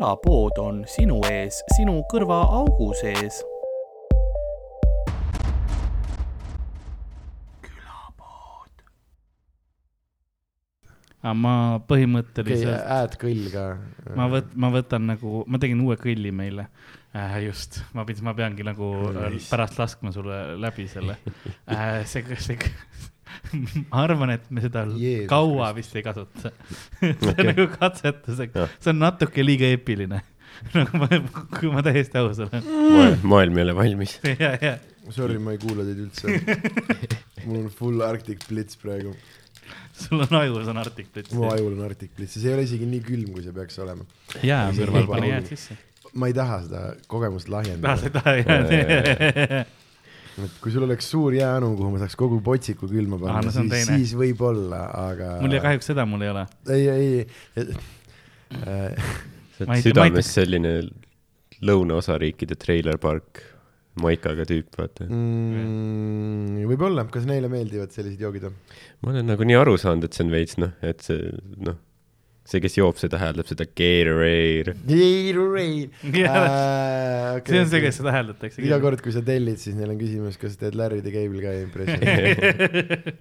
külapood on sinu ees, sinu kõrvaaugu sees. aga ma põhimõtteliselt, hääd kõll ka. ma võt-, ma võtan nagu, ma tegin uue kõlli meile äh,. just, ma pidin, ma peangi nagu äh, Nice. pärast laskma sulle läbi selle äh,. see, see, ma arvan, et me seda Jeesus kaua vist ei kasuta. see on nagu katsetuseks see on natuke liiga eepiline. nagu ma, kui ma täiesti aus olen. maailm ei ole valmis. ja, ja, Sorry, ma ei kuula teid üldse. mul on full Arctic Blitz praegu. sul on ajus on artiklit. mu ajul on Arctic Blitz ja see ei ole isegi nii külm, kui see peaks olema. jaa, kõrval laulu. jääd sisse. ma ei taha seda kogemust ah, lahjendada. seda jah. Et kui sul oleks suur jäänu, kuhu ma saaks kogu potsiku külma panna no ah,, on siis, teine. siis võib-olla, aga. mul ja kahjuks seda mul ei ole. ei, ei, ei. sa ei- oled ei südames selline lõunaosariikide treilerpark, maikaga tüüp, vaata. Mm, võib-olla, kas neile meeldivad sellised joogid või? ma olen nagu nii aru saanud, et see on veits noh, et see noh, see, kes joob seda, hääldab seda Gatorade. Gatorade. see on see, kes seda hääldatakse. iga kord, kui sa tellid, siis neil on küsimus, kas teed Larry the Cable Guy impression'i.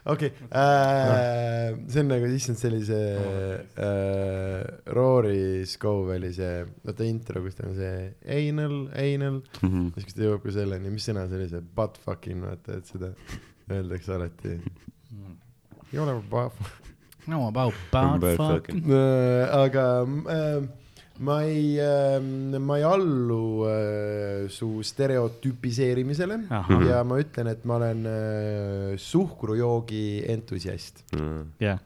okei, see on nagu, issand, sellise äh, Rory Scoveli see, vaata intro, kus ta on see anal, anal, Mhm. siis kus ta jõuab ka selleni, mis sõna see oli, see butt fucking, vaata, et seda öeldakse alati. Ei ole butt, no about, about fuck. aga äh, ma ei äh,, ma ei allu äh, su stereotüpiseerimisele ahah, ja ma ütlen, et ma olen äh, suhkrujoogi entusiast jah.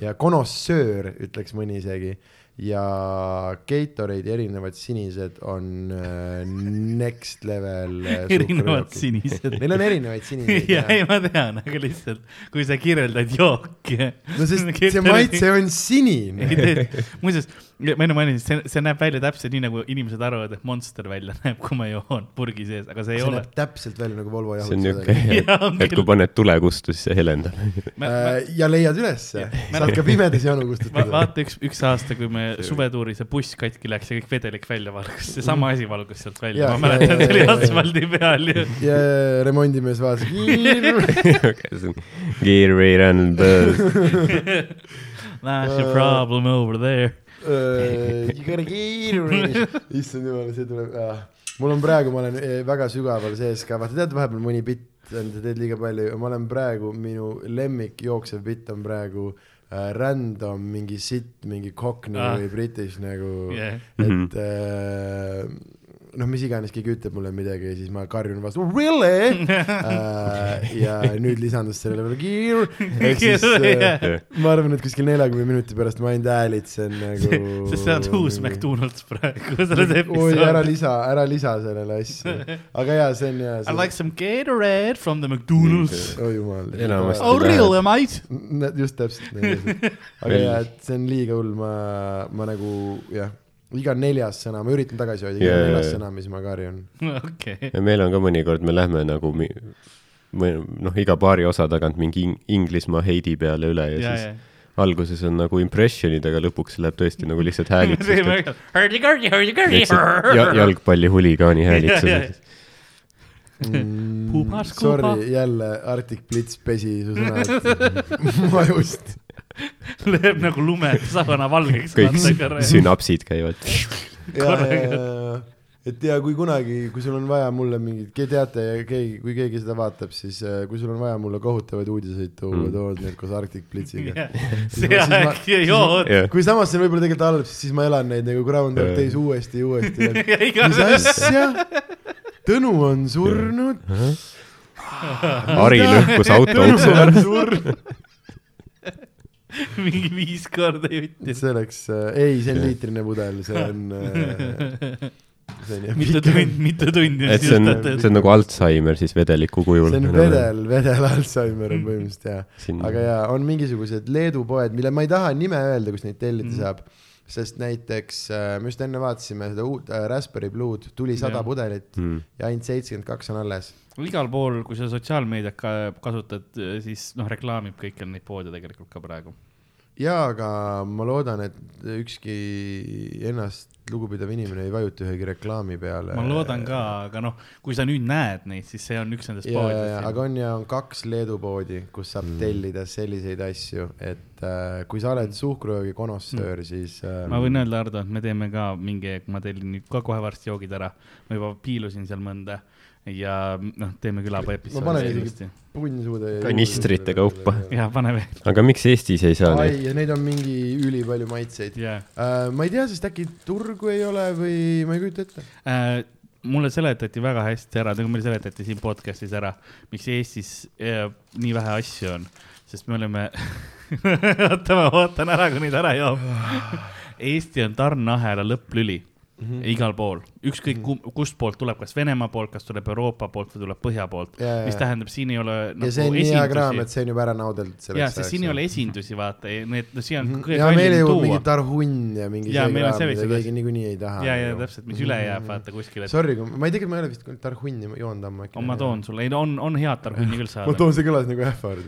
ja konossöör, ütleks mõni isegi. Ja Gatorade'i erinevad sinised on äh, next level äh, erinevad sinised. Neil on erinevaid siniseid ja, ei ma tean, aga lihtsalt, kui sa kirjeldad jooki. no sest see maitse on sinine. muuseas, ma enne mainisin, see, see näeb välja täpselt nii, nagu inimesed arvavad, et Monster välja näeb, kui ma joon purgi sees, aga see ei see ole täpselt välja nagu Volvo see on on et kui paned tulekustu, siis see helendab. Äh, ja leiad ülesse, saad ka pimedas janu Va kustutada. vaata üks, üks aasta, kui me suvetuuri see buss katki läks ja kõik vedelik välja valgus, seesama asi valgus sealt välja, ma mäletan, see oli asfaldi peal ju. ja remondimees vaatas. Gatorade and buzz. That's the problem over there. Gotta get it. issand jumal, see tuleb ah.. mul on praegu, ma olen eh, väga sügaval sees ka, vaata tead vahepeal mõni bitt, sa teed liiga palju, ma olen praegu, minu lemmik jooksev bitt on praegu äh, random mingi sitt, mingi cockney Ah. ah. või british nagu Yeah. et äh, noh, mis iganes keegi ütleb mulle midagi ja siis ma karjun vastu really äh, ja nüüd lisandus sellele veel gear ehk siis äh, ma arvan, et kuskil neljakümne minuti pärast ma ainult häälitsen nagu sest sa oled uus McDonalds praegu selles oi, ära episoodis. lisa, ära lisa sellele asja. aga jaa, see on hea. I like some Gatorade from the McDonalds. oh jumal. Enamasti Oh really mate? just täpselt nii. aga jaa, et see on liiga hull, ma, ma nagu jah, iga neljas sõna, ma üritan tagasi hoida, iga jaa, neljas sõna, mis ma karjun. okei. ja meil on ka mõnikord, me lähme nagu mi- või noh, iga paari osa tagant mingi ing- Inglismaa heidi peale üle ja, ja, siis ja. alguses on nagu impressionid, aga lõpuks läheb tõesti nagu lihtsalt häälitsus. hurdy-gurdy, hurdy-gurdy. Ja, jalgpalli huligaani. Puhas kuuba. Mm, Sorry, jälle Arctic Blitz pesi su sõnad majust. lööb nagu lume sabana valgeks. kõik sünapsid käivad. Et ja kui kunagi, kui sul on vaja mulle mingit, teate, keegi, kui keegi seda vaatab, siis äh, kui sul on vaja mulle kohutavaid uudiseid tuua Mm. tood need koos Arctic Blitziga. ei jood. kui samas see võib-olla tegelikult halb, siis ma elan neid nagu Groundhog Days uuesti ja uuesti. ja mis asja? Tõnu on surnud. Ari lõhkus auto ukse ära. mingi viis korda jutti. see oleks äh,, ei, see on liitrine pudel, see on äh,, see on jah mitu tundi, mitu tundi et see on, see on nagu Alzheimer siis vedeliku kujul. see on vedel, vedel Alzheimer on põhimõtteliselt jaa. Siin... aga jaa, on mingisugused Leedu poed, mille ma ei taha nime öelda, kus neid tellida mm. saab, sest näiteks äh, me just enne vaatasime seda uut äh, Raspberry Blue'd, tuli sada pudelit Mm. ja ainult seitsekümmend kaks on alles. Igal pool, kui sa sotsiaalmeediat ka kasutad, siis noh, reklaamib kõikjal neid poode tegelikult ka praegu. jaa, aga ma loodan, et ükski ennast lugupidav inimene ei vajuta ühegi reklaami peale. ma loodan ka, aga noh, kui sa nüüd näed neid, siis see on üks nendest ja, ja, poodidest. aga on ja on kaks Leedu poodi, kus saab Mm. tellida selliseid asju, et äh, kui sa oled suhkrujoogi konossöör, siis äh, ma võin öelda, Ardo, et me teeme ka mingi, ma tellin nüüd ka kohe varsti joogid ära. ma juba piilusin seal mõnda ja noh, teeme külapea ma panen episoodi isegi punnsuude. Kanistrite kaupa. ja pane veel. aga miks Eestis ei saa ai neid?, ja neid on mingi ülipalju maitseid ja äh,. ma ei tea, sest äkki turgu ei ole või ma ei kujuta ette. äh, mulle seletati väga hästi ära, nagu meile seletati siin podcast'is ära, miks Eestis äh, nii vähe asju on, sest me oleme oota, ma ootan ära, kuni ta ära joob. Eesti on tarneahela lõpplüli Mhm. igal pool, ükskõik kum- kust poolt tuleb, kas Venemaa poolt, kas tuleb Euroopa poolt või tuleb põhja poolt, Ja, ja, mis ja. tähendab, siin ei ole ja nagu see on nii hea kraam, et see on juba ära naudeldud. ja, sest siin ei ole esindusi, vaata, need, no siia on kõige Mhm. ja meile kallim jõuab mingi tuua. tarhunn ja mingi see meil on sellised mida keegi niikuinii ei taha. ja, ja täpselt, mis üle jääb, vaata kuskile. Sorry, ma ei tea, kas ma ei ole vist tarhunni joonud ammu äkki. ma toon sulle, ei no on, on head tarhunni küll ma saada. toon, see kõlas nagu ähvard.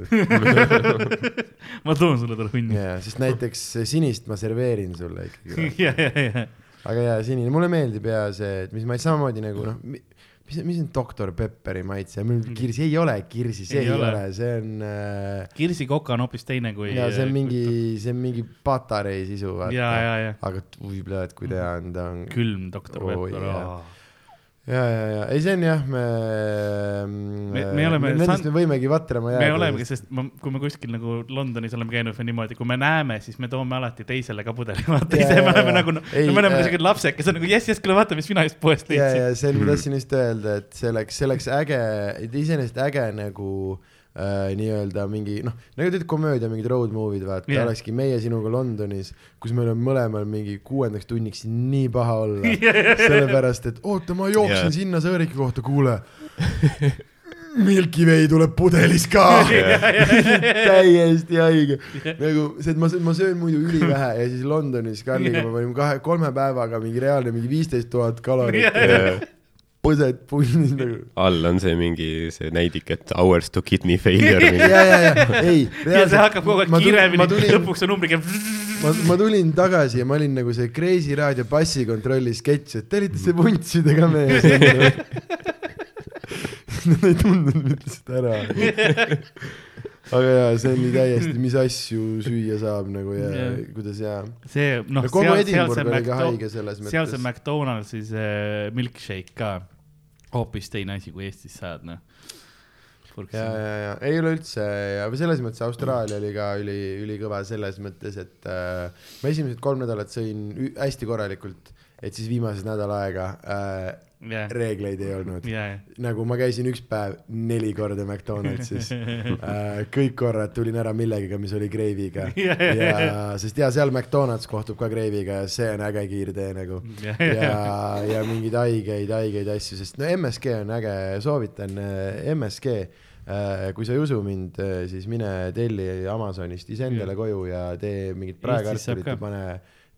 ma toon sulle tarhunni. jaa, sest näiteks sinist ma serveerin sulle ikkagi. ja, ja, ja, aga jaa, sinine, mulle meeldib ja see, et mis ma samamoodi nagu noh, mis, mis on doktor Pepperi maitse, mul kirsi ei ole kirsi, see Ei ei, ole. ole, see on äh, kirsikoka on hoopis teine kui. ja see on mingi, see on mingi patarei sisu, vaata. aga ui, pljat, kui ta on, ta on külm doktor Pepper jaa. ja, ja, ja ei, see on jah, me Me- me oleme Nendest san- me võimegi vatrama me jääda. olemegi, sest ma, kui me kuskil nagu Londonis oleme käinud või niimoodi, kui me näeme, siis me toome alati teisele ka pudeli, vaata Jaa, ise me jaa, oleme jaa. nagu, no me oleme äh, kes on nagu jess, jess, kuule vaata, mis mina just poest ja, leidsin. ja see, ma tahtsin just öelda, et see oleks, see oleks äge, iseenesest äge nagu äh, nii-öelda mingi noh, nagu tead komöödia mingid road movie'd vaata yeah., olekski meie sinuga Londonis, kus meil on mõlemal mingi kuuendaks tunniks nii paha olla. Sellepärast et oota, ma jooksin yeah. sinna sõõriki kohta, kuule. Milky Way tuleb pudelis ka. Täiesti haige, nagu see, et ma, ma söön muidu ülivähe ja siis Londonis Karliga ma panin kahe, kolme päevaga mingi reaalne mingi viisteist tuhat kalorit põsed punnis nagu. all on see mingi see näidik, et hours to kidney failure ja, mingi. ja, ja ei. ja see hakkab kogu aeg kiiremini, lõpuks on numbriga. ma, ma tulin tagasi ja ma olin nagu see Kreisi raadio passikontrolli sketš, et te olite see vuntsidega mees. Nad ei tundnud mitte seda ära. aga jaa, see oli täiesti, mis asju süüa saab nagu ja Jah. kuidas ja. see noh, seal, seal see oli ka McDo- haige selles seal see. McDonaldsi see milkshake ka hoopis teine asi, kui Eestis saad, noh. ja, ja, ja ei üleüldse ja selles mõttes Austraalia oli ka üli, ülikõva selles mõttes, et äh, ma esimesed kolm nädalat sõin hästi korralikult, et siis viimased nädal aega äh, ja, reegleid ei olnud. ja, nagu ma käisin üks päev neli korda McDonaldsis äh,, kõik korrad tulin ära millegagi, mis oli greiviga Ja, ja, sest ja seal McDonalds kohtub ka greiviga ja see on äge kiirtee nagu ja, ja, ja mingeid haigeid, haigeid asju, sest no MSG on äge, soovitan äh, MSG. kui sa ei usu mind, siis mine telli Amazonist iseendale koju ja tee mingit praekartulit ka. ja pane,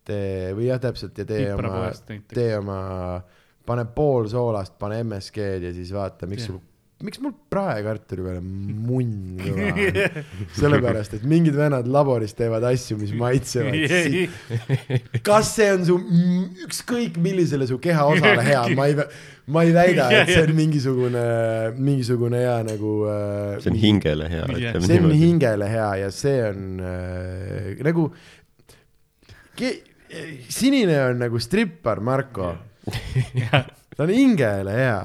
tee või jah, täpselt ja tee oma piprapoest näiteks. tee oma, pane pool soolast, pane MSG-d ja siis vaata, miks sul, miks mul praekartuli peal on munn kõva on. sellepärast, et mingid vennad laboris teevad asju, mis maitsevad. kas see on su, ükskõik millisele su kehaosale hea, ma ei, ma ei väida, et see on mingisugune, mingisugune hea nagu äh,. see on hingele hea, ütleme see on niimoodi. hingele hea ja see on äh, nagu, sinine on nagu strippar, Marko. ta on hingele hea.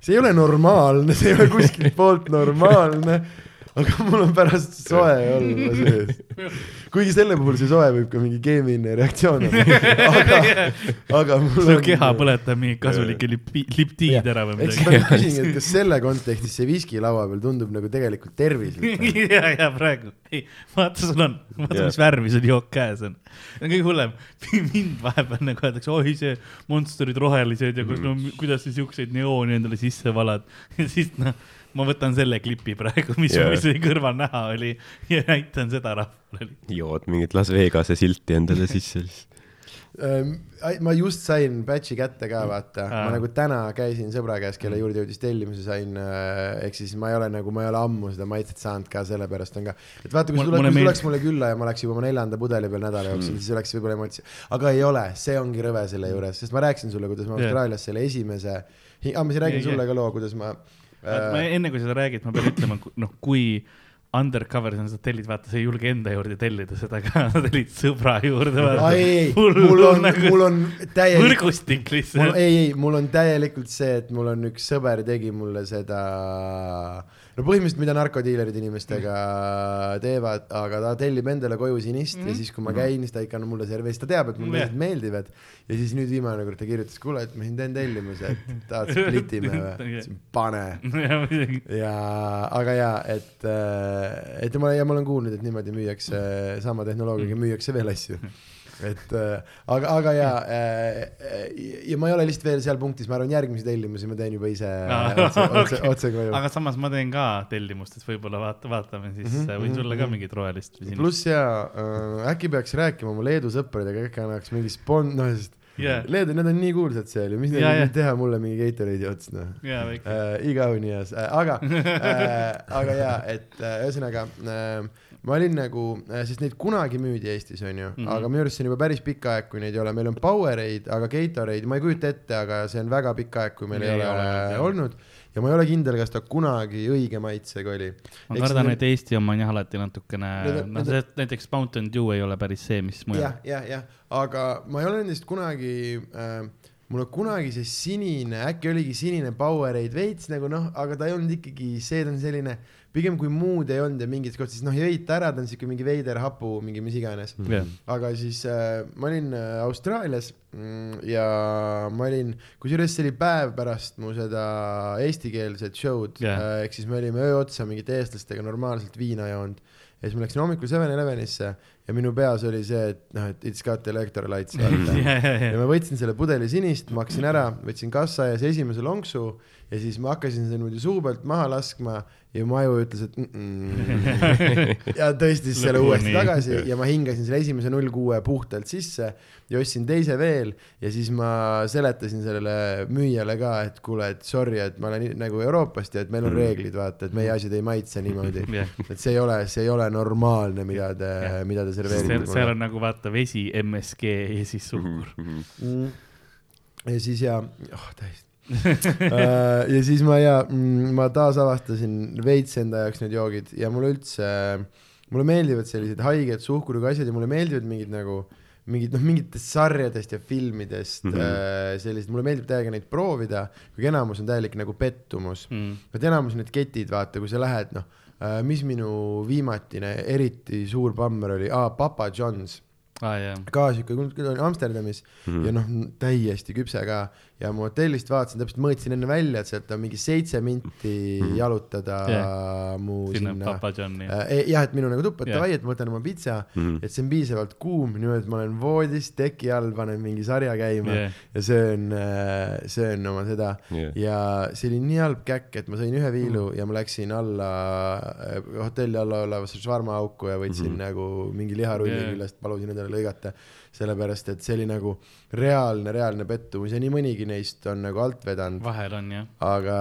see ei ole normaalne, see ei ole kuskilt poolt normaalne, aga mul on pärast soe olla sees. kuigi selle puhul see soe võib ka mingi keemiline reaktsioon olla, aga, aga mul su keha põletab mingi kasulikke lipi-, liptiid ära või eks midagi. ma küsingi, et kas selle kontekstis see viski laua peal tundub nagu tegelikult tervislik ja, ja praegu, ei, vaata, sul on, vaata, Jah. mis värvi sul jook käes on. see on kõige hullem, mind vahepeal nagu öeldakse, oi see Monsterid rohelised ja kus- no kuidas sa siukseid neooni endale sisse valad. ja siis noh, ma võtan selle klipi praegu, mis yeah. mis oli kõrval näha oli ja näitan seda rahvale. jood mingit Las Vegase silti endale sisse siis. ma just sain batch'i kätte ka, vaata, Aa. ma nagu täna käisin sõbra käes, kelle juurde jõudis tellimuse sain, ehk siis ma ei ole nagu, ma ei ole ammu seda maitset saanud ka, sellepärast on ka, et vaata, kui Mul- sa tuled, mulle tuleks külla ja ma oleks juba oma neljanda pudeli peal nädala jooksul, siis oleks võib-olla emotsioon, aga ei ole, see ongi rõve selle juures, sest ma rääkisin sulle, kuidas ma. Austraalias selle esimese, ah ma siin räägin Jah, sulle jah. ka loo, kuidas ma ma äh, enne kui seda räägid, ma pean ütlema, noh, kui undercover sa seda tellid, vaata, sa ei julge enda juurde tellida seda ka, sa tellid sõbra juurde. ei, mul on, mul on täielik võrgustik lihtsalt. ei, ei, mul on täielikult see, et mul on üks sõber tegi mulle seda, no põhimõtteliselt, mida narkodiilerid inimestega teevad, aga ta tellib endale koju sinist mm. ja siis, kui ma käin, siis ta ikka annab mulle servi, siis ta teab, et mulle yeah. meeldivad. ja siis nüüd viimane kord ta kirjutas, kuule, et ma siin teen tellimuse, et tahad splitime või? ütlesin pane ja, aga ja, et, et ma, ja ma olen kuulnud, et niimoodi müüakse, sama tehnoloogiaga müüakse veel asju. et äh, aga, aga ja, ja ma ei ole lihtsalt veel seal punktis, ma arvan, järgmisi tellimusi ma teen juba ise Aa, otse, otse, okei. otse koju. aga samas ma teen ka tellimust, et võib-olla vaata, vaatame siis mm, -hmm, võin mhm, sulle ka mhm. mingit rohelist pluss ja äh, äkki peaks rääkima oma Leedu sõpradega, äkki annaks mingi spon-, noh, sest jaa, Leedu, need on nii kuulsad seal ju, mis neil ja. nüüd teha mulle mingi Gatorade'i ots, noh väike. äh, igavene heas äh,, aga äh,, aga jaa, et äh, ühesõnaga äh, ma olin nagu äh,, sest neid kunagi müüdi Eestis, onju mm, Mhm. -hmm. aga minu arust see on juba päris pikk aeg, kui neid ei ole, meil on Powerade, aga Gatorade, ma ei kujuta ette, aga see on väga pikk aeg, kui meil ei, Ei ole, ole olnud, jah. olnud ja ma ei ole kindel, kas ta kunagi õige maitsega oli. ma kardan, et Eesti oma on jah alati natukene on-, noh, näiteks Mountain Dew ei ole päris see, mis mujal jah, jah, jah, aga ma ei ole nendest kunagi äh, mul on kunagi see sinine, äkki oligi sinine Powerade veits nagu noh, aga ta ei olnud ikkagi, see on selline, pigem kui muud ei olnud ja mingis kohas, siis noh, jõid ära, ta on siuke mingi veider hapu, mingi mis iganes. Jah. aga siis äh, ma olin äh, Austraalias mm, ja ma olin, kusjuures see oli päev pärast mu seda eestikeelset show'd Jah. äh,, ehk siis me olime öö otsa mingite eestlastega normaalselt viina joonud ja siis ma läksin hommikul Seven Elevenisse ja minu peas oli see, et noh, et it's got electrolytes vaata ja, ja ja, ma võtsin selle pudeli sinist, maksin ära, võtsin kassa ees esimese lonksu ja siis ma hakkasin seda niimoodi suu pealt maha laskma ja mu aju ütles, et mm -mm. ja tõstis selle uuesti tagasi ja ma hingasin selle esimese null kuue puhtalt sisse ja ostsin teise veel ja siis ma seletasin sellele müüjale ka, et kuule, et sorry, et ma olen nagu Euroopast ja et meil on reeglid, vaata, et meie asjad ei maitse niimoodi. jah. et see ei ole, see ei ole normaalne, mida te Jah., mida te serveerite seal on nagu vaata vesi, MSG ja siis suhkur. mm.. ja siis ja, oh täiesti ja siis ma ja mm, ma taasavastasin veits enda jaoks need joogid ja mulle üldse, mulle meeldivad sellised haiged suhkruga asjad ja mulle meeldivad mingid nagu mingid noh, mingitest sarjadest ja filmidest mm. -hmm. sellised, mulle meeldib täiega neid proovida, kuigi enamus on täielik nagu pettumus. Mm. vaat enamus need ketid, vaata, kui sa lähed, noh, mis minu viimatine eriti suur pammer oli, aa, Papa John's jaa, ka siuke Amsterdamis mm -hmm. ja noh, täiesti küpse ka ja ma hotellist vaatasin, täpselt mõõtsin enne välja, et sealt on mingi seitse minti Mhm. jalutada Jah. mu sinna sinna, Papa Johni. äh,. jah, et minu nagu tuppa, et davai, et ma võtan oma pitsa Mhm. et see on piisavalt kuum, niimoodi, et ma olen voodis teki all, panen mingi sarja käima jah, ja söön, söön oma seda Jah. ja see oli nii halb käkk, et ma sõin ühe viilu ja ma läksin alla äh, hotelli alla olevasse švarmaauku ja võtsin mm. -hmm. nagu mingi liharulli yeah. küljest, palusin endale lõigata. sellepärast, et see oli nagu reaalne, reaalne pettumus ja nii mõnigi neist on nagu alt vedanud, vahel on jah, aga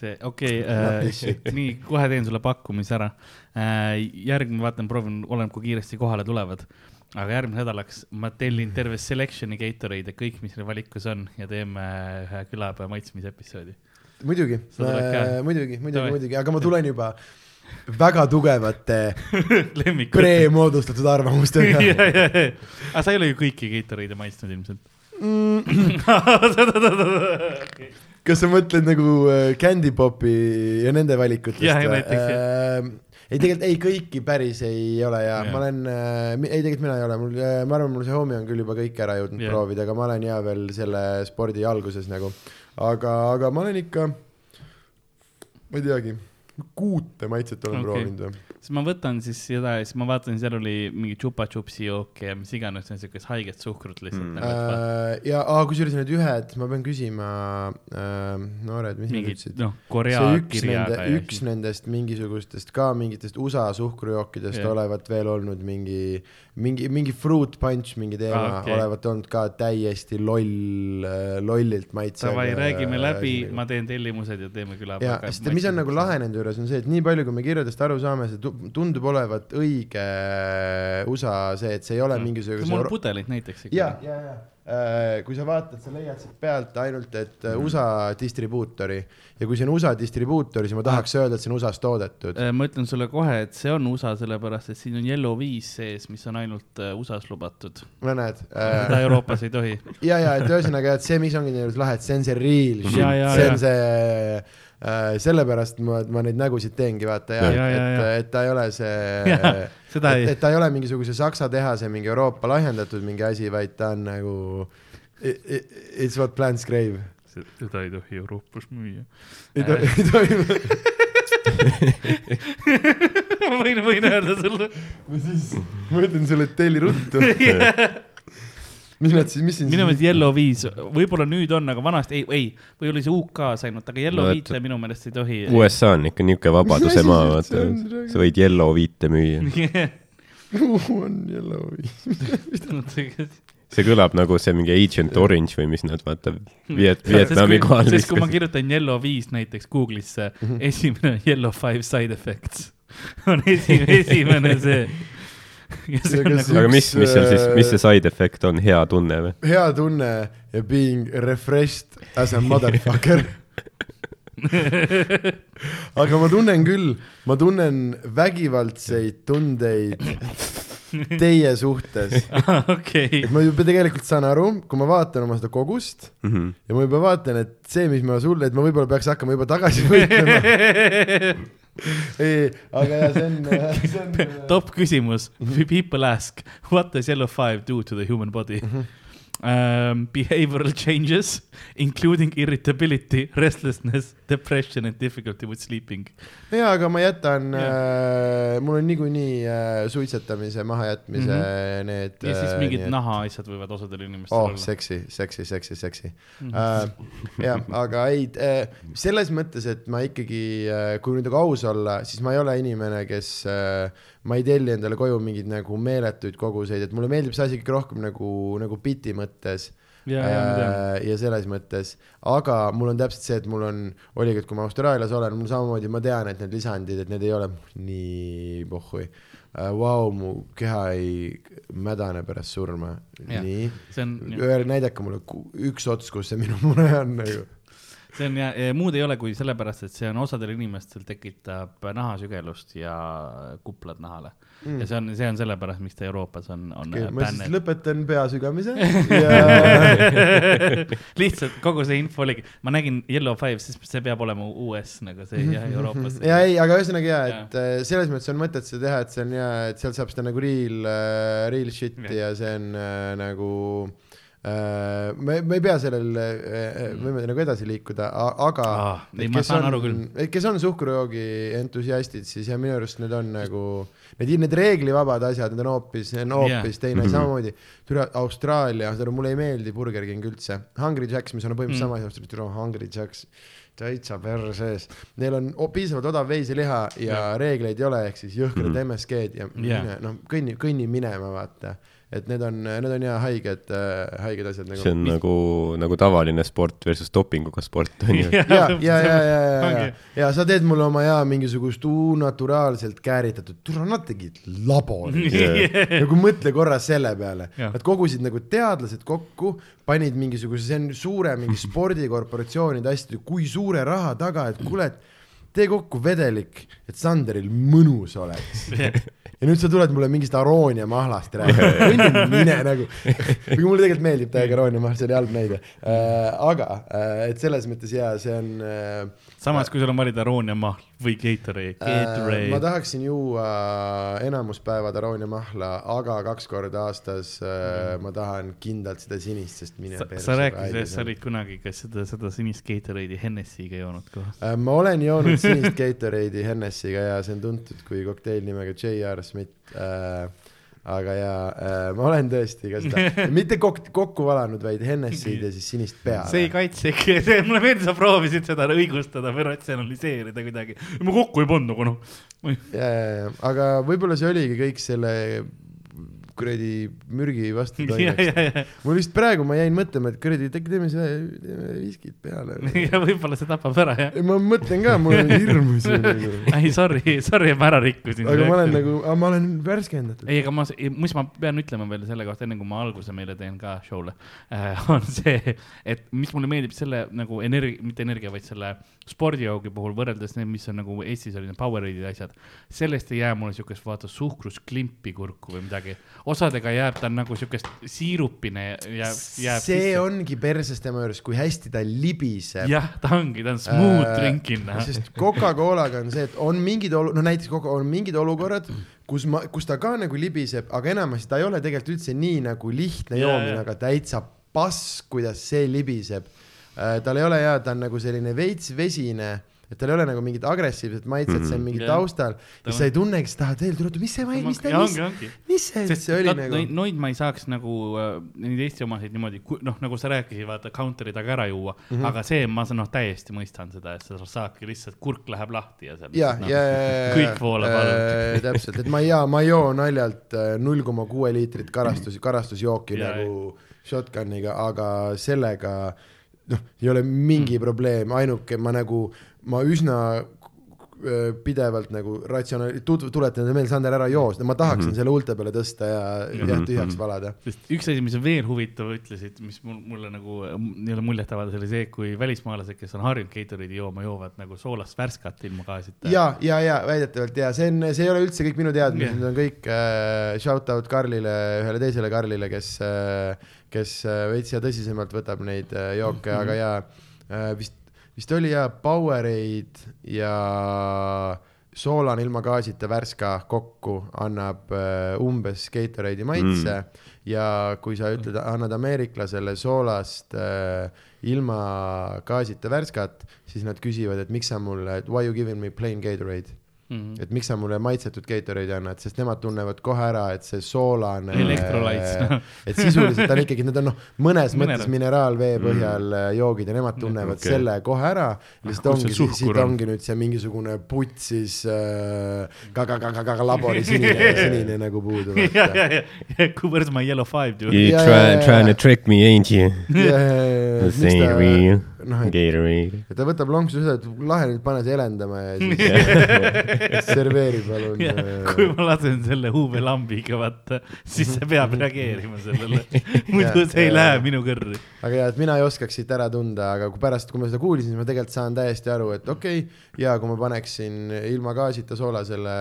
see, okei okay, äh,, nii kohe teen sulle pakkumise ära äh,. järgmine, vaatan, proovin, oleneb, kui kiiresti kohale tulevad. aga järgmiseks nädalaks ma tellin terve selection'i Gatorade'e, kõik, mis neil valikus on ja teeme ühe külapäeva maitsmise episoodi. muidugi ka?, muidugi, muidugi, Davai. muidugi, aga ma tulen juba väga tugevate pre-moodustatud arvamustega aga sa ei ole ju kõiki Gatorade'e maitsnud ilmselt mm. kas sa mõtled nagu äh, Candy Popi ja nende valikutest või? äh, ei, tegelikult ei, kõiki päris ei ole ja Jah. ma olen äh,, ei tegelikult mina ei ole, mul äh,, ma arvan, mul see homie on küll juba kõik ära jõudnud Jah. proovida, aga ma olen ja veel selle spordi alguses nagu. aga, aga ma olen ikka, ma ei teagi, kuute maitset olen okay. proovinud või. siis ma võtan siis seda ja siis ma vaatan, seal oli mingi chupa-chupsi jooke ja mis iganes, see on siukest haiget suhkrut lihtsalt Mm. Äh, ja kusjuures need ühed, ma pean küsima äh,, noored, mis et nad mingi ütlesid? Korea see üks nende, ja üks nendest mingisugustest ka mingitest USA suhkrujookidest yeah. olevat veel olnud mingi, mingi, mingi fruit punch, mingi teema Ah, okay. olevat olnud ka täiesti loll, lollilt maitsev. Davai, räägime läbi, ma teen tellimused ja teeme küla. ja, sest mis on nagu lahe nende juures on see, et nii palju, kui me kirjadest aru saame, see tu- tundub olevat õige USA see, et see ei ole mingisuguse mul on pudelid näiteks ja, ja, ja Äh, kui sa vaatad, sa leiad sealt pealt ainult, et äh, USA distribuutori ja kui see on USA distribuutor, siis ma tahaks öelda, et see on USA-s toodetud. Äh, ma ütlen sulle kohe, et see on USA, sellepärast et siin on Yellow Viis sees, mis on ainult äh, USA-s lubatud. no näed seda äh. Euroopas ei tohi. ja, ja et ühesõnaga, et see, mis ongi juures lahe, et see on see real shit, see on see äh,, sellepärast ma, ma neid nägusid teengi, vaata ja, Ja, ja, et et ta ei ole see et, ei- et ta ei ole mingisuguse Saksa tehase mingi Euroopa lahjendatud mingi asi, vaid ta on nagu it's what plants crave. seda ei tohi Euroopas müüa. ei to- ei tohi, ma võin, võin öelda sulle. ma siis, ma ütlen sulle, et telli ruttu. mis nad siis, mis siin minu meelest Yellow Viis, võib-olla nüüd on, aga vanasti ei, ei, või oli see UK-s ainult, aga Yellow No Viite minu meelest ei tohi. USA on ikka niuke vabaduse maa, see vaata sa võid yellow viite müüa. on yellow. see kõlab nagu see mingi Agent Orange või mis nad vaata Viet-, Vietnami kohal sest kui ma viskasid. kirjutan Yellow Viis näiteks Google'isse, Mhm. esimene on Yellow Five side effects on esi-, esimene see. nagu, aga mis, mis seal siis, mis äh, see side effect on, hea tunne või? hea tunne ja being refreshed as a motherfucker. aga ma tunnen küll, ma tunnen vägivaldseid tundeid teie suhtes. okei et ma juba tegelikult saan aru, kui ma vaatan oma seda kogust Mhm. ja ma juba vaatan, et see, mis ma sulle, et ma võib-olla peaks hakkama juba tagasi võitlema. ei, aga ja see on, see on. top küsimus, people ask, what does Yellow Five do to the human body? Um, behavioral changes including irritability, restlessness, depression and difficulty with sleeping. jaa, aga ma jätan Jah. äh,, mul on niikuinii äh, suitsetamise, mahajätmise mm. -hmm. need. ja siis mingid nahaasjad võivad osadel inimestel oh, olla. seksi, seksi, seksi, seksi Mhm. äh,. jah, aga ei äh,, selles mõttes, et ma ikkagi äh,, kui nüüd nagu aus olla, siis ma ei ole inimene, kes äh,, ma ei telli endale koju mingeid nagu meeletuid koguseid, et mulle meeldib see asi ikkagi rohkem nagu, nagu biti mõttes ja, äh, ja selles mõttes, aga mul on täpselt see, et mul on, oligi, et kui ma Austraalias olen, mul samamoodi, ma tean, et need lisandid, et need ei ole nii pohhui uh,. Vau, mu keha ei mädane pärast surma. Nii, näidake mulle üks ots, kus see minu mure on nagu. See on ja, ja muud ei ole kui sellepärast, et see on osadel inimestel tekitab nahasügelust ja kuplad nahale mm.. ja see on, see on sellepärast, miks ta Euroopas on, on Okay, okay, ma siis lõpetan pea sügamise ja lihtsalt kogu see info oligi, ma nägin Yellow Five, siis see peab olema US nagu see jah, Euroopas. ja ei, aga ühesõnaga ja, et äh, selles mõttes on mõtet seda teha, et see on hea, et sealt saab seda nagu real, real shit'i Jah. ja see on äh, nagu me, me ei pea sellel äh,, me võime nagu edasi liikuda, aga Ah, kes on kes on suhkrujoogi entusiastid, siis ja minu arust need on nagu need, need reeglivabad asjad, need on hoopis, on hoopis Jah. teine Mhm. samamoodi. tule Austraalia, saad aru, mulle ei meeldi Burger King üldse, Hungry Jacks, mis on põhimõtteliselt Mm. sama asi, tule Hungry Jacks täitsa perre sees, neil on o- piisavalt odav veiseliha ja Jah. reegleid ei ole, ehk siis jõhkrad Mhm. MSG-d ja mine, noh, kõnni, kõnni minema, vaata. Et need on, need on ja haiged, haiged asjad nagu. see on nagu, nagu tavaline sport versus dopinguga sport on ju. ja, ja, ja, ja, ja, ja ja sa teed mulle oma hea mingisugust naturaalselt kääritatud, tule nad tegid laboris. nagu mõtle korra selle peale, nad kogusid nagu teadlased kokku, panid mingisuguse, see on suure mingi spordikorporatsioonide asjade, kui suure raha taga, et kuule, et tee kokku vedelik, et Sanderil mõnus oleks. ja nüüd sa tuled mulle mingist aroonia mahlast rääkima, mine nagu. kuigi mulle tegelikult meeldib täiega aroonia mahl, see oli halb näide äh,. aga äh,, et selles mõttes jaa, see on äh, samas, kui sul on valida Aroonia mahl või Gatorade, Äh, ma Gatorade. tahaksin juua enamuspäevad aroonia mahla, aga kaks korda aastas äh, ma tahan kindlalt seda sinist, sest mine sa rääkisid, et sa olid kunagi ka seda, seda sinist Gatorade'i Hennessy'ga joonud koos. äh, ma olen joonud sinist Gatorade'i Hennessy'ga ja see on tuntud kui kokteil nimega J.R. Smith äh, aga ja äh, ma olen tõesti ka seda, mitte kok-, kokku valanud, vaid Hennessy'd ja siis sinist peale. see ei kaitse, see, mulle meeldis, sa proovisid seda õigustada või ratsionaliseerida kuidagi. ma kokku ei pannud nagu noh. ja, ja, ja, aga võib-olla see oligi kõik selle kuradi mürgi vastu ja, toimeks. ja, ja, mul vist praegu ma jäin mõtlema, et kuradi, et äkki teeme selle, teeme viskid peale. ja võib-olla see tapab ära jah. ma mõtlen ka, mul on hirmus nagu. ei, sorry, sorry, et ma ära rikkusin. aga ma olen nagu, ma olen värskendatud. ei, aga ma, mis ma pean ütlema veel selle kohta, enne kui ma alguse meile teen ka show'le äh, on see, et mis mulle meeldib selle nagu energia, mitte energia, vaid selle spordijoogi puhul võrreldes need, mis on nagu Eestis olid need Powerade'id ja asjad. sellest ei jää mulle siukest, vaata, suhkrusklimpi kurku või midagi. osadega jääb ta nagu siukest siirupine jääb, jääb see. ongi perses tema juures, kui hästi ta libiseb. jah, ta ongi, ta on smooth Äh, drinking noh. sest Coca-Colaga on see, et on mingid olu-, no näiteks Coca-, on mingid olukorrad, kus ma, kus ta ka nagu libiseb, aga enamasti ta ei ole tegelikult üldse nii nagu lihtne Jaa, joomine, jaa. aga täitsa pass, kuidas see libiseb. Tal ei ole hea, ta on nagu selline veits vesine, et tal ei ole nagu mingit agressiivset maitset mm, -hmm. see on mingi Jaa. taustal Ta ja on- sa ei tunnegi, sa tahad veel tulla, mis see, mis ta, ja mis mis see üldse oli nagu neid- Noid ma ei saaks nagu äh, neid Eesti omasid niimoodi, noh, nagu sa rääkisid, vaata counter'i taga ära juua mm. -hmm. aga see, ma saan- noh, täiesti mõistan seda, et sa saadki lihtsalt, kurk läheb lahti ja seal. ja, ja, ja, kõik voolab äh, valu. täpselt, et ma ei jaa, ma ei joo naljalt äh, null koma kuue liitrit karastus, karastusjooki Jaa, nagu shotgun'iga, aga sellega noh, ei ole mingi mm. probleem, ainuke ma nagu, ma üsna pidevalt nagu ratsionaal-, tuletan meelde, Sander, ära joo, ma tahaksin mm -hmm. selle huulte peale tõsta ja mm, -hmm. ja tühjaks valada. sest üks asi, mis on veel huvitav, ütlesid, mis mul, mulle nagu äh, nii-öelda muljetavaldas, oli see, kui välismaalased, kes on harjunud Gatorade'i jooma, joovad nagu soolast värskat ilma gaasita. ja, ja, ja väidetavalt ja see on, see ei ole üldse kõik minu teadmised Jah. need on kõik äh, shout out Karlile, ühele teisele Karlile, kes äh,, kes äh, veits ja tõsisemalt võtab neid äh, jooke mm, -hmm. aga ja äh, vist, vist oli ja Powerade ja soolane ilma gaasita värska kokku annab äh, umbes Gatorade'i maitse mm. ja kui sa ütled, annad ameeriklasele soolast äh, ilma gaasita värskat, siis nad küsivad, et miks sa mulle, why you giving me plain Gatorade, Mhm. et miks sa mulle maitsetud Gatorade'i annad, sest nemad tunnevad kohe ära, et see soolane. Electrolytes, noh. et sisuliselt on ikkagi, need on noh, mõnes Mineral- mõttes mineraalvee põhjal mm. joogid ja nemad tunnevad okay. selle kohe ära. lihtsalt kus see ongi, siit on? ongi nüüd see mingisugune puts siis äh, ka-ka-ka-ka-ka labori sinine, sinine nagu puudu. ja, ja, ja, where's my yellow five dude? You Ja, try ja, ja, trying to trick me, ain't you? This ain't real. noh, et ta võtab lonksu seda, et lahe nüüd pane see elendama ja siis serveeri palun. kui ma lasen selle huubelambiga, vaata, siis see peab reageerima sellele. muidu see ei lähe minu kõrri. aga ja, et mina ei oskaks siit ära tunda, aga kui pärast, kui ma seda kuulsin, siis ma tegelikult saan täiesti aru, et okei okay,, ja kui ma paneksin ilma gaasita soolasele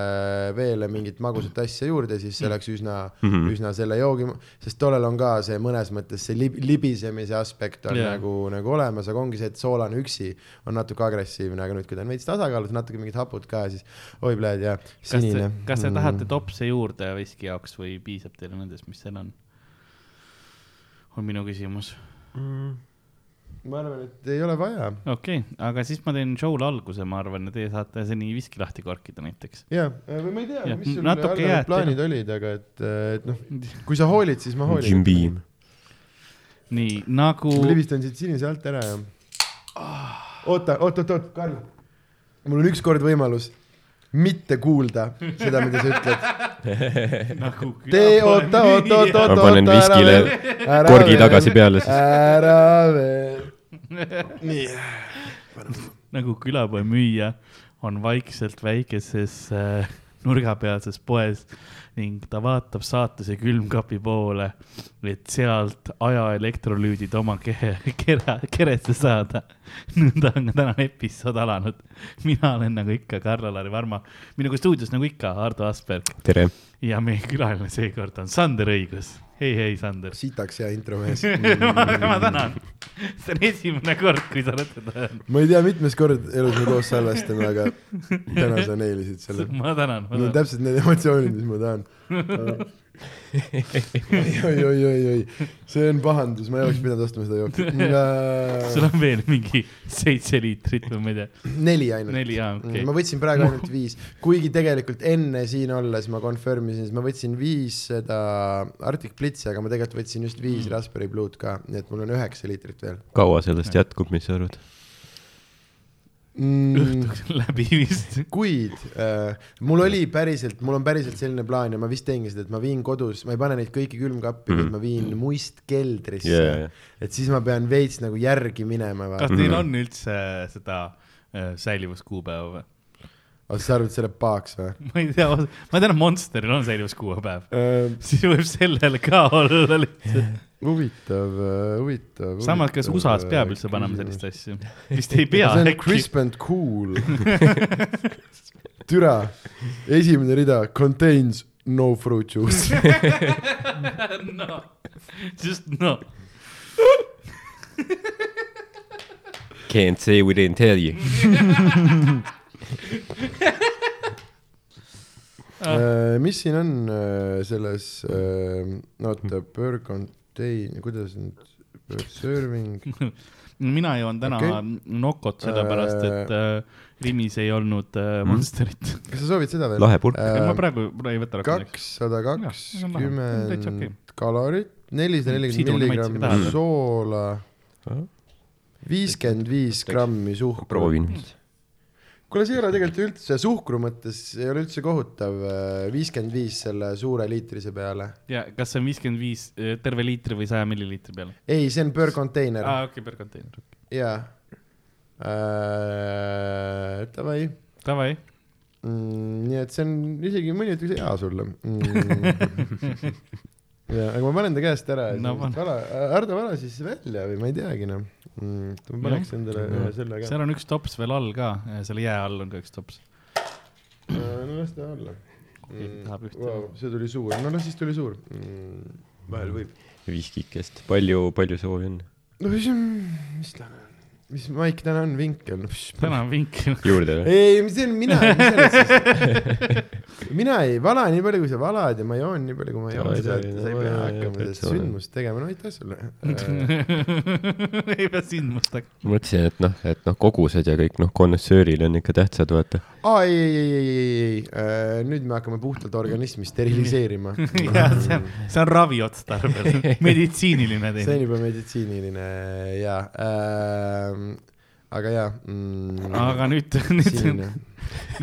veele mingit magusat asja juurde, siis see oleks üsna mm, -hmm. üsna selle joogi, sest tollel on ka see mõnes mõttes see lib libisemise aspekt on yeah. nagu, nagu olemas, aga ongi see, et soolane üksi on natuke agressiivne, aga nüüd, kui ta on veits tasakaalus, natuke mingid hapud ka, siis oi, pljääd ja sinine,. kas te tahate topse juurde viski jaoks või piisab teile nendest, mis seal on? on minu küsimus. ma arvan, et ei ole vaja okei okay,, aga siis ma teen show'le alguse, ma arvan, ja teie saate seni viski lahti korkida näiteks. ja, või ma ei tea mis sul natuke algavad plaanid olid, aga et, et noh, kui sa hoolid, siis ma Jim hoolin. Beam. nii nagu, ma libistan siit sinise alt ära ja. oota, oot, oot, oot, Karl. mul on ükskord võimalus mitte kuulda seda, mida sa ütled. nagu tee, oota, oota, oota, Ma oota, panen oota, ära viskile veel, ära korgi veel. tagasi peale siis. ära veel. nii, nagu külapoe müüja on vaikselt väikeses äh, nurgapealses poes ning ta vaatab saatuse külmkapi poole, et sealt ajaelektrolüüdid oma kehe, kere, keresse saada. nõnda on ka tänane episood alanud. mina olen nagu ikka Karl-Alari Varma, minuga stuudios nagu ikka Ardo Asperg tere. ja meie külaline seekord on Sander Õigus. hei, hei, Sander. sitaks hea intro mees. ma tänan. see on esimene kord, kui sa oled seda öelnud. ma ei tea, mitmes kord elus me koos salvestame, aga täna sa neilisid selle. ma tänan, Need on täpselt need emotsioonid, mis ma tahan. oi, oi, oi, oi, see on pahandus, ma ei oleks pidanud ostma seda sul jooki. on veel mingi seitse liitrit või ma ei tea, neli ainult. neli, aa okei ma võtsin praegu ainult viis, kuigi tegelikult enne siin olles ma confirm isin, siis ma võtsin viis seda Arctic Blitzi, aga ma tegelikult võtsin just viis Mm. Raspberry Blue'd ka, nii et mul on üheksa liitrit veel kaua sellest jätkub, mis sa arvad? mm,. õhtuks läbi vist. kuid äh, mul oli päriselt, mul on päriselt selline plaan ja ma vist teengi seda, et ma viin kodus, ma ei pane neid kõiki külmkappi mm, Mhm. -hmm. ma viin muist keldrisse Jaa, yeah. et siis ma pean veits nagu järgi minema. kas teil on üldse seda äh, säilivuskuupäeva või? Aga sa arvad, et see läheb pahaks või ma ei tea, ma tean, et Monsteril on säilivuskuupäev, äh,? siis võib sellel ka olla lihtsalt. huvitav, huvitav. samas, kas USA-s peab üldse panema sellist asja? vist ei pea see on äkki. crisp and cool. türa, esimene rida contains no fruit juice. no, just no. Can't say we didn't tell you. Äh, mis siin on äh, selles, oota, per contain, kuidas nüüd, per serving, mina joon täna okay. Nokot sellepärast, et äh, Rimis ei olnud äh, Mhm. Monsterit. kas sa soovid seda veel? lahe purk. ma praegu ei võta rohkem. kakssada kakskümmend kalorit, nelisada nelikümmend Sidruni maitsega milligrammi tähendab. soola, viiskümmend viis grammi suhkru. proovin. kuule, see ei ole tegelikult üldse suhkru mõttes ei ole üldse kohutav, viiskümmend viis selle suure liitrise peale. ja kas see on viiskümmend viis terve liitri või saja milliliitri peale? ei, see on per container aa, okei, per container. jaa. Davai Davai. mm,. nii et see on isegi mõni ütleks hea sulle mm. ja, aga ma panen ta käest ära ja No vala, Hardo vala siis välja või ma ei teagi noh mm,. ma paneks endale ühe selle ka. seal on üks tops veel all ka, selle jää all on ka üks tops. no las ta olla Keegi tahab ühte. wow,. see tuli suur, no las siis tuli suur mm,. vahel võib. viskikest, palju, palju soovi on? no mis, mis täna on, mis maik täna on, vinkel no,. täna on vinkel. juurde või? ei, see on mina, mina ei vala nii palju, kui sa valad ja ma joon nii palju, kui ma joon, sa sa ei pea hakkama seda sündmust tegema, no aitäh sulle äh. ei pea sündmust hakkama. mõtlesin, et noh, et noh, kogused ja kõik noh, konnoissöörile on ikka tähtsad, vaata. aa ei, ei, ei, ei, ei, ei, nüüd me hakkame puhtalt organismi steriliseerima. jah, see on, see on raviotstarbel, meditsiiniline see on juba meditsiiniline ja äh,, aga jaa mm,. aga nüüd, nüüd,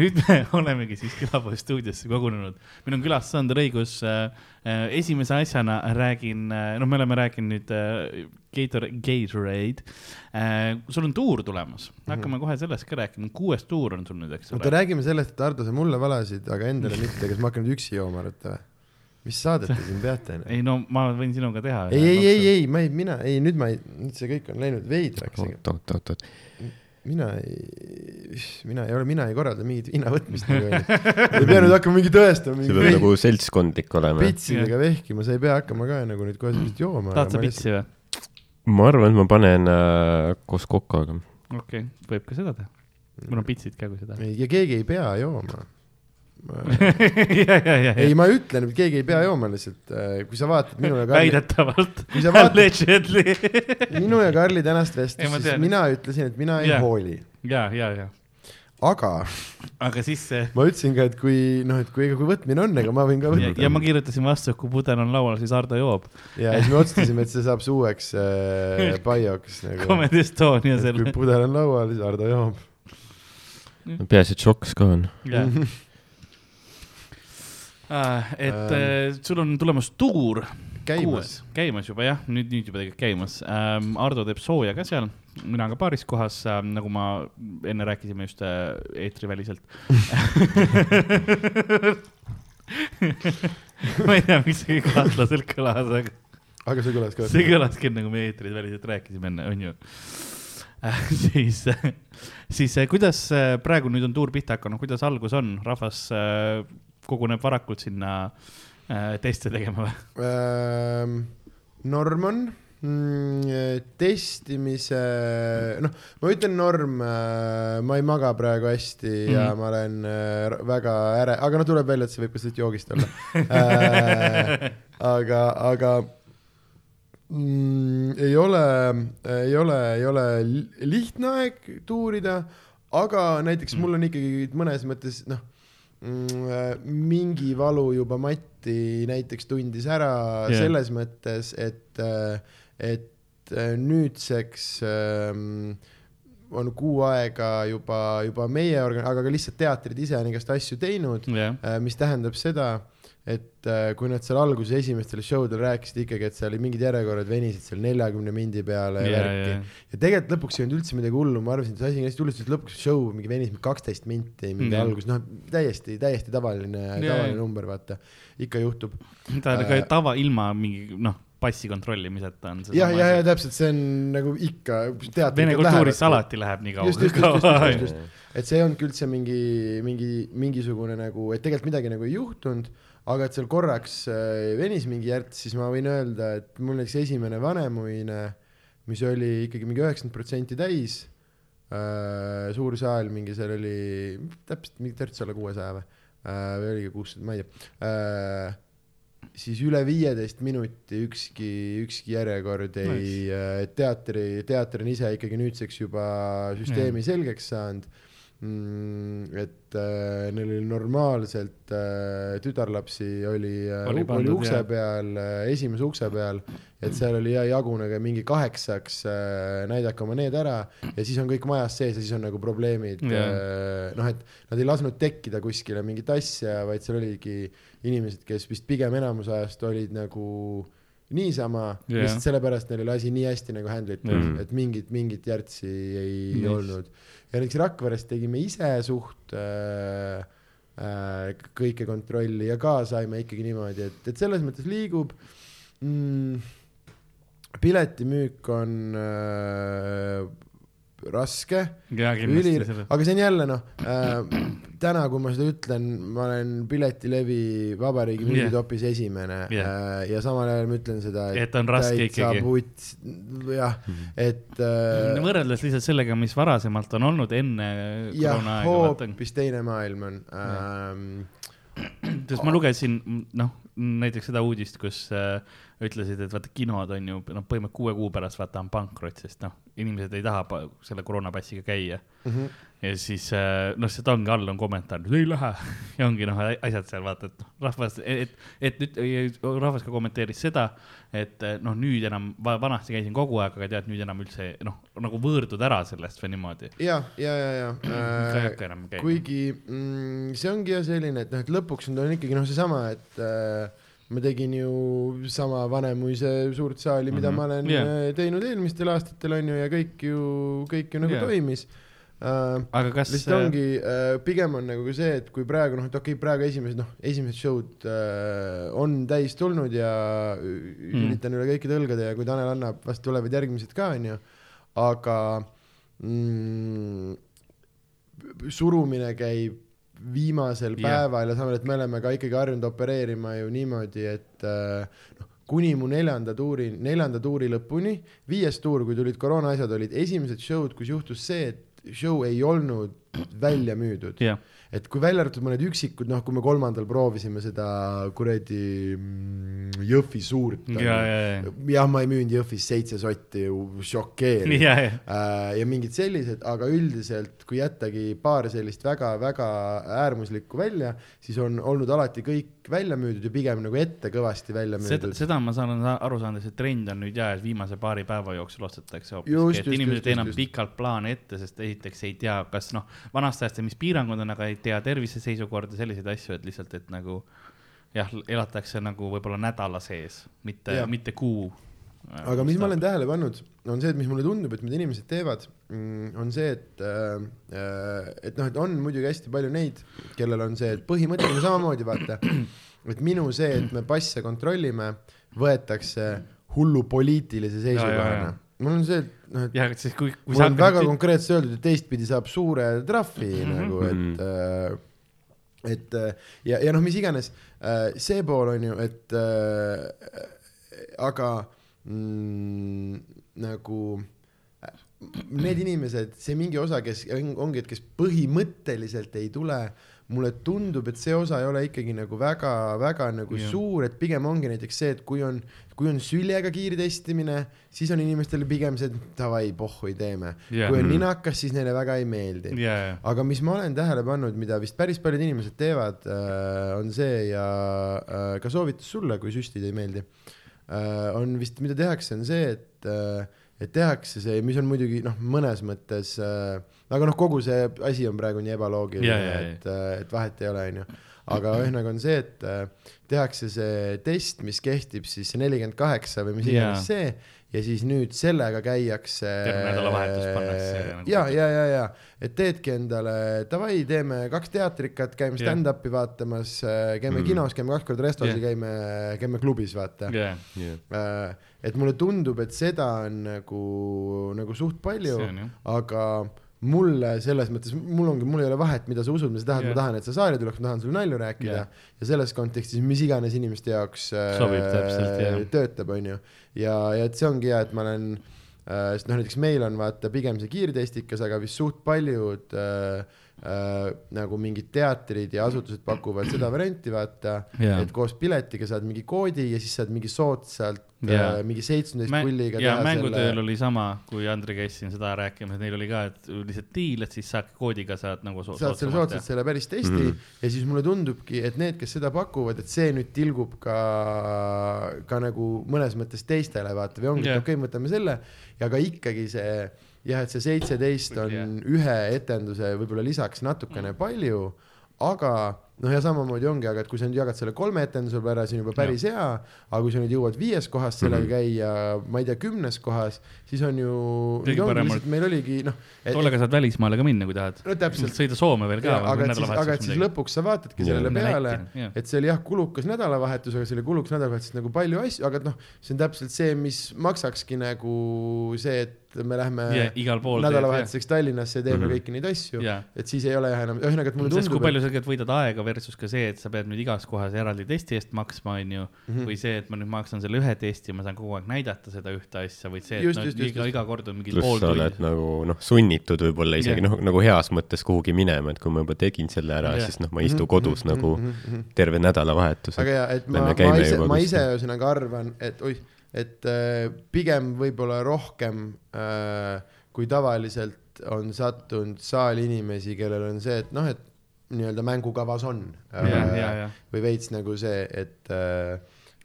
nüüd me olemegi siis Külapoe stuudiosse kogunenud. meil on külas Sander Õigus äh,. esimese asjana räägin, noh, me oleme rääkinud nüüd äh, Gator, Gatorade äh,. sul on tuur tulemas, hakkame kohe sellest ka rääkima, kuues tuur on sul nüüd, eks oota, ole. räägime sellest, et Hardo, sa mulle valasid, aga endale mitte, kas ma hakkan nüüd üksi jooma, arvata või? Mis saadet te siin peate? ei no ma võin sinuga teha. ei, ei, ei, ei, ma ei, mina, ei nüüd ma ei, nüüd see kõik on läinud veidraks. oot, oot, oot, oot. mina ei, mina ei ole, mina ei korralda mingit viina võtmist nagu ei pea nüüd hakkama mingi tõestama, see peab nagu seltskondlik olema. pitsidega vehkima, sa ei pea hakkama ka nagu nüüd kohe sellist jooma. tahad sa pitsi või? ma arvan, et ma panen äh, koos kokaga. okei okay., võib ka seda teha. mul on pitsid ka, kui seda. ei, ja keegi ei pea jooma. ja, ja, ja, ei, ja. ma ütlen, et keegi ei pea jooma lihtsalt, kui sa vaatad minu ja Karli, väidetavalt. kui Allegedly. minu ja Karli tänast vestlust, siis tean. mina ütlesin, et mina ei Jah. hooli, ja, ja, ja. aga aga siis see ma ütlesin ka, et kui noh, et kui, kui võtmine on, ega ma võin ka ja, võtta ja ma kirjutasin vastu, et kui pudel on laual, siis Hardo joob. ja siis me otsustasime, et see saab su uueks äh, bioks nagu. Comedy Estonia kui selle. pudel on laual, siis Hardo joob. peaasi, et šoks ka on. Et äh, sul on tulemas tuur. käimas. käimas juba jah, nüüd, nüüd juba tegelikult käimas ähm,. Ardo teeb sooja ka seal, mina ka paaris kohas ähm,, nagu ma enne rääkisime just äh, eetriväliselt ma ei tea, miks see kahtlaselt kõlas, aga aga see kõlas ka. see kõlaski nagu me eetris väliselt rääkisime enne, onju. siis, siis äh, kuidas äh, praegu nüüd on tuur pihta hakanud, kuidas algus on, rahvas äh, koguneb varakult sinna äh, teste tegema või? ähm,. Norm on mm, testimise, noh, ma ütlen norm, ma ei maga praegu hästi mm. ja ma olen äh, väga äre, aga no tuleb välja, et see võib ka lihtsalt joogist olla äh,. aga, aga mm, ei ole, ei ole, ei ole li- lihtne aeg tuurida, aga näiteks Mm. mul on ikkagi mõnes mõttes noh, mingi valu juba Mati näiteks tundis ära yeah. selles mõttes, et, et äh, nüüdseks ähm, on kuu aega juba, juba meie organ-, aga ka lihtsalt teatrid ise on igast asju teinud, jah, mis tähendab seda, et äh, kui nad seal alguses esimestel show del rääkisid ikkagi, et seal mingid järjekorrad venisid seal neljakümne mindi peale ja, värki. ja, ja tegelikult lõpuks ei olnud üldse midagi hullu, ma arvasin, et see asi on hästi hull, sest lõpuks show mingi venis mingi kaksteist minti, mingi mm. algus, noh, täiesti, täiesti tavaline, Jaa, tavaline number, vaata, ikka juhtub. ka Äh, tava ilma mingi noh, passi kontrollimiseta on see jah, ja, ja täpselt, see on nagu ikka. Vene kultuuris alati läheb nii just, just, just, just, kaua just, just, et see ei olnudki üldse mingi, mingi, mingisugune nagu, et tegelikult midagi nagu ei juhtunud, aga et seal korraks äh, venis mingi järts, siis ma võin öelda, et mul näiteks esimene vanemuine, mis oli ikkagi mingi üheksakümmend protsenti täis äh,, suur saal mingi, seal oli täpselt mingi terts alla kuuesaja või äh,, või oligi kuussada, ma ei tea siis üle viieteist minuti ükski, ükski järjekord ei nice., teatri, teater on ise ikkagi nüüdseks juba süsteemi yeah. selgeks saanud. Et äh, neil oli normaalselt äh, tütarlapsi oli, äh, Oli pandud, oli ukse jah. peal äh,, esimese ukse peal, et seal oli hea jagunege mingi kaheksaks äh,, näidake oma need ära ja siis on kõik majas sees ja siis on nagu probleemid Jah. äh, noh, et nad ei lasknud tekkida kuskile mingit asja, vaid seal oligi inimesed, kes vist pigem enamus ajast olid nagu niisama yeah., lihtsalt sellepärast neil oli asi nii hästi nagu handle itud mm., et mingit, mingit järtsi ei nice. olnud. Ja näiteks Rakveres tegime ise suht äh, äh, kõike kontrolli ja ka saime ikkagi niimoodi, et, et selles mõttes liigub mm,. piletimüük on äh, raske üli aga see on jälle noh äh,, täna, kui ma seda ütlen, ma olen Piletilevi Vabariigi müügitopis esimene Jah. äh, ja samal ajal ma ütlen seda, et on raske ikkagi. jah, et äh, võrreldes lihtsalt sellega, mis varasemalt on olnud enne jah, koroona aega, vaata. hoopis teine maailm on ähm,. sest ma lugesin, noh, näiteks seda uudist, kus äh, ütlesid, et vaata kinod on ju, noh, põhimõtteliselt kuue kuu pärast vaata on pankrot, sest noh, inimesed ei taha selle koroonapassiga käia. Mhm. ja siis äh, noh, sealt ongi all on kommentaar, ei lähe ja ongi noh, asjad seal vaata, et noh, rahvas, et, et nüüd rahvas ka kommenteeris seda, et äh, noh, nüüd enam, vanasti käisin kogu aeg, aga tead, nüüd enam üldse noh, nagu võõrdud ära sellest või niimoodi. ja, ja, ja, ja äh, kuigi mm, see ongi jah selline, et noh, et lõpuks on ikkagi noh, seesama, et äh, ma tegin ju sama Vanemuise suurt saali, mida Mhm. ma olen yeah. teinud eelmistel aastatel on ju ja kõik ju, kõik ju nagu yeah. toimis äh,. aga kas lihtsalt ongi äh,, pigem on nagu see, et kui praegu noh, et okei okay,, praegu esimesed noh, esimesed show'd äh, on täis tulnud ja mm. üritan üle kõikide õlgade ja kui Tanel annab, vast tulevad järgmised ka onju, aga mm, surumine käib viimasel Jah. päeval ja samal, et me oleme ka ikkagi harjunud opereerima ju niimoodi, et äh, noh, kuni mu neljanda tuuri, neljanda tuuri lõpuni, viies tuur, kui tulid koroona asjad, olid esimesed show'd, kus juhtus see, et show ei olnud välja müüdud. jah, et kui välja arvatud mõned üksikud, noh, kui me kolmandal proovisime seda kuradi mm, Jõhvi suurt. ja, ja, ja, jah, ma ei müünud Jõhvis seitse sotti šokeeriv. ja, ja, Äh, ja mingid sellised, aga üldiselt, kui jättagi paar sellist väga-väga äärmuslikku välja, siis on olnud alati kõik välja müüdud ja pigem nagu ette kõvasti välja seda, müüdud. seda ma saan sa- aru saanud, et see trend on nüüd ja, et viimase paari päeva jooksul ostetakse Just, hoopiski, et just, inimesed just, ei enam just, just. pikalt plaane ette, sest esiteks ei tea, kas noh, vanast ajast, mis piirangud on, aga ei tea tervise seisukorda, selliseid asju, et lihtsalt, et nagu jah, elatakse nagu võib-olla nädala sees, mitte mitte kuu. aga mis ma olen tähele pannud, on see, et mis mulle tundub, et mida inimesed teevad, on see, et äh,, et noh, et on muidugi hästi palju neid, kellel on see, et põhimõtteliselt samamoodi vaata, et minu see, et me passe kontrollime, võetakse hullu poliitilise Ja, ja, seisukohana ja.. Mul on see, et noh, et jah, et siis kui, kui mul on väga hakkad- konkreetselt öeldud, et teistpidi saab suure trahvi mm Mhm. -hmm. nagu, et äh, et äh, ja, ja noh, mis iganes, see pool on ju, et äh, aga mm, nagu äh, need inimesed, see mingi osa, kes on- ongi, et kes põhimõtteliselt ei tule, mulle tundub, et see osa ei ole ikkagi nagu väga-väga nagu yeah. suur, et pigem ongi näiteks see, et kui on, kui on süljega kiirtestimine, siis on inimestele pigem see, et davai, pohhu ei teeme yeah.. kui on Mhm. ninakas, siis neile väga ei meeldi ja, aga mis ma olen tähele pannud, mida vist päris paljud inimesed teevad, on see ja äh, ka soovitus sulle, kui süstid ei meeldi, on vist, mida tehakse, on see, et, et tehakse see, mis on muidugi noh, mõnes mõttes, aga noh, kogu see asi on praegu nii ebaloogiline Ja, ja, ja. et, et vahet ei ole, onju. Aga ühesõnaga on see, et äh, tehakse see test, mis kehtib siis nelikümmend kaheksa või mis iganes see ja siis nüüd sellega käiakse. Ja, ja, ja, ja, et teedki endale davai, teeme kaks teatrikat, käime stand-up'i vaatamas, käime Mhm. mm. kinos, käime kaks korda Jah. ja käime, käime klubis, vaata. ja, et mulle tundub, et seda on nagu, nagu suht palju aga mulle selles mõttes, mul ongi, mul ei ole vahet, mida sa usud, mis sa tahad yeah., ma tahan, et sa saali tuleks, ma tahan sulle nalju rääkida yeah. ja selles kontekstis, mis iganes inimeste jaoks äh, Sobib täpselt, jah. töötab, onju. ja, ja et see ongi hea, et ma olen äh,, sest noh, näiteks meil on vaata pigem see kiirtestikas, aga vist suht paljud äh, äh, nagu mingid teatrid ja asutused pakuvad seda varianti, vaata Jaa. et koos piletiga saad mingi koodi ja siis saad mingi soodsalt Äh, mingi seitsmeteist pulliga ja mängutööl selle oli sama, kui Andri käis siin seda rääkimas, neil oli ka, et lihtsalt diil, et siis saad koodiga saad nagu so saad selle soodsalt selle päris testi mm. -hmm. ja siis mulle tundubki, et need, kes seda pakuvad, et see nüüd tilgub ka, ka nagu mõnes mõttes teistele vaata või ongi yeah., okei okay,, võtame selle ja ka ikkagi see jah, et see seitseteist on Jah. ühe etenduse võib-olla lisaks natukene palju, aga noh, ja samamoodi ongi, aga et kui sa nüüd jagad selle kolme etenduse peale ära, see on juba päris hea, aga kui sa nüüd jõuad viies kohas sellega Mhm. käia, ma ei tea, kümnes kohas, siis on ju, meil oligi noh, tollega saad välismaale ka minna, kui tahad. no sõida Soome veel ka aga et siis, aga et siis lõpuks sa vaatadki sellele peale, et see oli jah, kulukas nädalavahetus, aga see oli kulukas nädalavahetus nagu palju asju, aga et noh, see on täpselt see, mis maksakski nagu see, et me lähme ja igal pool. nädalavahetuseks Tallinnasse ja teeme Mhm. kõiki neid asju, ja, et siis ei ole jah enam, ühesõnaga, et mulle sest kui tundub, palju sa tegelikult võidad aega versus ka see, et sa pead nüüd igas kohas eraldi testi eest maksma, onju. Mhm. või see, et ma nüüd maksan selle ühe testi ja ma saan kogu aeg näidata seda ühte asja või see, et Just, no, just, iga, just. iga kord on mingi pool sa oled tundi. nagu noh, sunnitud võib-olla isegi Jah. noh, nagu heas mõttes kuhugi minema, et kui ma juba tegin selle ära Jah., siis noh, ma ei istu kodus Mhm, nagu mhm, mhm. terve nädalavahetus. aga ja, et ma, ma ise, ma ise ühesõnaga arvan, et oih, et äh, pigem võib-olla rohkem äh, kui tavaliselt on sattunud saali inimesi, kellel on see, et noh, et nii-öelda mängukavas on ja, ja, ja, või veits nagu see, et äh,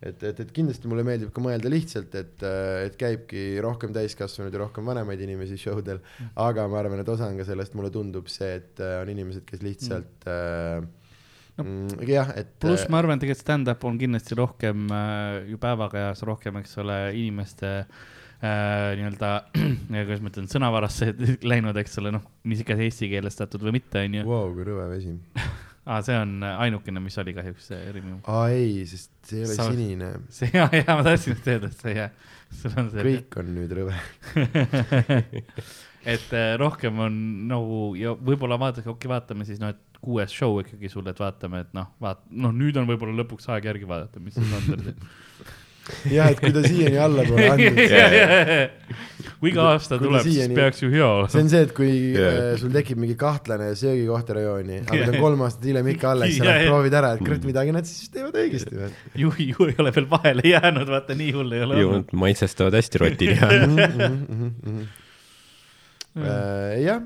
et, et, et kindlasti mulle meeldib ka mõelda lihtsalt, et, et käibki rohkem täiskasvanuid ja rohkem vanemaid inimesi show del, aga ma arvan, et osa on ka sellest, mulle tundub see, et äh, on inimesed, kes lihtsalt äh, No, mm, jah, et pluss ma arvan, tegelikult stand-up on kindlasti rohkem äh, ju päevakäes rohkem, eks ole, inimeste äh, nii-öelda, kuidas ma ütlen, sõnavarasse läinud, eks ole, noh, mis iganes eestikeelestatud või mitte, onju. Vau, kui rõve vesi. aa, see on ainukene, mis oli kahjuks see erinev. aa ei, sest see ei ole Sa- sinine, see, ja, ja ma tahtsin just öelda, et see jah, sul on see, kõik on nüüd rõve. et äh, rohkem on nagu ja võib-olla vaadake, okei vaatame siis noh, et kuues show ikkagi sulle, et vaatame, et noh, vaat-, noh, nüüd on võib-olla lõpuks aeg järgi vaadata, mis siis Sander teeb. jah, et kui ta siiani alla pole andnud, kui iga aasta Kui tuleb, siis peaks ju hea see olema. on see, et kui yeah. sul tekib mingi kahtlane söögikoht rajooni, aga ta on kolm aastat hiljem ikka alles, sa lähed proovid ära, et kurat, midagi nad siis teevad õigesti või. ju, ju ei ole veel vahele jäänud, vaata nii hull ei ole ju olnud. nad maitsestavad hästi rotid ja Mhm, jah,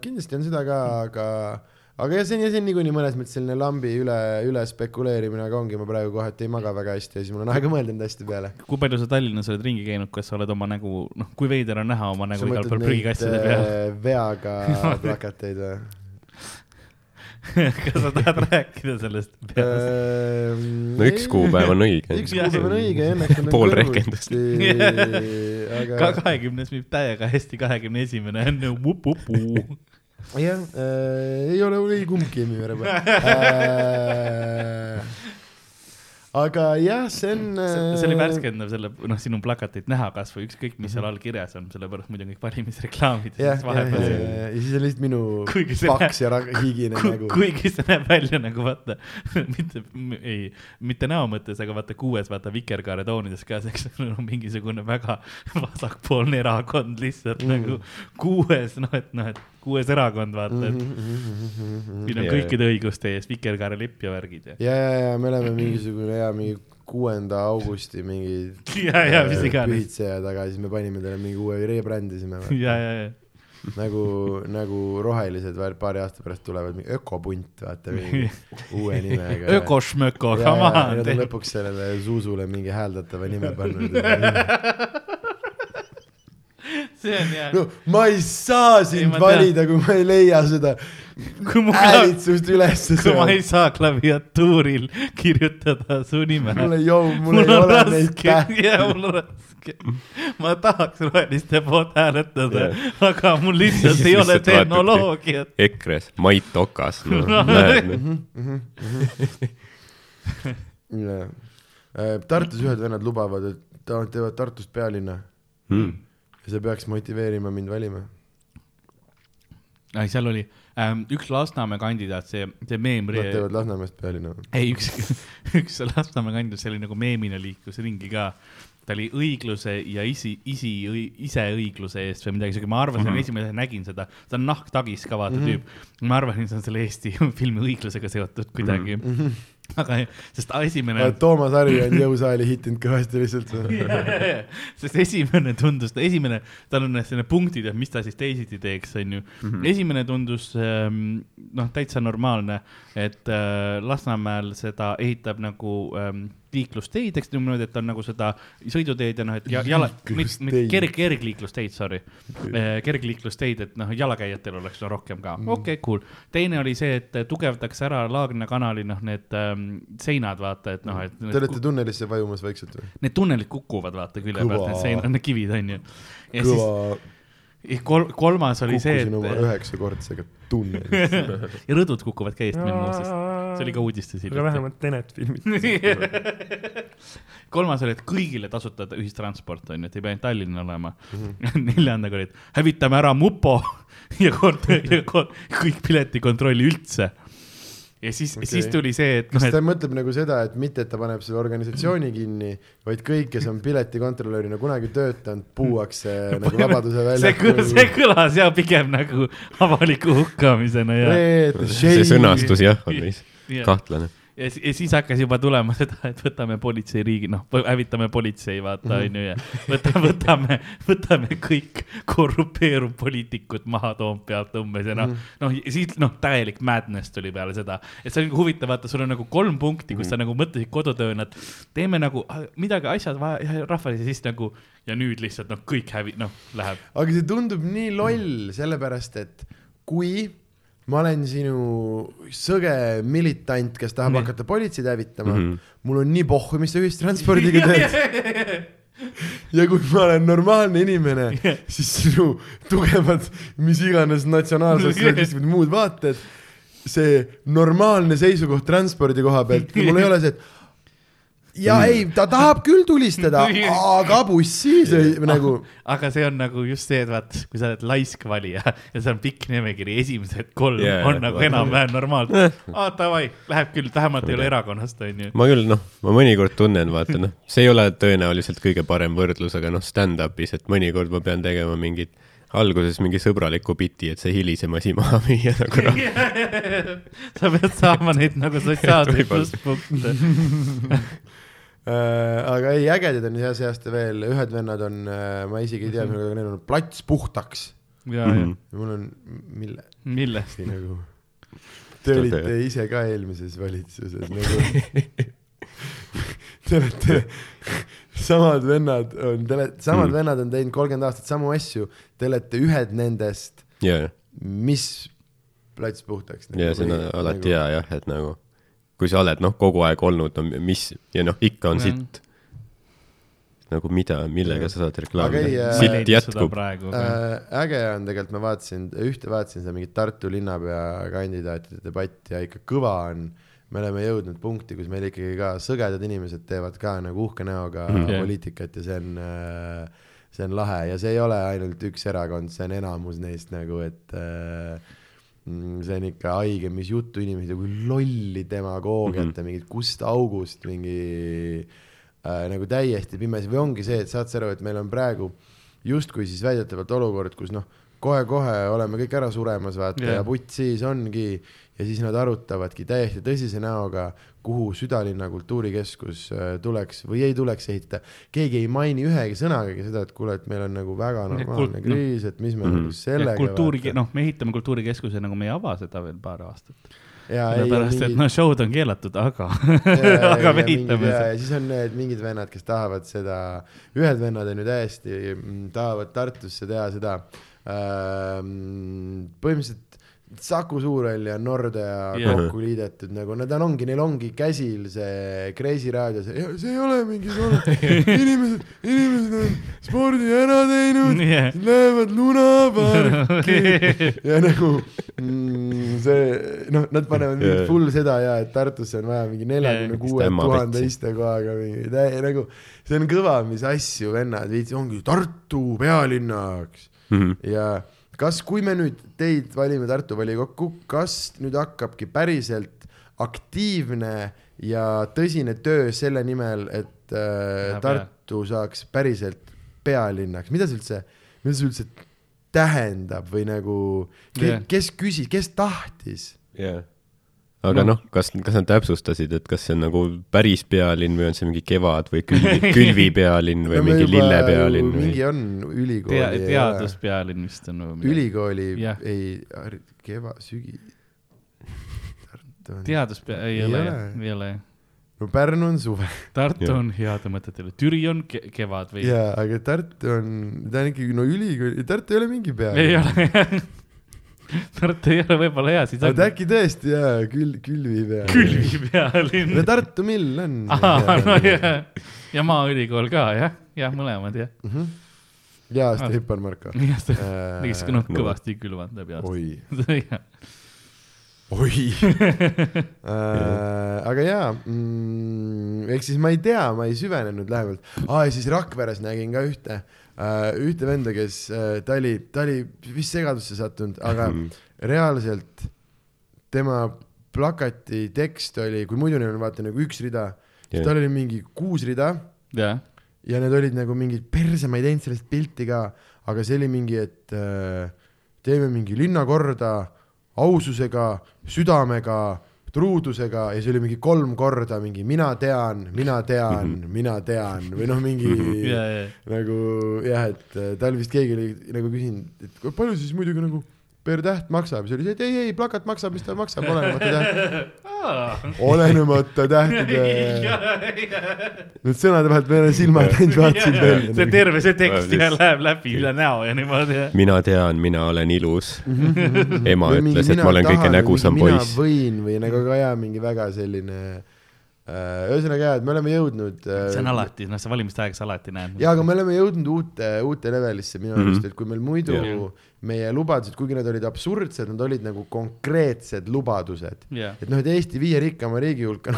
kindlasti on seda ka, aga, aga jah, see on, see on niikuinii mõnes mõttes selline lambi üle, üle spekuleerimine, aga ongi, ma praegu kohati ei maga väga hästi ja siis mul on aega mõelda nende asjade peale. kui palju sa Tallinnas oled ringi käinud, kas sa oled oma nägu, noh, kui veider on näha oma nägu igal pool prügikasside peal? äh, veaga plakateid või? kas sa tahad rääkida sellest peast? no üks kuupäev on õige. üks kuupäev on õige õnneks on Pool aga kahekümnes viib täiega hästi, kahekümne esimene on nagu vup-vupu. Jah äh,, ei ole ei kumbki ei müü ära äh,. aga jah, see on. see oli värskendav selle, noh, sinu plakatit näha kasvõi ükskõik, mis seal all kirjas on, sellepärast muidu on kõik valimisreklaamid ja ja, vahepeal ja, ja siis on lihtsalt minu paks ja Ku, nägu. kuigi see näeb välja nagu vaata, mitte, ei, mitte näo mõttes, aga vaata kuues vaata vikerkaare toonides ka, see on no, mingisugune väga vasakpoolne erakond lihtsalt mm. nagu kuues, noh, et noh, et kuues erakond vaata, et Mhm. siin on Jaa, kõikide õiguste eest vikerkaare lipp ja värgid ja, ja, ja, ja me oleme mingisugune ja mingi kuuenda augusti mingi ja, ja mis iganes. pühitseja taga, siis me panime talle mingi uue rebrändisime. ja, ja, ja, nagu, nagu rohelised veel paari aasta pärast tulevad, mingi ökopunt, vaata mingi uue nimega. ökošmöko, ja, come ja nad on on. lõpuks sellele Zuzule mingi hääldatava nime pannud. see on hea. no ma ei saa sind Ei, valida, kui ma ei leia seda kui mu, häälitsust ülesse kui ma ei saa klaviatuuril kirjutada su nime. mul ei joo, mul ei ole neid tähti. ja mul on raske. ma tahaks roheliste poolt hääletada Jah. aga mul lihtsalt ei ole tehnoloogiat. EKRE-s Mait Okas no, No. näed, Äh, Tartus ühed vennad lubavad, et ta- teevad Tartust pealinna mm. Ja see peaks motiveerima mind valima. ei, seal oli ähm, üks Lasnamäe kandidaat, see, see meem. Nad teevad Lasnamäest pealinna. ei, üks, üks Lasnamäe kandidaat, see oli nagu meemina liiklus ringi ka. ta oli õigluse ja isi, isi, ise õigluse eest või midagi siuke, ma arvasin mm. -hmm. esimese nägin seda, ta on nahktagis ka vaata mm -hmm. tüüp. ma arvasin, see on selle Eesti filmi õiglusega seotud kuidagi mm. -hmm. aga, sest esimene. Toomas Harri on jõusaali hittinud kõvasti lihtsalt. sest esimene tundus, esimene, tal on selline punktid, et mis ta siis teisiti teeks, onju. esimene tundus ähm, noh, täitsa normaalne, et äh, Lasnamäel seda ehitab nagu ähm, liiklusteid, eks niimoodi, et on nagu seda sõiduteed ja noh, et ja, jala, Liiklusteid. kerg, kergliiklusteid, sorry. kergliiklusteid, et noh, jalakäijatel oleks no rohkem ka, okei okay,, cool. teine oli see, et tugevdaks ära Laagna kanali noh, need ähm, seinad, vaata, et noh, et. Te olete tunnelisse vajumas vaikselt või? Need tunnelid kukuvad, vaata külje pealt, need seinad, need kivid onju. ja siis kõva, kol, kolmas oli see, kukkusin oma et üheksakordsega tunnelisse. ja rõdud kukuvad ka eest meil muuseas, see oli ka uudistes aga. vähemalt Tenet filmid. kolmas oli, et kõigile tasuta ühistransport on ju, et ei pea ainult Tallinn olema mm. -hmm. neljandaga oli, et hävitame ära mupo ja kord, ja kord, kõik piletikontrolli üldse. ja siis okay., siis tuli see, et kas noh, ta et mõtleb nagu seda, et mitte, et ta paneb selle organisatsiooni kinni, vaid kõik, kes on piletikontrolörina kunagi töötanud, puuakse nagu Vabaduse see, väljakul. see kõlas ja pigem nagu avaliku hukkamisena ja. see sõnastus jah, on vist ja, kahtlane. ja, ja siis hakkas juba tulema seda, et võtame politseiriigi, noh, hävitame politsei, vaata, Mhm. onju, ja võtame, võtame, võtame kõik korrupeerunud poliitikud maha Toompealt umbes ja noh, Mhm. noh, siis noh, täielik madness tuli peale seda. et see on nagu huvitav, vaata, sul on nagu kolm punkti, kus sa Mhm. nagu mõtlesid kodutööna, et teeme nagu ah, midagi asjad vaja, rahvale ja siis nagu ja nüüd lihtsalt noh, kõik hävi-, noh, läheb. aga see tundub nii loll, sellepärast et kui ma olen sinu sõge militant, kes tahab Nii. hakata politseid hävitama mm. -hmm. mul on nii pohhu, mis sa ühistranspordiga teed. ja kui ma olen normaalne inimene, siis sinu tugevad, mis iganes natsionaalsotsialistid või muud vaated, see normaalne seisukoht transpordi koha pealt, mul ei ole see, et ja ei, ta tahab küll tulistada, aga bussis nagu aga see on nagu just see, et vaat, kui sa oled laisk valija ja seal on pikk nimekiri, esimesed kolm yeah, on nagu enam-vähem normaalne. Eh. aa, davai, läheb küll, vähemalt ei ole erakonnast, onju. ma küll noh, ma mõnikord tunnen, vaata noh, see ei ole tõenäoliselt kõige parem võrdlus, aga noh, stand-up'is, et mõnikord ma pean tegema mingit, alguses mingi sõbraliku biti, et see hilisem asi maha müüa nagu noh, sa pead saama neid nagu sotsiaalseid plusspunkte. äh,. aga ei, ägedad on hea see aasta veel, ühed vennad on äh,, ma isegi ei tea, millega neil on plats puhtaks. ja, ja, Mhm. mul on, mille, millest? nagu, te olite ise ka eelmises valitsuses nagu. Te olete, samad vennad on, te olete, samad Mm. vennad on teinud kolmkümmend aastat samu asju, te olete ühed nendest, ja, mis plats puhtaks. ja see on alati hea jah, et nagu kui sa oled noh, kogu aeg olnud, no mis ja noh, ikka on Jah. sitt. nagu mida, millega sa saad reklaamida ei, äh,, sitt jätkub. praegu. äh,. äge on tegelikult, ma vaatasin, ühte vaatasin seda mingit Tartu linnapea kandidaatide debatti ja ikka kõva on. me oleme jõudnud punkti, kus meil ikkagi ka sõgedad inimesed teevad ka nagu uhke näoga Mhm. mm, Jah. poliitikat ja see on äh, see on lahe ja see ei ole ainult üks erakond, see on enamus neist nagu, et äh, see on ikka haige, mis juttu inimesed, kui lolli demagoogiat Mhm. ja mingit Gust August mingi äh, nagu täiesti pimesi või ongi see, et saad sa aru, et meil on praegu justkui siis väidetavalt olukord, kus noh, kohe-kohe oleme kõik ära suremas, vaata yeah. ja putt siis ongi ja siis nad arutavadki täiesti tõsise näoga, kuhu südalinna kultuurikeskus äh, tuleks või ei tuleks ehitada. keegi ei maini ühegi sõnagagi seda, et kuule, et meil on nagu väga normaalne noh. kriis, et mis me Mhm. nagu sellega. kultuuri, noh, me ehitame kultuurikeskuse, nagu me ei ava seda veel paar aastat. ja ei, sellepärast, et noh, show'd on keelatud, aga, aga me ja, ehitame seda. ja siis on need mingid vennad, kes tahavad seda, ühed vennad on ju täiesti, tahavad Tartusse teha seda ähm, põhimõtteliselt Saku Suurhall ja Nordea yeah. kokku liidetud nagu, nad on, ongi, neil ongi käsil see Kreisi raadio, see, ei ole mingi soolo, inimesed, inimesed on spordi ära teinud Yeah. lähevad lunaparki ja nagu mm, see noh, nad panevad yeah. full seda ja, et Tartusse on vaja mingi neljakümne kuue tuhande istekohaga mingi täie nagu, see on kõva, mis asju vennad viitsi, ongi Tartu pealinnaks Mhm. ja kas, kui me nüüd teid valime Tartu volikokku, kas nüüd hakkabki päriselt aktiivne ja tõsine töö selle nimel, et äh, Läheb Tartu saaks päriselt pealinnaks, mida see üldse, mida see üldse tähendab või nagu kes küsis, kes tahtis? jah. Aga noh, kas, kas nad täpsustasid, et kas see on nagu päris pealinn või on see mingi kevad või külvi, külvipealinn või mingi lillepealinn või mingi? on ülikooli tea-, teaduspealinn vist on või midagi. ülikooli Jah. ei, keva, sügi. Tartu on, teaduspea-, ei Ei ole ei ole. no Pärnu on suve Tartu Jah. on heade mõtetele, Türi on ke kevad või? ja, aga Tartu on, ta on ikkagi no ülikooli, Tartu ei ole mingi pea. ei ole Tartu ei ole võib-olla hea, siis on äkki tõesti jaa, küll, külvi pea. külvipealinn no. Tartu mill on. no ja, ja Maaülikool ka jah, jah, mõlemad jah. ja aasta Hippan Marko. jah, see Äh, tegis ka noh, kõvasti külvanud läbi aasta. oi, oi äh,. aga jaa mm,, ehk siis ma ei tea, ma ei süvenenud lähemalt. aa, ja siis Rakveres nägin ka ühte äh,, ühte venda, kes äh,, ta oli, ta oli vist segadusse sattunud, aga reaalselt tema plakati tekst oli, kui muidu neil on vaata nagu üks rida, siis tal oli mingi kuus rida. Jah, ja need olid nagu mingid perse, ma ei teinud sellest pilti ka, aga see oli mingi, et äh, teeme mingi linna korda aususega, südamega, truudusega ja see oli mingi kolm korda mingi mina tean, mina tean, mina tean. või noh, mingi ja, ja, nagu jah, et äh, tal vist keegi oli nagu küsinud, et palju siis muidugi nagu per täht maksab, siis oli see, et ei, ei plakat maksab, mis ta maksab, olenemata täht, olenemata tähtede, need sõnade vahelt veel silmad ainult vaatasid välja. see terve see tekst ja läheb läbi üle näo ja niimoodi mina tean, mina olen ilus. ema Või mingi ütles, et ma olen kõige nägusam poiss. mina võin või nagu ka jaa, mingi väga selline ühesõnaga jaa, et me oleme jõudnud äh, see on alati, noh, see valimiste aeg sa alati näed. jaa, aga me oleme jõudnud uute, uute levelisse minu Mhm. arust, et kui meil muidu Jah. meie lubadused, kuigi need olid absurdsed, nad olid nagu konkreetsed lubadused. jah, et noh, et Eesti viie rikkama riigi hulka,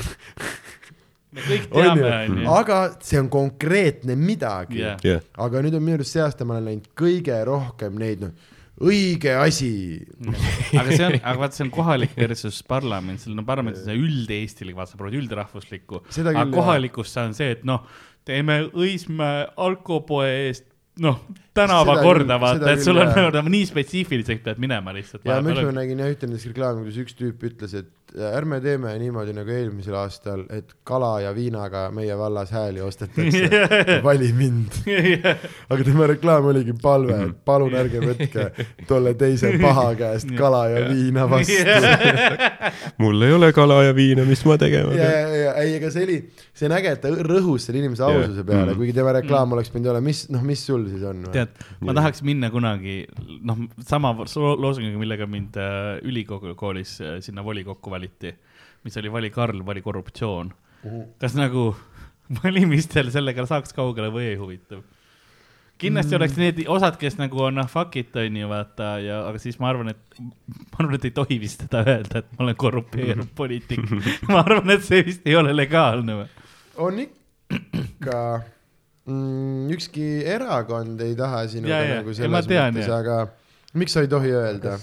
me kõik teame, ju, onju. aga see on konkreetne midagi Jah. jah, aga nüüd on minu arust see aasta ma olen näinud kõige rohkem neid, noh, õige asi. aga see on, aga vaata, see on kohalik versus parlament, seal on parlamendis on see üld-eestilik, vaata, sa proovid üldrahvuslikku. Aga küll, kohalikus see on see, et noh, teeme Õismäe alkopoe eest, noh, tänava Seda korda küll- vaata, et sul on jah. nagu nii spetsiifiliseks pead minema lihtsalt. ja ma ükspäev nägin jah ühte nendest reklaami, kus üks tüüp ütles, et äh, ärme teeme niimoodi nagu eelmisel aastal, et kala ja viinaga meie vallas hääli ostetakse, vali mind. aga tema reklaam oligi palve, et palun ärge võtke tolle teise paha käest kala ja viina vastu. mul ei ole kala ja viina, mis ma tegema ja, pean. ei, aga see oli, see on äge, et ta rõhus selle inimese aususe peale Mm., kuigi tema reklaam oleks pidanud olema, mis, noh, mis sul siis on? tead, ma tahaks minna kunagi, noh, sama lo- loosungiga, millega mind äh, ülikoolis äh, sinna volikokku valiti, mis oli vali Karl, vali korruptsioon. kas nagu valimistel sellega saaks kaugele või ei huvitav? kindlasti oleks need osad, kes nagu on noh fuck it onju vaata ja, aga siis ma arvan, et ma arvan, et ei tohi vist seda öelda, et ma olen korrumpeerunud poliitik. ma arvan, et see vist ei ole legaalne või? on ikka mm,, ükski erakond ei taha sinuga Ja, ja. nagu selles tean, mõttes, ja. aga miks sa ei tohi öelda?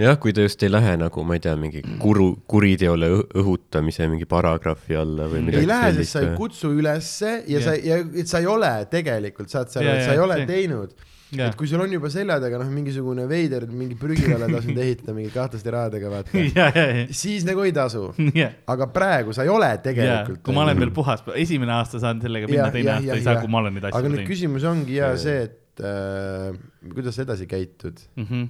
jah, kui ta just ei lähe nagu, ma ei tea, mingi kuru, kuriteole õhutamise mingi paragrahvi alla või midagi ei lähe, sest sa ei kutsu ülesse ja Jah. sa, ja et sa ei ole tegelikult, saad sa aru, Ja, et ja, sa ei ole see- teinud. Jah. et kui sul on juba selja taga noh, mingisugune veider mingi prügilale tasunud ehitada mingi kahtlaste rahadega, vaata, ja, ja, ja, siis nagu ei tasu. ja, aga praegu sa ei ole ja, tegelikult. kui ma olen veel puhas, esimene aasta saan sellega minna, teine aasta ei saa, kui ma olen neid asju aga nüüd teinud küsimus ongi ja see, et äh, kuidas sa edasi käitud mm. -hmm.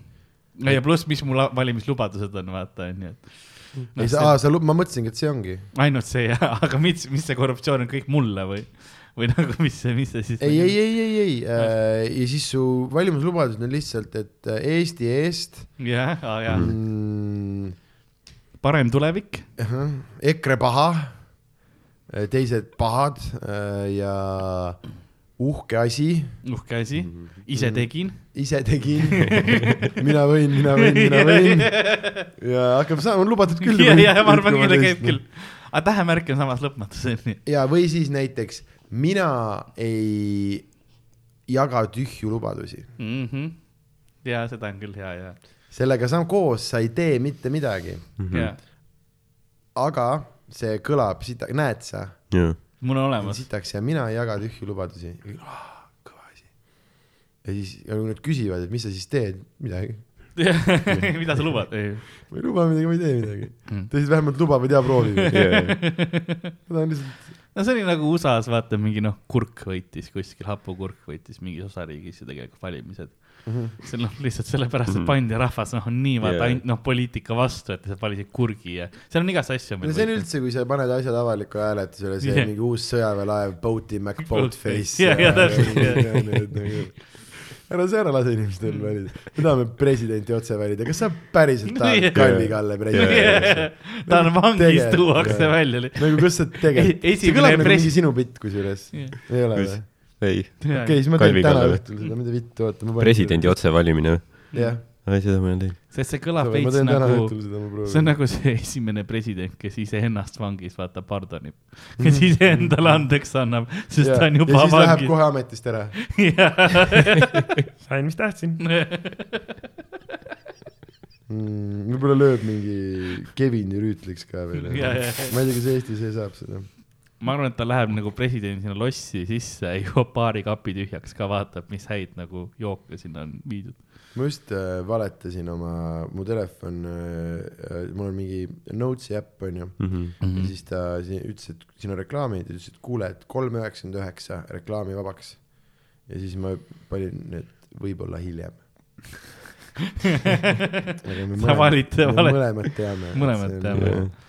Ja pluss, mis mu la- valimislubadused on, vaata onju, et no,. Noh, ei saa, sa, ma mõtlesingi, et see ongi. ainult see jah, aga mis, mis see korruptsioon on kõik mulle või, või nagu mis see, mis see siis ei, ei, ei, ei, ei äh, ja siis su valimislubadused on lihtsalt, et äh, Eesti eest jah, jah, mm,, parem tulevik, ahah, EKRE paha, teised pahad äh, ja uhke asi, uhke asi, ise tegin. ise tegin, mina võin, mina võin, mina võin. Ja hakkab saama lubatud küll. ja, ja, ma arvan küll, käib küll. aga tähemärk on samas lõpmatuseni. ja, või siis näiteks mina ei jaga tühju lubadusi, Mhm. ja seda on küll hea ja, sellega sa koos sa ei tee mitte midagi, ja. Aga see kõlab näed sa, jah, mul on olemas. sitaks ja mina ei jaga tühju lubadusi. kõva asi. ja siis, ja kui nad küsivad, et mis sa siis teed, midagi. mida sa lubad? ma ei luba midagi, ma ei tee midagi Mm.. teised vähemalt lubavad ja proovivad. ma tahan lihtsalt, no see oli nagu USA-s vaata mingi noh, kurk võitis kuskil, hapukurk võitis mingis osariigis ja tegelikult valimised. See noh, lihtsalt sellepärast, et pandi rahvas noh, on nii vaata Jaa. ainult noh, poliitika vastu, et lihtsalt valisid kurgi ja seal on igast asju. no see on üldse, kui sa paned asjad avalikule hääletusele, see Jah. mingi uus sõjaväelaev, Boaty McBoatface. Jah, jah, täpselt, ära sa ära lase inimestel valida, me tahame presidenti otse valida, kas sa päriselt tahad. Kalvi Kalle presidenti? ta on vangis, Tegelikult, tuuakse välja. nagu kas sa tegelikult, see kõlab nagu mingi sinu bitt kusjuures, ei ole või? ei, okei, siis ma teen täna õhtul seda, mida vittu, oota, presidendi otsevalimine või? jah, ei, seda ma ei teinud. sest see kõlab veits nagu, see on nagu see esimene president, kes iseennast vangis vaata pardonib, kes iseendale andeks annab, sest ta on ja juba siis läheb vangis. kohe ametist ära. sain, mis tahtsin. Mm, võib-olla lööb mingi Kevini rüütliks ka veel. Ja, ma ja, ei ja. tea, kas Eesti see saab seda. Ma arvan, et ta läheb nagu president sinna lossi sisse, joob paari kapi tühjaks ka, vaatab, mis häid nagu jooke sinna on viidud. ma just äh, valetasin oma, mu telefon äh,, mul on mingi Notes'i äpp onju Mhm. mm. ja siis ta ütles, et siin on reklaamid ütles, et kuule, et kolm üheksakümmend üheksa reklaamivabaks. ja siis ma panin need võib-olla hiljem. Sa valid- valed- mõlemad teame. mõlemad teame, jah. äh,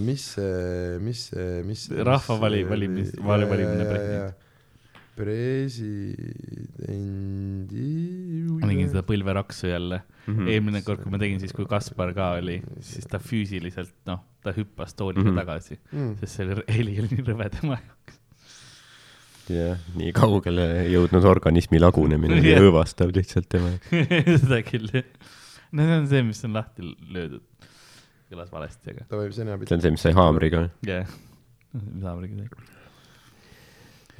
mis see, mis see, mis see. Rahva vali- valimis- vali- valimine president. presidendi. nägin seda põlveraksu jälle mm. -hmm. eelmine kord, kui ma tegin, siis kui Kaspar ka oli, siis ta füüsiliselt, noh, ta hüppas tooliga mm. -hmm. tagasi, mm.. sest see heli oli nii rõve tema jaoks. jah, nii kaugele jõudnud organismi lagunemine oli õõvastav lihtsalt tema jaoks. seda küll, jah. no see on see, mis on lahti löödud. Kõlas valesti, aga ta võib sena see on see, mis sai haamriga. jah yeah.. mis haamriga sai?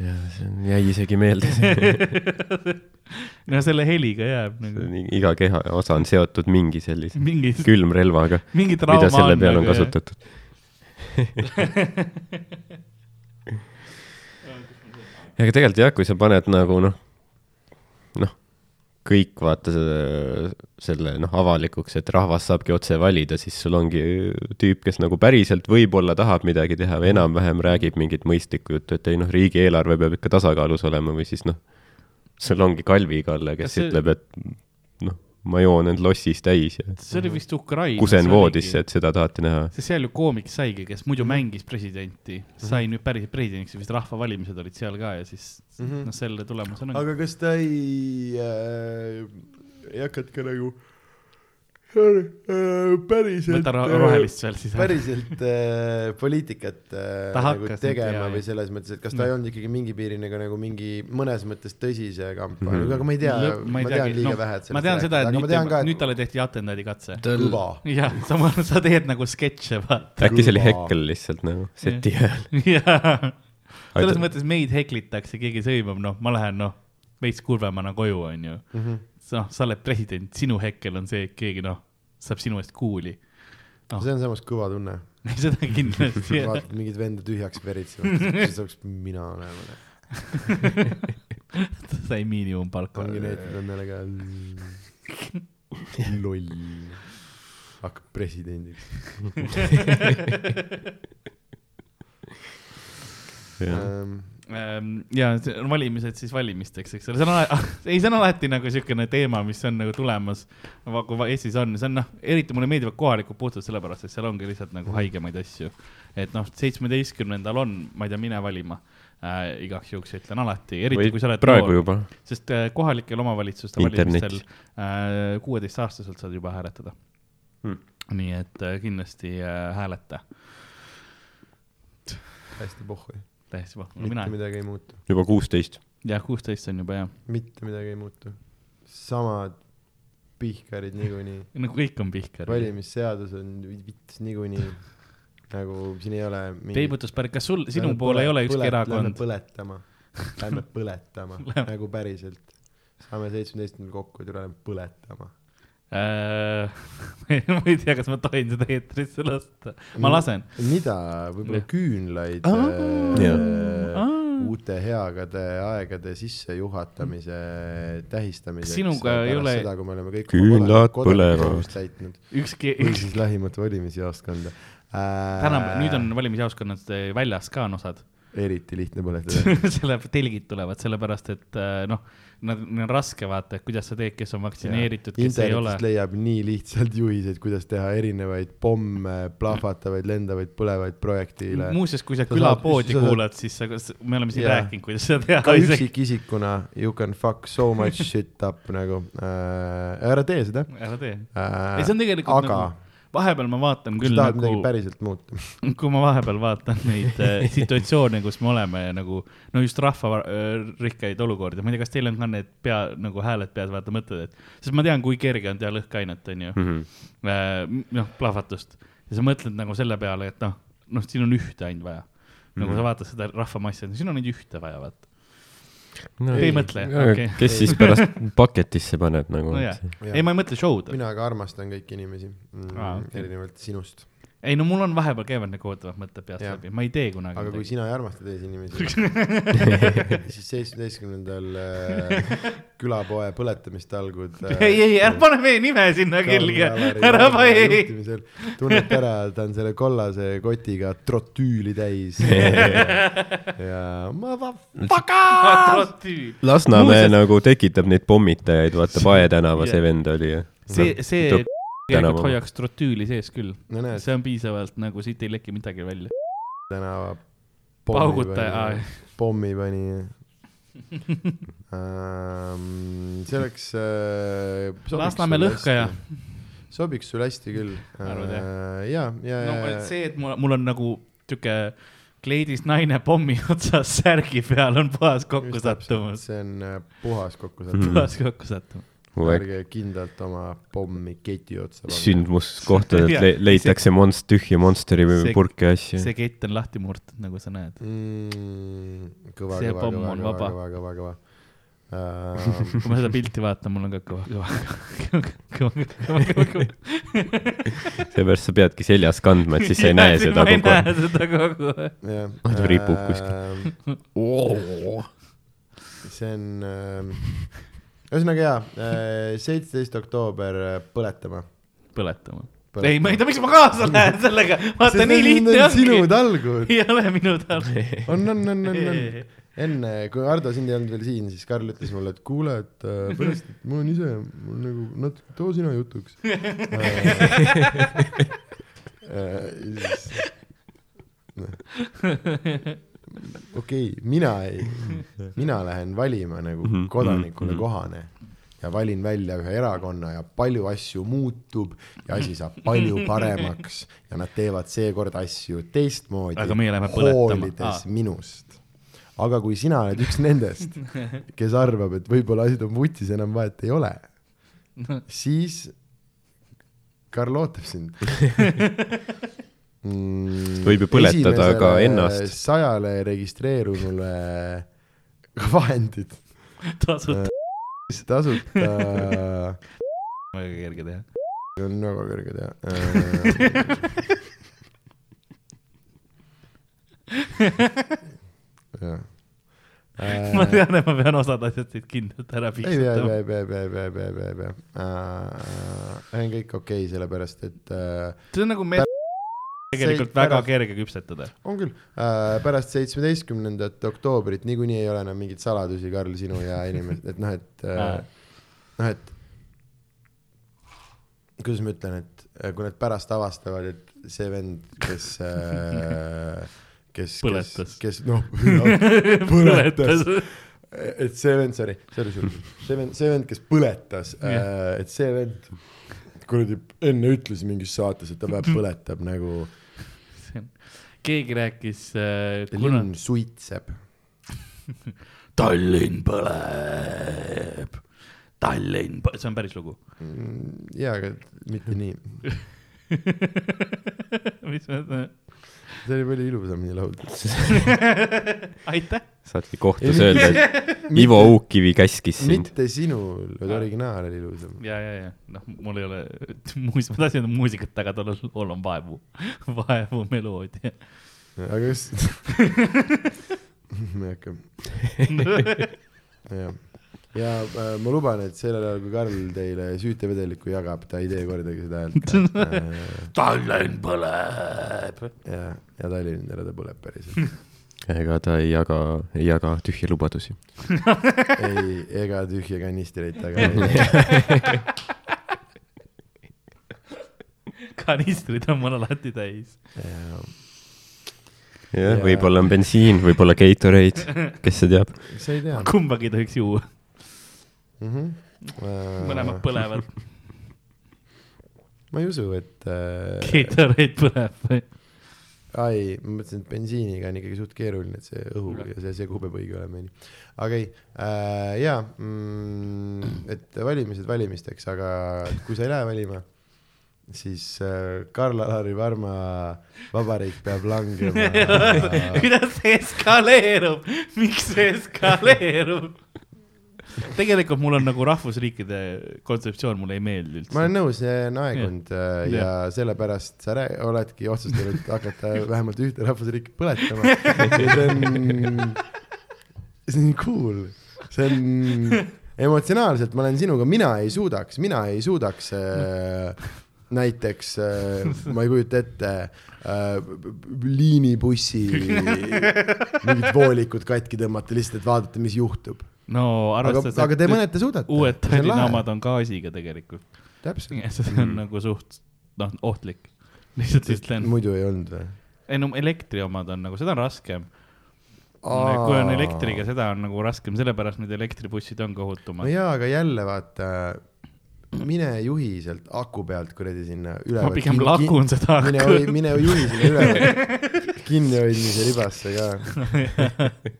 jah, see on, jäi isegi meelde. no selle heliga jääb nagu iga keha osa on seotud mingi sellise mingi, külmrelvaga, mingi trauma mida selle peal on nagu, kasutatud. aga tegelikult jah, kui sa paned nagu noh, noh, kõik vaata selle, selle noh, avalikuks, et rahvas saabki otse valida, siis sul ongi tüüp, kes nagu päriselt võib-olla tahab midagi teha või enam-vähem räägib mingit mõistlikku juttu, et ei noh, riigieelarve peab ikka tasakaalus olema või siis noh, sul ongi Kalvi Kalle, kes Kas see- ütleb, et noh, ma joon end lossis täis ja see oli vist Ukraina. kusen voodisse, et seda tahate näha. sest seal ju koomik saigi, kes muidu mängis presidenti, sai nüüd päriselt presidendiks ja vist rahvavalimised olid seal ka ja siis Mhm. noh, selle tulemusena. aga kas ta ei äh,, ei hakanud ka nagu päriselt võta ro- rohelist seal siis. päriselt äh, poliitikat äh, nagu nüüd, tegema jaa, või jah. selles mõttes, et kas ta ei olnud ikkagi mingi piirini ka nagu mingi mõnes mõttes tõsise kampaania mm, -hmm. aga ma ei tea, ma tean liiga no, vähe, et ma tean seda, et ma nüüd, tean ka, nüüd et talle tehti atendaadikatse. kõva. jah, sa, sa teed nagu sketše, vaata. äkki see oli. Hekkel lihtsalt nagu seti ajal. selles mõttes meid heklitakse, keegi sõimab, noh, ma lähen, noh, veits kurvemana koju, onju. noh, sa oled president, sinu hekkel on see, et keegi, noh, saab sinu eest kuuli. noh, see on samas kõva tunne, seda kindlasti. vaatad mingit venda tühjaks veritsemas, siis saaks mina olema. sai miinimumpalka. ongi need, need on jälle ka loll, hakkab presidendiks. Ehm, ja see on valimised siis valimisteks, eks ole, see on alati, ei, see on alati nagu siukene teema, mis on nagu tulemas. kui Eestis on, see on noh, eriti mulle meeldivad kohalikud puhtalt sellepärast, et seal ongi lihtsalt nagu haigemaid asju. et noh, seitsmeteistkümnendal on, ma ei tea, mine valima äh,. igaks juhuks ütlen alati, eriti või kui sa oled praegu. juba. sest äh, kohalikel omavalitsuste Internet. valimistel äh, kuueteistaastaselt saad juba hääletada Hmm. nii et äh, kindlasti äh, hääleta, hästi pohhui, täiesti vahva, mitte mina, midagi ei muutu, juba kuusteist. jah, kuusteist on juba hea, mitte midagi ei muutu. samad pihkarid niikuinii, nagu kõik on pihkar. valimisseadus on vits niikuinii, nagu siin ei ole mingi... peibutuspärik, kas sul, sinu pool ei ole ükski Lähme erakond? põletama, lähme põletama Lähme. nagu päriselt. saame seitsmeteistkümnendal kokku ja tuleme põletama. Äh, ma ei tea, kas ma tohin seda eetrisse lasta, ma lasen. mida, võib-olla küünlaid äh, uute heagade aegade sissejuhatamise tähistamiseks. Sinuga ei ole- seda, kui me oleme kõik Küünlad põlevad. ükski, või siis lähimat valimisjaoskonda äh,. täna, nüüd on valimisjaoskonnad eh, väljas ka on osad. Eriti lihtne põletada. selle, telgid tulevad sellepärast, et äh, noh, nad, neil on raske vaata, et kuidas sa teed, kes on vaktsineeritud, kes ei ole leiab nii lihtsalt juhiseid, kuidas teha erinevaid pomme, plahvatavaid, lendavaid, põlevaid projektiile. muuseas, kui sa Sa külapoodi saad- sa saad- kuulad, siis sa, me oleme siin Jaa. rääkinud, kuidas seda teha ka üksikisikuna you can fuck so much shit up nagu äh,. ära tee seda ära tee. äh,. ei, see on tegelikult aga nagu, vahepeal ma vaatan kui küll tahad midagi nagu, päriselt muuta, kui ma vahepeal vaatan neid äh, situatsioone, kus me oleme ja nagu, no just rahvarikkaid olukordi, ma ei tea, kas teil on ka need pea, nagu hääled peas, vaata mõtted, et, sest ma tean, kui kerge on teha lõhkeainet, onju, Mhm. noh, plahvatust. ja sa mõtled nagu selle peale, et noh, noh, siin on ühte ainult vaja. nagu Mhm. sa vaatad seda rahvamassi, siin on ainult ühte vaja, vaata. No, Te ei mõtle? Okei. kes siis pärast paketisse paneb nagu no ei, ma ei mõtle show'd. mina ka armastan kõiki inimesi mm, Aa, okei. erinevalt sinust, ei no mul on vahepeal käivad nagu ootavad mõtted peast Jah. läbi, ma ei tee kunagi aga kui midagi. sina ei armasta teisi inimesi siis seitsmeteistkümnendal äh, külapoe põletamistalgud äh, ei, ei, ära pane meie nime sinna külge, ära pane, tunnete ära, ta on selle kollase kotiga trotüüli täis ja motherfucker. Lasnamäe Muuseas- nagu tekitab neid pommitajaid, vaata Pae tänava see vend oli ju. see, see Tuleb tegelikult hoiaks trotüüli sees küll, no see on piisavalt nagu siit ei leki midagi välja. tänava paugutaja, pommipani ähm,. see oleks äh,. Lasnamäe lõhkaja.. sobiks sul hästi küll Arvad, jah? äh,. ja, ja, no ja, ja see, et mul, mul on nagu sihuke kleidis naine pommi otsas särgi peal on puhas kokkusattumus, see on äh, puhas kokkusattumus. puhas kokkusattumus. Ärge kindlalt oma pommi keti otsa pange. sündmuskohtadelt le leitakse monst-, tühja Monsteri purki ja asju. see kett on lahti murtud, nagu sa näed. mm,. kõva, See kõva, pomm kõva, on kõva, vaba. kõva, kõva, kõva uh. kui ma seda pilti vaatan, mul on ka kõva, kõva, kõva, kõva, kõva, kõva, seepärast sa peadki seljas kandma, et siis sa ei näe seda ma ei kogu aeg. näe seda kogu aeg. Ah, ta ripub kuskil. see on äh,, ühesõnaga jaa, seitseteist oktoober äh, põletama. põletama. ei, ma ei tea, miks ma kaasa lähen sellega, vaata nii lihtne sinu ongi. talgud. ei ole minu tal. on, on, on, on, on. enne, kui Ardo sind ei olnud veel siin, siis Karl ütles mulle, et kuule, et äh, pärast, mul on ise, mul nagu natuke, too sina jutuks äh. okei okay,, mina ei, mina lähen valima nagu Mhm, kodanikule mhm. kohane. ja valin välja ühe erakonna ja palju asju muutub ja asi saab palju paremaks ja nad teevad seekord asju teistmoodi, Aga meie läheme põletama. minust. aga kui sina oled üks nendest, kes arvab, et võib-olla asjad on vutsis, enam vahet ei ole, siis Karl ootab sind mm,. Võib ju põletada ka ennast. sajale registreerunule vahendid tasuta tasuta väga kerge teha. on väga kõrged jah. jah. ma tean, et ma pean osad asjad siit kindlalt ära ei pea, ei piksutama. pea, ei pea, ei pea, ei pea, ei pea, ei pea, ei pea. on kõik okei, sellepärast et äh, see on nagu me-, tegelikult väga pärast- kerge küpsetada. on küll. Äh,, pärast seitsmeteistkümnendat oktoobrit niikuinii ei ole enam mingeid saladusi, Karl, sinu ja inimesed, et noh, et äh, noh, et kuidas ma ütlen, et äh, kui nad pärast avastavad, et see vend, kes äh, kes, kes kes noh, põletas, et see vend, sorry, sorry, sorry, see vend, see vend, kes põletas äh,, et see vend kuradi enne ütles mingis saates, et ta vähe põletab nagu keegi rääkis äh,, kuna linn suitseb. Tallinn põleb, Tallinn, see on päris lugu. jaa, aga mitte nii. mis ma, see oli palju ilusamini lauldud. aitäh. saadki kohtus öelda, et Ivo Uukkivi käskis sind. mitte sinul, vaid originaal oli ilusam. ja, ja, ja noh, mul ei ole muus-, ma tahtsin muusikat, aga tollel lool on vaevu, vaevu meloodia. aga kas ma ei hakka, jah. Ja äh, ma luban, et sellel ajal, kui Karl teile süütevedelikku jagab, ta ei tee kordagi seda häält äh,. Tallinn põleb. ja, ja Tallinn ära ta põleb päriselt. ega ta ei jaga, ei jaga tühje lubadusi. ei, ega tühja kanistreid taga ei. kanistrid on mul alati täis. Ja jah Ja-, võib-olla on bensiin, võib-olla Gatorade, kes see teab. sa ei tea kumbagi ei tohiks juua, mm. -hmm. mõlemad põlevad. ma ei usu, et äh, Gatorade põleb või? ai, ma mõtlesin, et bensiiniga on ikkagi suht keeruline, et see õhu ja see segub peab õige olema, onju. aga ei äh,, jaa mm,, et valimised valimisteks, aga kui sa ei lähe valima, siis äh, Karl-Alari Varma vabariik peab langema kuidas see eskaleerub, miks see eskaleerub? Tegelikult mul on nagu rahvusriikide kontseptsioon mulle ei meeldi üldse. ma olen nõus, see on aegunud äh, ja Jah. sellepärast sa oledki otsustanud hakata vähemalt ühte rahvusriiki põletama. see on, see on cool, see on emotsionaalselt, ma olen sinuga, mina ei suudaks, mina ei suudaks äh, näiteks äh,, ma ei kujuta ette äh,, liinibussi mingid voolikud katki tõmmata lihtsalt, et vaadata, mis juhtub. No aga, arvestades, aga te mõned te suudate. uued Tallinna omad on gaasiga tegelikult. täpselt. see on nagu suht, noh, ohtlik. lihtsalt ütlen. muidu ei olnud või? ei no elektri omad on nagu, seda on raskem. kui on elektriga, seda on nagu raskem, sellepärast need elektribussid on no kohutumad. jaa, aga jälle vaata, mine juhi sealt aku pealt kuradi sinna üle. ma pigem lakun seda mine akku., mine juhi sinna üle kinnihoidmise ribasse ka.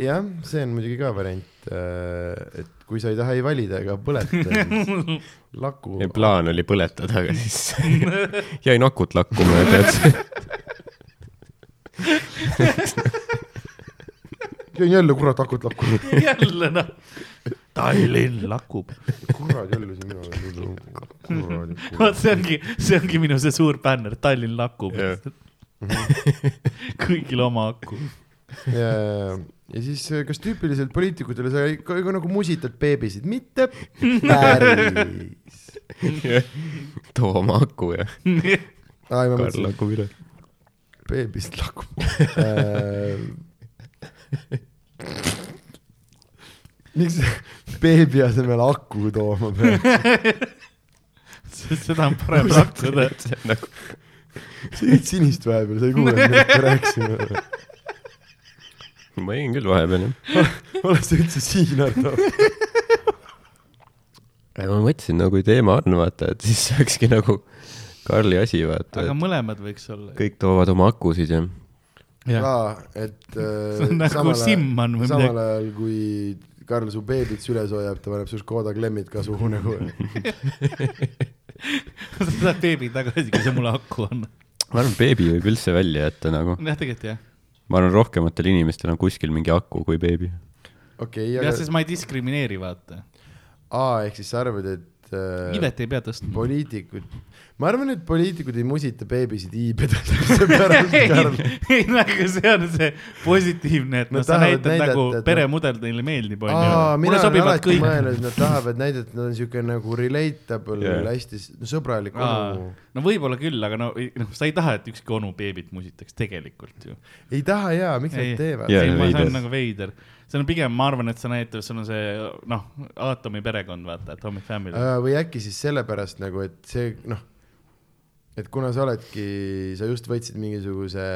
jah, see on muidugi ka variant, et kui sa ei taha ei valida ega põleta, siis laku. plaan oli põletada, aga siis jäin akut lakkuma ja tead, jäin jälle kurat akut lakku. jälle noh, Tallinn lakub. kurat jälle siin mina olen. vot see ongi, see ongi minu see suur bänner, Tallinn lakub kõigil oma aku. ja, ja siis kas tüüpiliselt poliitikutele sa ka, ka nagu musitad beebisid, mitte päris. too oma aku ja Karl lakub üle. beebist lakub äh,. miks beebi asemel aku tooma peab? seda on parem lakkuda. nagu sa jõid sinist vahepeal, sa ei kuulanud, millest me rääkisime. Ma jäin küll vahepeal jah. oled sa üldse siin, Ardo? ma mõtlesin nagu kui teema on vaata, et siis see olekski nagu Karli asi vaata aga mõlemad võiks olla. kõik toovad oma akusid ja jah, aa, et see on äh, nagu samal ajal, Simman või samal midagi. ajal kui Karl su beebit süles hoiab, ta paneb su Škoda klemmid ka suhu nagu. sa saad beebi tagasi, kui see mulle aku on. ma arvan, beebi võib üldse välja jätta nagu. jah, tegelikult jah. Ma arvan, rohkematel inimestel on kuskil mingi aku kui beebi. okei, jah, aga sest ma ei diskrimineeri, vaata. aa, ehk siis sa arvad, et äh, iivet ei pea tõstma. poliitikud, ma arvan, et poliitikud ei musita beebisid iibedesse pärast, Karl. ei, nagu see on see positiivne, et noh, sa näitad näidata, nagu et peremudel neile meeldib, onju. mina mulle olen sobivad alati kõik. mõelnud, et nad tahavad näidata, et nad on siuke nagu relatable yeah., hästi no, sõbralik onu. no võib-olla küll, aga no, noh, sa ei taha, et ükski onu beebit musitaks tegelikult ju. ei taha jaa, miks nad teevad Jaa, ei, no ma, see on nagu veider. See on pigem, ma arvan, et sa näitad, sul on see noh, Atomi perekond, vaata, Atomic Family. Äh, või äkki siis sellepärast nagu, et see noh, et kuna sa oledki, sa just võtsid mingisuguse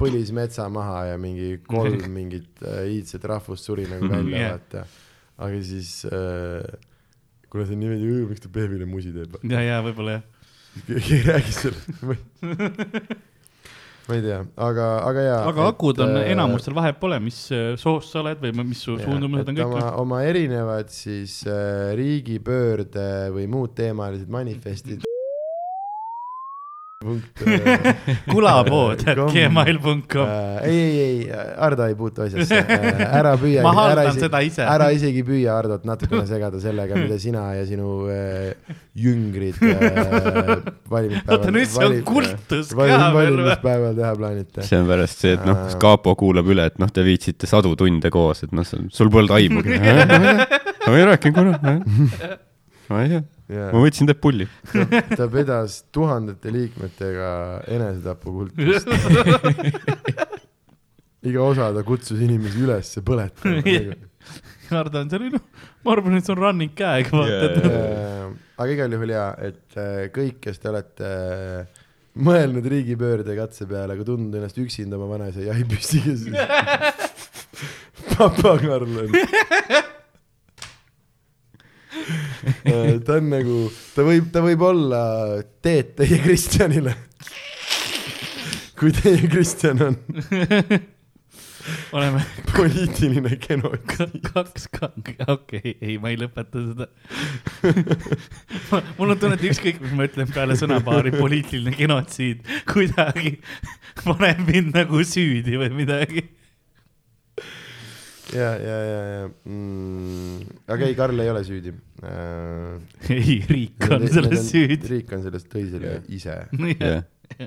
põlismetsa maha ja mingi kolm mingit äh, iidset rahvust suri nagu välja Jah. yeah., vaata. aga siis äh, kuna see on niimoodi, miks ta beebile musi teeb, ja, ja võib-olla jah. keegi ei räägi sellest. ma ei tea, aga, aga jaa. aga akud on äh, enamustel, vahet pole, mis äh, soost sa oled või mis su suundumused on kõik. oma, oma erinevad siis äh, riigipöörde või muud teemalised manifestid. äh, kulapood, et Kom- gmail.com. äh, ei, ei, ei, Ardo ei puutu asjasse äh, ära püüa. ma haldan seda ise. ära isegi püüa Hardot natukene segada sellega, mida sina ja sinu äh, jüngrid äh, valimispäeval. oota, nüüd see on kultus ka veel või? valimispäeval teha plaanite. see on pärast see, et noh, kas Kaapo kuulab üle, et noh, te viitsite sadu tunde koos, et noh, sul polnud aimugi. ma ei rääkinud korra. ma ei tea, ma võtsin teid pulli. ta pidas tuhandete liikmetega enesetapukultust. iga osa ta kutsus inimesi üles põletama. Hardo on seal, noh, ma arvan, et see on running gag, vaata, Jaa. Äh, aga igal juhul jaa, et äh, kõik, kes te olete äh, mõelnud riigipöörde katse peale, aga tundnud ennast üksinda oma vanaisa jahipüssiga, siis papa Karl on. ta on nagu, ta võib, ta võib olla teed teie Kristjanile. kui teie Kristjan on oleme poliitiline genotsiid. kaks, okei, ei, ma ei lõpeta seda. mul on tunne, et ükskõik, mis ma ütlen peale sõnapaari poliitiline genotsiid, kuidagi paneb mind nagu süüdi või midagi. ja, ja, ja, ja mm,, aga ei, Karl ei ole süüdi äh,. ei, riik on selles süüdi. riik on sellest tõi selle ise jah,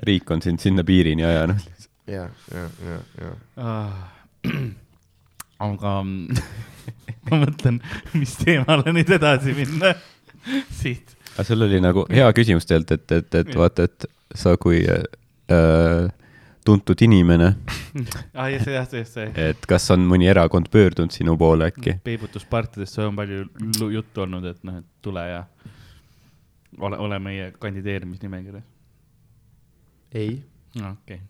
riik on sind sinna piirini ajanud. ja, ja, ja, ja. Ah. aga ma mõtlen, mis teemale nüüd edasi minna siit. aga sul oli nagu hea küsimus tegelikult, et, et, et vaata, et sa kui äh, tuntud inimene, ah, jah, see, jah, see, see. et kas on mõni erakond pöördunud sinu poole äkki? peibutuspartidest on palju juttu olnud, et noh, et tule ja ole, ole meie kandideerimisnimekirjas. ei okei okay.,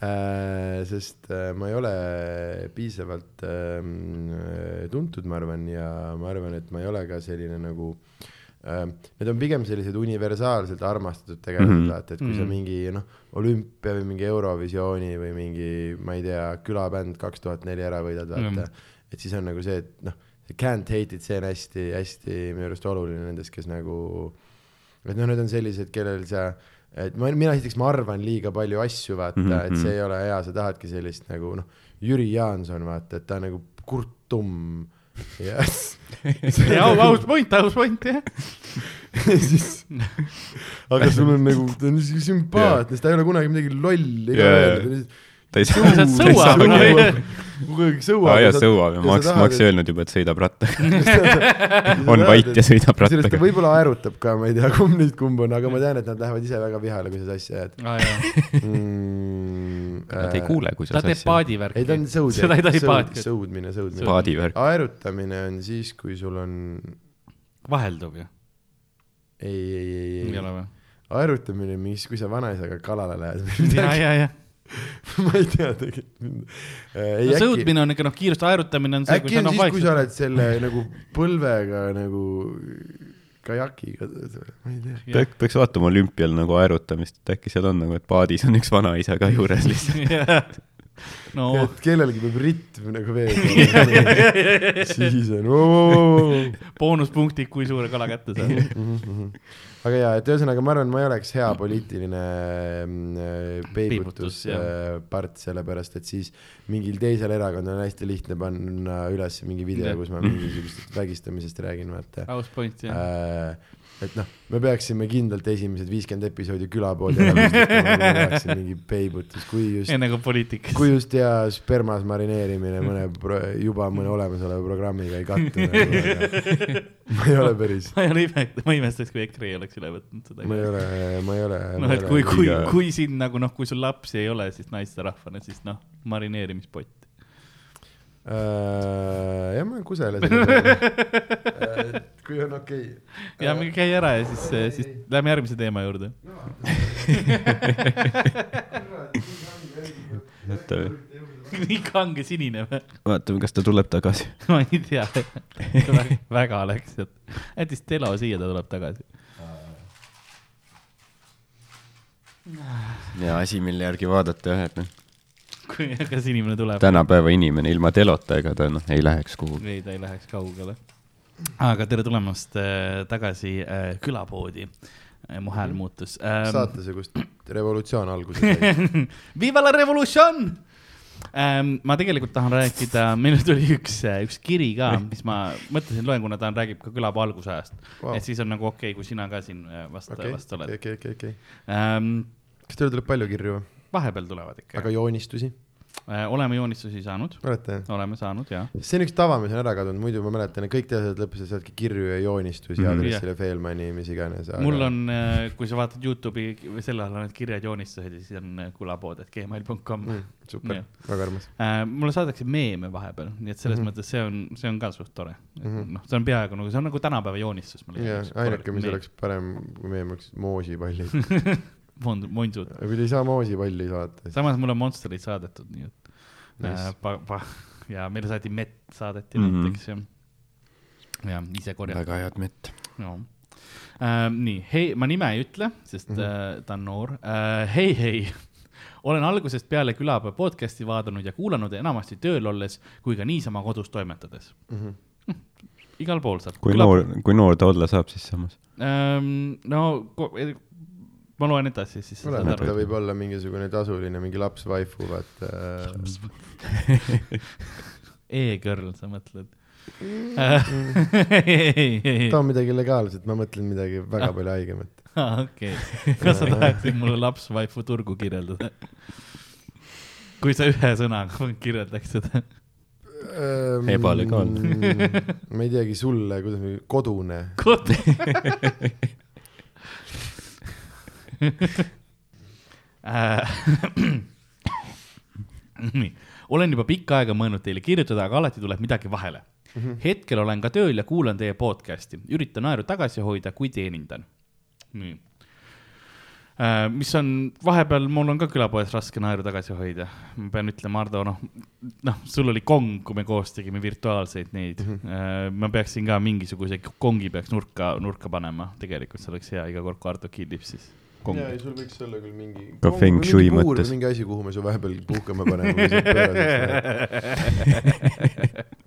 äh,, sest äh, ma ei ole piisavalt äh, tuntud, ma arvan, ja ma arvan, et ma ei ole ka selline nagu äh, Need on pigem sellised universaalselt armastatud tegelased mm. -hmm. vaata, et kui mm -hmm. sa Mhm. mingi noh, olümpia või mingi Eurovisiooni või mingi, ma ei tea, külabänd kaks tuhat neli ära võidad, vaata mm. -hmm. et siis on nagu see, et noh, see can't hate it, see on hästi-hästi minu arust oluline nendes, kes nagu, et noh, need on sellised, kellel sa et ma, mina esiteks, ma arvan liiga palju asju, vaata mm, -hmm. et see mhm. ei ole hea, sa tahadki sellist nagu noh, Jüri Jaanson, vaata, et ta on nagu Kurt Tumm ja aus point, aus point, jah. ja siis, aga sul on nagu, ta on niisugune sümpaatne, sest ta ei ole kunagi midagi lolli ka öelnud. ta ei Sa saa, ta ei saa kogu aeg sõuab. aa jaa, sõuab ja Max, Max ei öelnud juba, et sõidab rattaga. on vait ja sõidab kusjuures ta rattaga. võib-olla aerutab ka, ma ei tea, kumb nüüd kumb on, aga ma tean, et nad lähevad ise väga vihale, kui sa sassi ajad. Nad ei kuule, kui sa ta teeb paadivärki. ei, ta on sõud. seda ei tohi paati. sõudmine, sõudmine. paadivärk. aerutamine on siis, kui sul on, vaheldub ju, ei, ei, ei, ei ei ole, või? aerutamine on siis, kui sa vanaisaga kalale lähed või ja, midagi. ja, ja. ma ei tea tegelikult. no sõudmine on ikka noh, kiirust aerutamine on see, äkki on siis, kui sa oled selle nagu põlvega nagu kajakiga, ma ei tea. peaks, peaks vaatama olümpial nagu aerutamist, et äkki seal on nagu, et paadis on üks vanaisa ka juures lihtsalt. no et kellelgi peab ritm nagu vees olema. siis on oo. boonuspunktid, kui suure kala kätte saad. Aga jaa, et ühesõnaga ma arvan, ma ei oleks hea poliitiline mm, peibutus Peibutus, jah. äh, sellepärast et siis mingil teisel erakonnal on hästi lihtne panna üles mingi video, kus ma mingisugusest vägistamisest räägin, vaata aus point jah. äh,. Et noh, me peaksime kindlalt esimesed viiskümmend episoodi kui me tahaks mingi peibutus, kui just enne kui poliitikas. kui just hea spermas marineerimine mõne pro, juba mõne olemasoleva programmiga ei kattu nagu,. ma ei ole päris, ma ei ole ime, ma imestaks, kui EKRE ei oleks üle võtnud seda. ma ei ole, ma ei ole. noh, et kui, kui kui siin nagu noh, kui sul lapsi ei ole, siis naisterahvana, siis noh, marineerimispott. äh,. jah, ma ei kusele selle peale. kui on okei okay.. ja minge käi ära ja siis, siis lähme järgmise teema juurde. nii kange sinine või? vaatame, kas ta tuleb tagasi. ma ei tea, väga läks, et jättis telo siia, ta tuleb tagasi. ja asi, mille järgi vaadata jah, et noh, kui, kas inimene tuleb? tänapäeva inimene ilma telota, ega ta noh, ei läheks kuhugi. ei, ta ei läheks kaugele. aga tere tulemast äh, tagasi äh, külapoodi äh,. mu hääl muutus ähm,. saate see, kust revolutsioon alguse sai. Viva la revolution ähm,. ma tegelikult tahan rääkida, meil tuli üks, üks kiri ka, mis ma mõtlesin, loen, kuna ta on, räägib ka külapuu algusajast wow.. et siis on nagu okei okay,, kui sina ka siin äh, vast okay., okei, vast oled okei, okei, okei. ähm,. kas teile tuleb palju kirju või? Vahepeal tulevad ikka aga. joonistusi? oleme joonistusi saanud, oleme saanud ja. see on üks tava, mis on ära kadunud, muidu ma mäletan, et kõik teadlased lõpetasid saatki kirju ja joonistusi Mhm. aadressile Failmani, mis iganes. mul on, kui sa vaatad Youtube'i selle all on need kirjad joonistused ja siis on äh, külapood, et gmail.com mm,. super Jah., väga armas. äh,. mulle saadetakse meeme vahepeal, nii et selles mm. -hmm. mõttes see on, see on ka suht tore mm. Mhm. -hmm. noh, see on peaaegu nagu, see on nagu tänapäeva joonistus. ainuke, mis oleks parem, kui meie oleks moosipallid. Monsud. aga kui te ei saa moosipalli saata, siis samas mulle on Monsterid saadetud, nii et Nice. äh, pa, pa, ja meile saati mett saadeti mm -hmm. näiteks ja, ja ise korjati. väga head mett. no. äh,. nii, hei, ma nime ei ütle, sest mm. -hmm. äh, ta on noor äh,. hei, hei, olen algusest peale külapäeva podcast'i vaadanud ja kuulanud enamasti tööl olles kui ka niisama kodus toimetades. Mhm. igal pool saab. kui noor, kui noor ta olla saab siis samas? ähm,. no ma loen edasi, siis sa saad oleneb, ta võib olla mingisugune tasuline mingi laps waifu, vaata. E-girl, sa mõtled? Mm. too midagi legaalset, ma mõtlen midagi väga palju haigemat. okei, kas sa tahaksid mulle lapsvaifu turgu kirjeldada? kui sa ühe sõnaga kirjeldaks seda. Ebalegaalne. Mm, ma ei teagi, sulle, kuidas, kodune. kod-. nii, olen juba pikka aega mõelnud teile kirjutada, aga alati tuleb midagi vahele. hetkel olen ka tööl ja kuulan teie podcast'i, üritan naeru tagasi hoida, kui teenindan. nii. mis on, vahepeal mul on ka külapoes raske naeru tagasi hoida, ma pean ütlema, Ardo, noh, noh, sul oli kong, kui me koos tegime virtuaalseid neid mm. -hmm. ma peaksin ka mingisuguse kongi peaks nurka, nurka panema, tegelikult see oleks hea iga kord, kui Ardo killib, siis kong ja, ei sul võiks olla küll mingi. Ka feng shui mõttes. mingi asi, kuhu me su vahepeal puhkama paneme,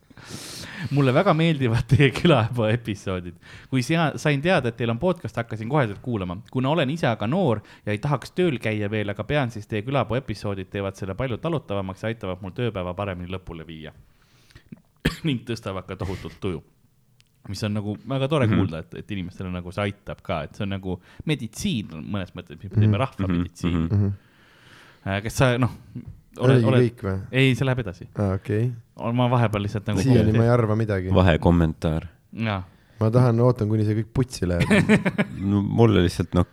mulle väga meeldivad teie külapäeva episoodid. kui sea-, sain teada, et teil on podcast, hakkasin koheselt kuulama. kuna olen ise aga noor ja ei tahaks tööl käia veel, aga pean, siis teie külapäeva episoodid teevad selle palju talutavamaks ja aitavad mul tööpäeva paremini lõpule viia. ning tõstavad ka tohutult tuju. Mis on nagu väga tore mm Mhm. -hmm. kuulda, et, et inimestele nagu see aitab ka, et see on nagu meditsiin mõnes mõttes, me teeme rahvameditsiini mm. Mhm. -hmm. kas sa noh, oled, oled, kõik või? ei, see läheb edasi. aa, okei. ma vahepeal lihtsalt nagu. siiani ma ei arva midagi. vahekommentaar. ma tahan, ootan, kuni see kõik putsi läheb. no mulle lihtsalt noh,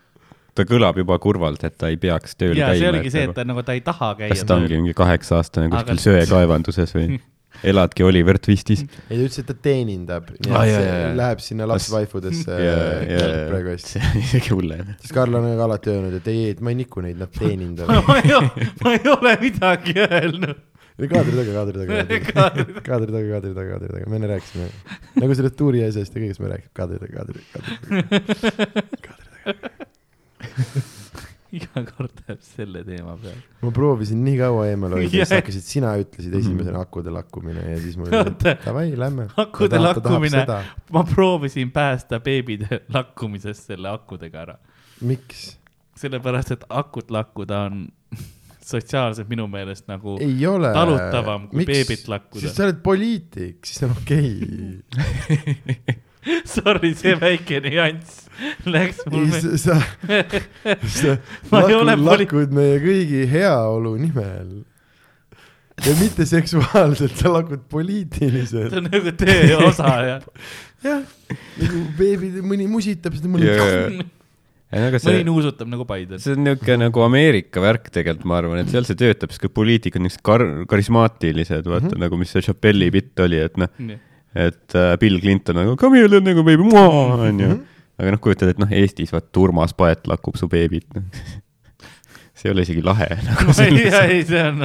ta kõlab juba kurvalt, et ta ei peaks tööl ja see käima. oligi see, et ta nagu, ta ei taha käia kas ta ongi mingi kaheksa aastane Aga- kuskil söekaevanduses või? eladki Oliver Twistis. ei, ta ütles, et ta teenindab, nii Aa, et see jaa, jaa. läheb sinna lapsvaifudesse praegu hästi. see on isegi hullem. siis Karl on aga alati öelnud, et ei, et ma ei niku neid, nad teenindavad. ma ei ole, ma ei ole midagi öelnud. kaadri taga, kaadri taga, kaadri Kaadri- taga, kaadri taga, kaadri taga, me enne rääkisime. nagu sellest tuuri asjast ja kõigest me rääkisime, kaadri taga, kaadri, kaadri taga. iga kord läheb selle teema peale. ma proovisin nii kaua eemal hoida, siis hakkasid, sina ütlesid esimesena akude lakkumine ja siis Oota. ütlesin, davai, lähme. Akude lakkumine. ma proovisin päästa beebide lakkumisest selle akudega ära. miks? sellepärast, et akut lakkuda on sotsiaalselt minu meelest nagu talutavam kui beebit lakkuda. siis sa oled poliitik, siis on okei okay.. Sorry, see väike nüanss läks mul ei, me- sa, sa poli- lakud meie kõigi heaolu nimel. ja mitte seksuaalselt, sa lakud poliitiliselt see. on nagu töö osa ja jah, nagu beebi, mõni musitab seda, mõni aga see mõni, nuusutab nagu Biden. see on niisugune nagu Ameerika värk tegelikult, ma arvan, et seal see töötab, sest kui poliitikud on niisugused kar-, karismaatilised, vaata mm Mhm. -hmm. nagu mis see Chappelli bitt oli, et noh, et äh, Bill Clinton nagu come here nagu baby, onju. Mhm. Aga noh, kujutad, et noh, Eestis vaata Urmas Paet lakub su beebit, noh. see ei ole isegi lahe nagu ei, see, ei, see on,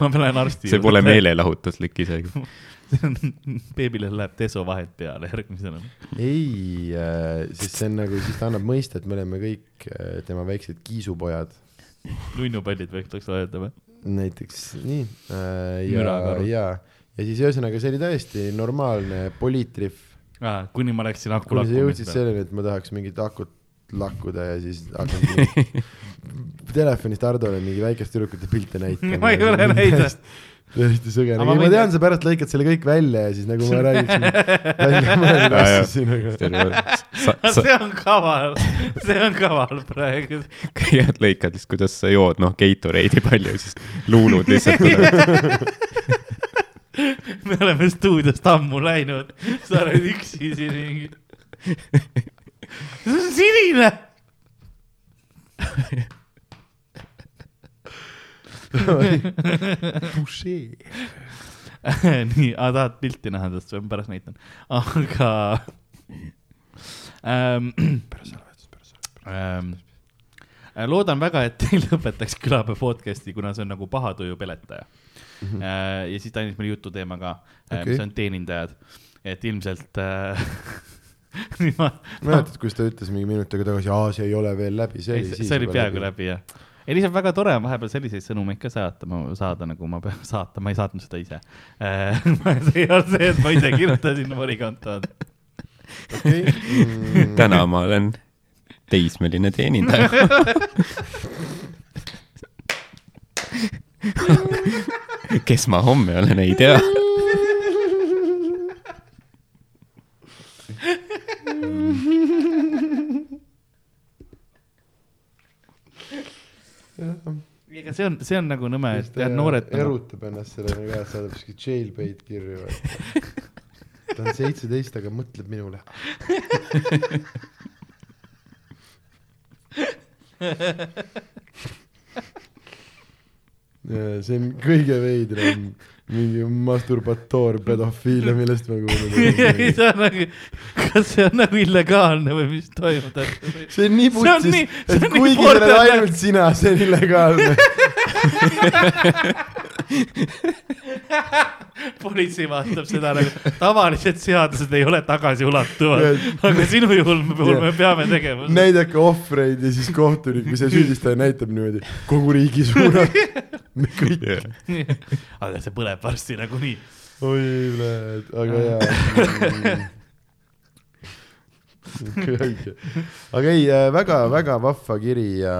ma lähen arsti see pole. meelelahutuslik isegi. beebile läheb desovahet peale järgmisena. ei, sest see on nagu, siis ta annab mõista, et me oleme kõik äh, tema väiksed kiisupojad, nunnupallid võiks öelda või? näiteks nii äh,. ja ja, ja siis ühesõnaga see oli täiesti normaalne poliitrihv, kuni ma läksin aku kuni sa jõudsid selleni, et ma tahaks mingit akut lakkuda ja siis hakkasin telefonist Hardole mingi väikeste tüdrukute pilte näitama. Ma ei ole näidanud. täiesti sõge, ma ma tean, sa pärast lõikad selle kõik välja ja siis nagu ma räägiksin välja aga sa, sa see on kaval, see on kaval praegu. kõigepealt lõikad lihtsalt, kuidas sa jood, noh, Gatorade'i palju, siis luulud lihtsalt tulevad. me oleme stuudiost ammu läinud, sa oled üksi siin mingi. see on sinine. nii, aga tahad pilti näha tast või ma pärast näitan, aga ähm,. Ähm, loodan väga, et ei lõpetaks külapäeva podcast'i, kuna see on nagu paha tuju peletaja mm. -hmm. ja siis ta andis meile jututeema ka okay., Okei. mis on teenindajad, et ilmselt äh, nüüd ma, mäletad, kus ta ütles mingi minut aega tagasi, aa, see ei ole veel läbi, see oli siis see oli peaaegu läbi jah. ei lihtsalt väga tore on vahepeal selliseid sõnumeid ka saata, ma saada nagu ma pean saata, ma ei saatnud seda ise. see ei olnud see, et ma ise kirjutasin vorikontod. okei mm,. täna ma olen teismeline teenindaja. kes ma homme olen, ei tea. ega see on, see on nagu nõme, et tead noored nagu,. erutab ennast sellega ka, et saadab siuke jailbait kirju. ta on seitseteist, aga mõtleb minule. see on kõige veidram mingi masturbatoor pedofiilia, millest see on nagu, kas see on nagu illegaalne või mis toimub täpselt? see on nii putsis et kuigi sa oled ainult sina, see on illegaalne. politsei vaatab seda nagu, tavalised seadused ei ole tagasiulatuvad, aga sinu juhul me, me peame tegema näidake ohvreid ja siis kohtunik või see süüdistaja näitab niimoodi kogu riigi suunas. me kõik, aga see põleb varsti nagunii. oi, aga jaa. aga ei, väga-väga vahva kiri ja.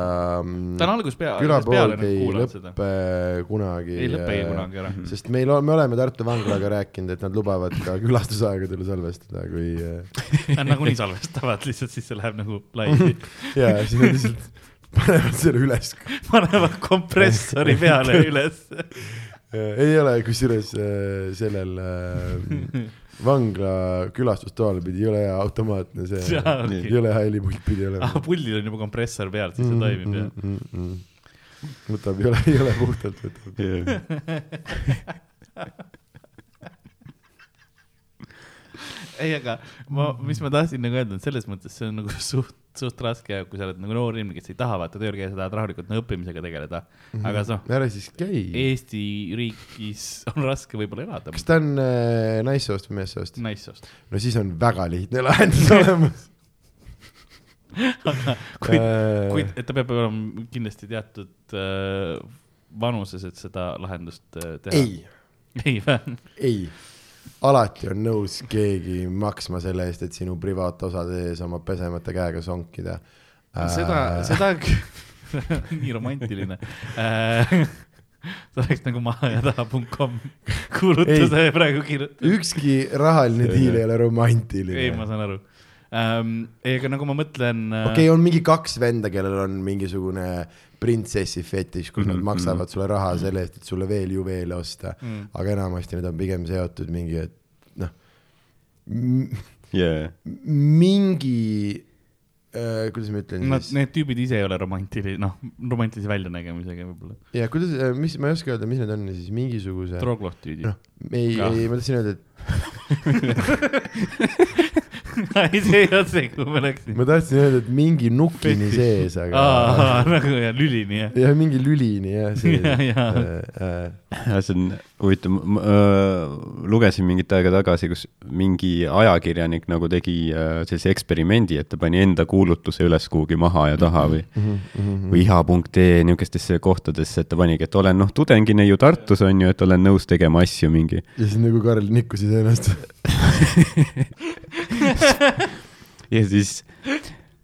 ta on algusest pea- külapool peale nagu kuulanud seda. kunagi. ei lõpe ei kunagi ära. sest meil on, me oleme Tartu vanglaga rääkinud, et nad lubavad ka külastusaegadel salvestada, kui Nad nagunii salvestavad lihtsalt, siis see läheb nagu laivi. ja siis nad lihtsalt panevad selle üles. panevad kompressori peale üles. ei ole, kusjuures äh, sellel äh, vangla külastustoal pidi jõle hea automaatne see Jaa, okei. jõle hea helipult pidi olema ah, pullil on juba kompressor peal, siis see toimib jah. mm, mm, mm. võtab jõle, jõle puhtalt võtab. ei, aga ma, mis ma tahtsin nagu öelda, et selles mõttes see on nagu suht, suht raske, kui sa oled nagu noor inimene, kes ei taha vaata tööl käia, sa tahad rahulikult nagu õppimisega tegeleda. aga noh, ära siis käi. Eesti riigis on raske võib-olla elada. kas ta on äh, naissoost või meessoost? naissoost. no siis on väga lihtne lahendus olemas. kuid, Äh. kuid, et ta peab olema kindlasti teatud äh, vanuses, et seda lahendust äh, teha. ei, ei või? ei, alati on nõus keegi maksma selle eest, et sinu privaatosade ees oma pesemata käega sonkida. seda, seda, nii romantiline äh. see oleks nagu maha ja taha.com kuulutuse praegu kirjutada. ükski rahaline diil ei ole romantiline. ei, ma saan aru ei, aga nagu ma mõtlen äh, okei okay,, on mingi kaks venda, kellel on mingisugune printsessi fetiš, kus nad Mhm, maksavad sulle raha selle eest, et sulle veel juveele osta. mm, aga enamasti need on pigem seotud mingi, et noh, jaa, mingi äh,, kuidas ma ütlen Nad, siis, need tüübid ise ei ole romantilise, noh, romantilise väljanägemisega võib-olla. ja kuidas, mis, ma ei oska öelda, mis need on siis mingisuguse, troglohtüüdid noh, ei, ei, ma tahtsin öelda, et ei, see ei olnud see, kuhu me läksime. ma tahtsin öelda, et mingi nukini sees, aga nagu jah, lülini jah. ja mingi lülini jah, sees Ja, ja. Äh, äh, see on huvitav, ma äh, lugesin mingit aega tagasi, kus mingi ajakirjanik nagu tegi sellise eksperimendi, et ta pani enda kuulutuse üles kuhugi maha ja taha või, mhm, mhm. või iha.ee niisugustesse kohtadesse, et ta panigi, et olen noh, tudengina ju Tartus on ju, et olen nõus tegema asju mingi. ja siis nagu Karl nikkus ennast. ja siis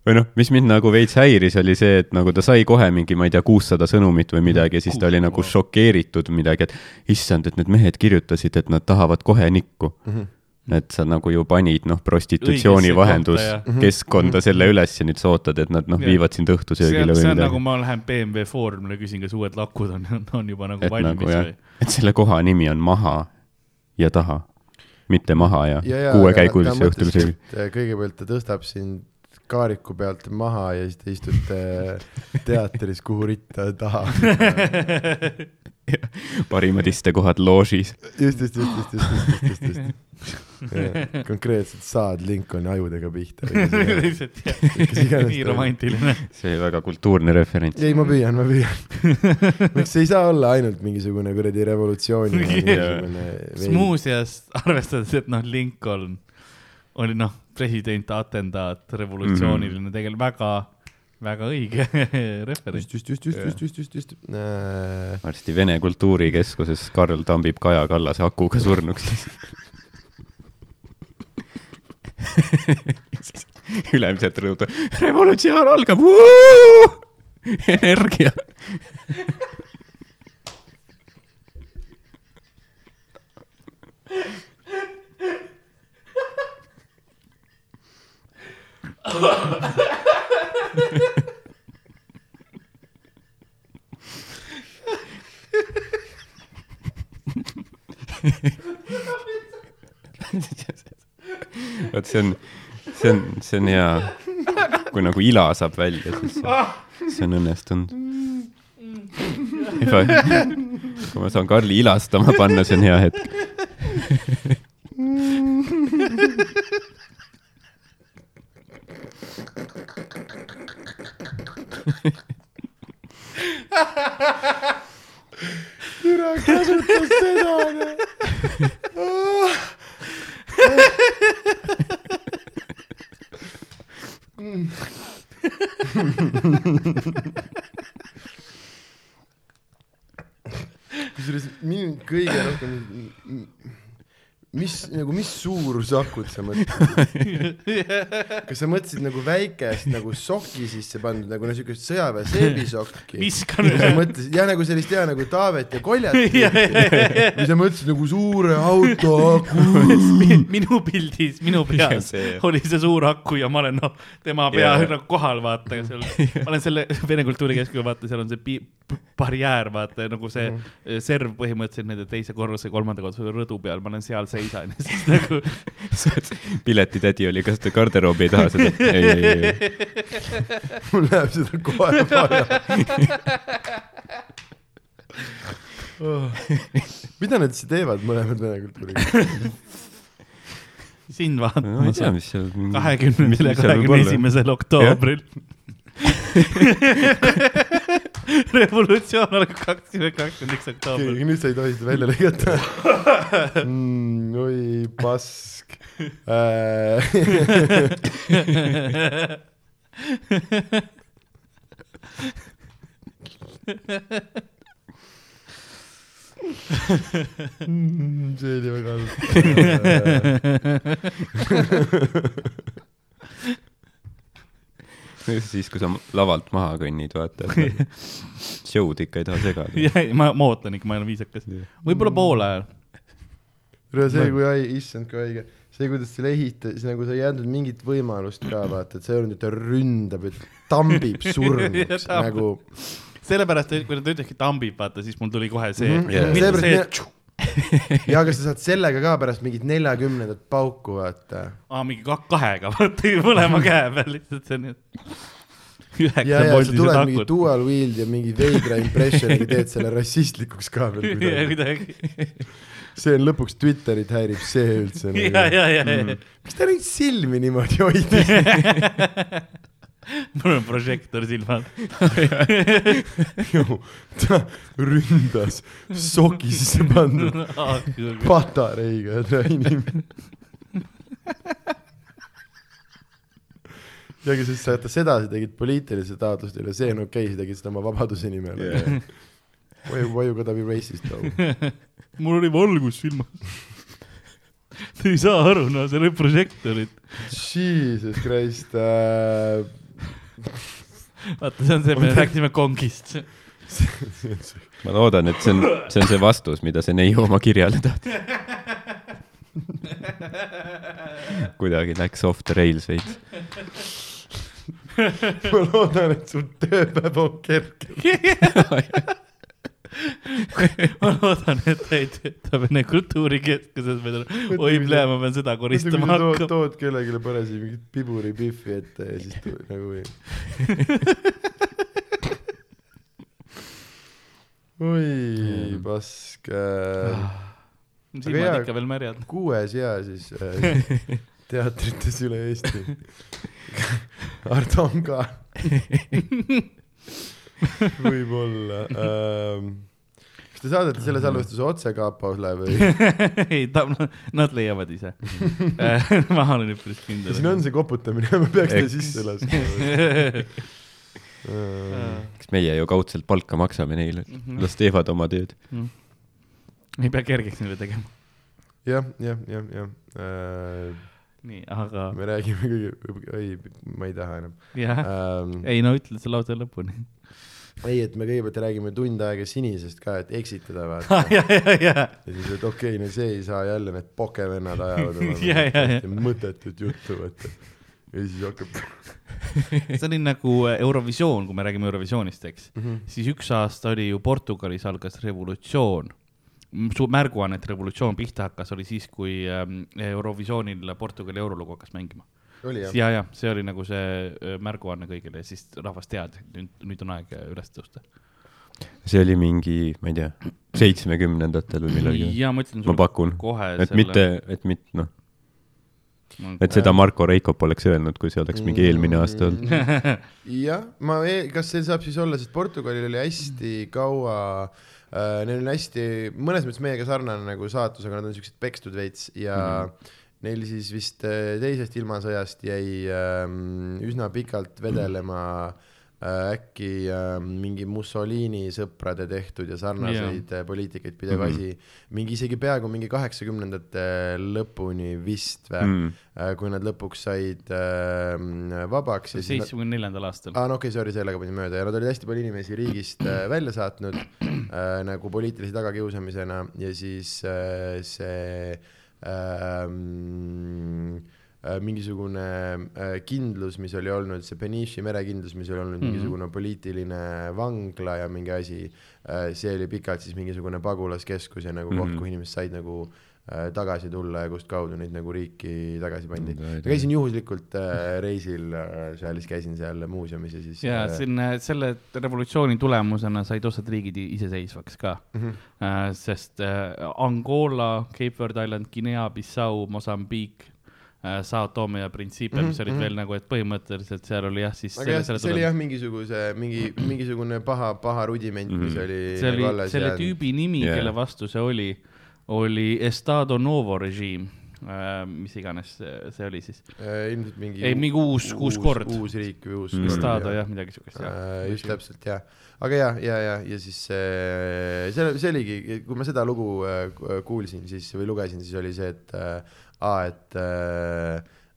või noh, mis mind nagu veits häiris, oli see, et nagu ta sai kohe mingi, ma ei tea, kuussada sõnumit või midagi ja siis ta oli nagu šokeeritud midagi, et issand, et need mehed kirjutasid, et nad tahavad kohe nikku. et sa nagu ju panid noh, prostitutsiooni Õigesse vahendus kohta keskkonda selle üles ja nüüd sa ootad, et nad noh, viivad sind õhtusöögile või see on midagi. nagu. ma lähen BMW Foorumile, küsin, kas uued lakud on, on juba nagu et valmis nagu või?, et selle koha nimi on Maha ja taha, mitte maha ja, ja, ja kuuekäigulisse õhtul kõigepealt ta tõstab sind kaariku pealt maha ja siis te istute teatris, kuhu ritta taha. parimad istekohad loožis. just, just, just, just, just, just, just, just. konkreetselt saad Lincolni ajudega pihta. lihtsalt jah, nii romantiline. see oli väga kultuurne referents. ei, ma püüan, ma püüan. miks see ei saa olla ainult mingisugune kuradi revolutsiooni. muuseas, arvestades, et noh, Lincoln oli noh, president, atendaat, revolutsiooniline, tegelikult väga, väga õige referents just, just, just, just, just, just, just, just. varsti Vene Kultuurikeskuses Karl tambib Kaja Kallase akuga surnuks. ülemised rõõdu, revolutsioon algab, energia. vot see on, see on, see on hea, kui nagu ila saab välja, siis see, see on õnnestunud. kui ma saan Karli ilastama panna, see on hea hetk. Türa kasutas seda. kusjuures mind kõige rohkem, mis nagu, mis suurusakut sa mõtled? kas sa mõtlesid nagu väikest nagu soki sisse pandud nagu siukest sõjaväe seebisokki? sa mõtlesid jah, nagu sellist jah, nagu Taavet ja Koljat Ja, ja, ja, ja. või sa mõtlesid nagu suure auto aku minu pildis, minu peas oli see suur aku ja ma olen noh, tema pea Jaa. nagu kohal, vaata seal, ma olen selle Vene Kultuurikeskusel, vaata, seal on see pi- barjäär, vaata nagu see Mhm. serv põhimõtteliselt nende teise korruse, kolmanda korruse rõdu peal, ma olen seal seisan ja siis nagu piletitädi oli, kas te garderoobi ei taha seda? ei, ei, ei, ei. mul läheb seda kohe vaja oh.. mida nad siis teevad, mõlemad vene kultuuriga? sind ma ei tea, mis seal. kahekümnendal ja kahekümne esimesel oktoobril. revolutsioon algab kakskümmend kakskümmend üks oktoober. keegi nüüd sa ei tohi seda välja lõigata mm,. oi pask äh,. Mm, see oli väga halb. siis, kui sa lavalt maha kõnnid, vaata. show'd ikka ei taha segada. ma, ma ootan ikka, ma olen viisakas. võib-olla poole ajal. kuule see, kui hai-, issand kui haige, see, kuidas selle ehitas, nagu sa ei andnud mingit võimalust ka vaata, et see ei olnud, et ta ründab, et tambib surnuks nagu. sellepärast, et kui ta ütleski tambib, vaata, siis mul tuli kohe see mm. Yeah. -hmm. mitte see, Seepärast et ja kas sa saad sellega ka pärast mingit neljakümnendat pauku vaata. aa, mingi ka- kahega, vaata mõlema käe peal lihtsalt see on nii, et ja, ja sa tuled mingi dual wheel'd ja mingi veidra impressioniga teed selle rassistlikuks ka veel kuidagi. kuidagi, see on lõpuks Twitterit häirib see üldse. ja, ja, ja, ja. miks ta neid silmi niimoodi hoidis? mul on prožektor silmad. ta ründas soki sisse pandud patareiga seda inimene. ja aga siis sa vaata seda sa tegid poliitilise taotlustel ja see on okei okay,, sa tegid seda oma vabaduse nimel Yeah.. Why, why you gotta be racist though? mul oli valgus silmas. Te ei saa aru, no seal olid prožektorid. Jesus Christ äh,. vaata, see on see, me rääkisime kongist. ma loodan, et see on, see on see vastus, mida see neiu oma kirjale tahtis. kuidagi läks off the rails veits. ma loodan, et sul tööpäev on kerge. ma loodan, et ta ei tööta Vene kultuurikeskuses, ma ütlen, oi plee, ma pean seda koristama hakkama. tood kellelegi parasjagu mingit piburipihvi ette ja siis tu- nagu oi pask äh,. silmad ikka veel märjad. kuues ja siis äh, teatrites üle Eesti. Ardo on ka. võib-olla ähm,. kas te saadate selle salvestuse otse Kapole või? ei, ta, nad leiavad ise. ma olen üpris kindel. siin on see koputamine, ma peaks ta sisse laskma. eks meie ju kaudselt palka maksame neile, Mhm. las teevad oma tööd. ei pea kergeks neile tegema. jah, jah, jah, jah äh,. nii, aga me räägime kõige, ei, ma ei taha enam jah, ähm,. ei no ütle see lause lõpuni. ei, et me kõigepealt räägime tund aega sinisest ka, et eksitada vaata. ja, ja, ja, ja siis, et okei okay,, no see ei saa jälle, need pokevennad ajavad oma mõttetut juttu, vaata. ja siis hakkab see oli nagu Eurovisioon, kui me räägime Eurovisioonist, eks mm. -hmm. siis üks aasta oli ju Portugalis algas revolutsioon. Su märguanne, et revolutsioon pihta hakkas, oli siis, kui ähm, Eurovisioonil Portugali eurolugu hakkas mängima. oli jah? ja, ja see oli nagu see äh, märguanne kõigile ja siis rahvas teadis, et nüüd, nüüd on aeg äh, üles tõusta. see oli mingi, ma ei tea, seitsmekümnendatel või millalgi. ja ma ütlen ma pakun, kohe et mitte, et mitte noh, et seda Marko Reikop oleks öelnud, kui see oleks mingi eelmine aasta olnud. jah, ma, kas see saab siis olla, sest Portugalil oli hästi kaua äh,, neil on hästi, mõnes mõttes meiega sarnane nagu saatus, aga nad on siuksed pekstud veits ja mm. neil siis vist äh, teisest ilmasõjast jäi äh, üsna pikalt vedelema äh, äkki äh, mingi Mussolini sõprade tehtud ja sarnaseid yeah. poliitikaid pidev mm -hmm. asi, mingi isegi peaaegu mingi kaheksakümnendate lõpuni vist või Mm. mm., kui nad lõpuks said äh, vabaks seitsmekümne neljandal aastal. aa, no okei okay,, sorry, sellega panin mööda ja nad olid hästi palju inimesi riigist äh, välja saatnud äh, nagu poliitilise tagakiusamisena ja siis äh, see äh, mingisugune äh, kindlus, mis oli olnud, see Benishi merekindlus, mis oli olnud mm. -hmm. mingisugune poliitiline vangla ja mingi asi äh,, see oli pikalt siis mingisugune pagulaskeskus ja nagu mm -hmm. koht, kuhu inimesed said nagu äh, tagasi tulla ja kust kaudu neid nagu riiki tagasi pandi Mm, tore. käisin juhuslikult äh, reisil äh, seal, siis käisin seal muuseumis ja siis ja äh, siin äh, selle revolutsiooni tulemusena said osad riigid iseseisvaks ka mhm. äh,, sest äh, Angola, Cape Verde Island, Guinea-Bissau, Mosambiik äh, Sao Tome ja Principe mm, -hmm. mis olid Mhm, veel nagu, et põhimõtteliselt seal oli jah, siis aga jah, see oli jah mingisuguse, mingi, mingisugune paha, paha rudiment, mis Mhm. oli see oli nagu selle jäänud. tüübi nimi yeah., kelle vastu see oli, oli Estado Novo režiim äh,, mis iganes see, oli siis. Äh, ilmselt mingi ei, mingi uus, uus kord. uus riik või uus Mm. Estado jah. midagi siukest jah Äh, just. täpselt jah, aga ja, ja, ja, ja siis äh, see, see oligi, kui ma seda lugu äh, ku- kuulsin siis või lugesin, siis oli see, et äh, aa, et äh,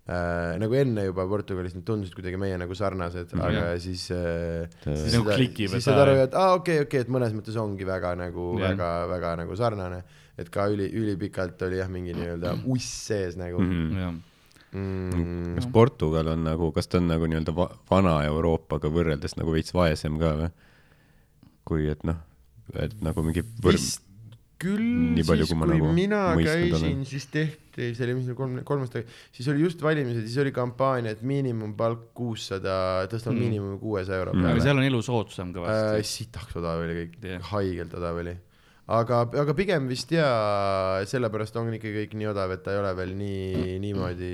äh, nagu enne juba Portugalis nad tundusid kuidagi meie nagu sarnased mm, -hmm. aga siis äh, Siis nagu klikivad siis saad aru, et aa, okei, okei, et mõnes mõttes ongi väga nagu Jah. väga, väga nagu sarnane, et ka üli, ülipikalt oli jah, mingi nii-öelda uss sees nagu mm. -hmm. kas Portugal on nagu, kas ta on nagu nii-öelda va vana Euroopaga võrreldes nagu veits vaesem ka või? kui et noh, et nagu mingi võr-, vist küll, Nii palju, siis kui ma kui nagu mina käisin siis tehti, see oli mis kolm, kolm aastat tagasi, siis oli just valimised, siis oli kampaania, et miinimumpalk kuussada, tõstame Mm. mm. miinimumi kuuesaja euro Mm. aga peale seal on elu soodsam äh,. kõvasti. sitaks odav oli kõik yeah., haigelt odav oli. aga, aga pigem vist jaa, sellepärast on ikka kõik nii odav, et ta ei ole veel nii, niimoodi,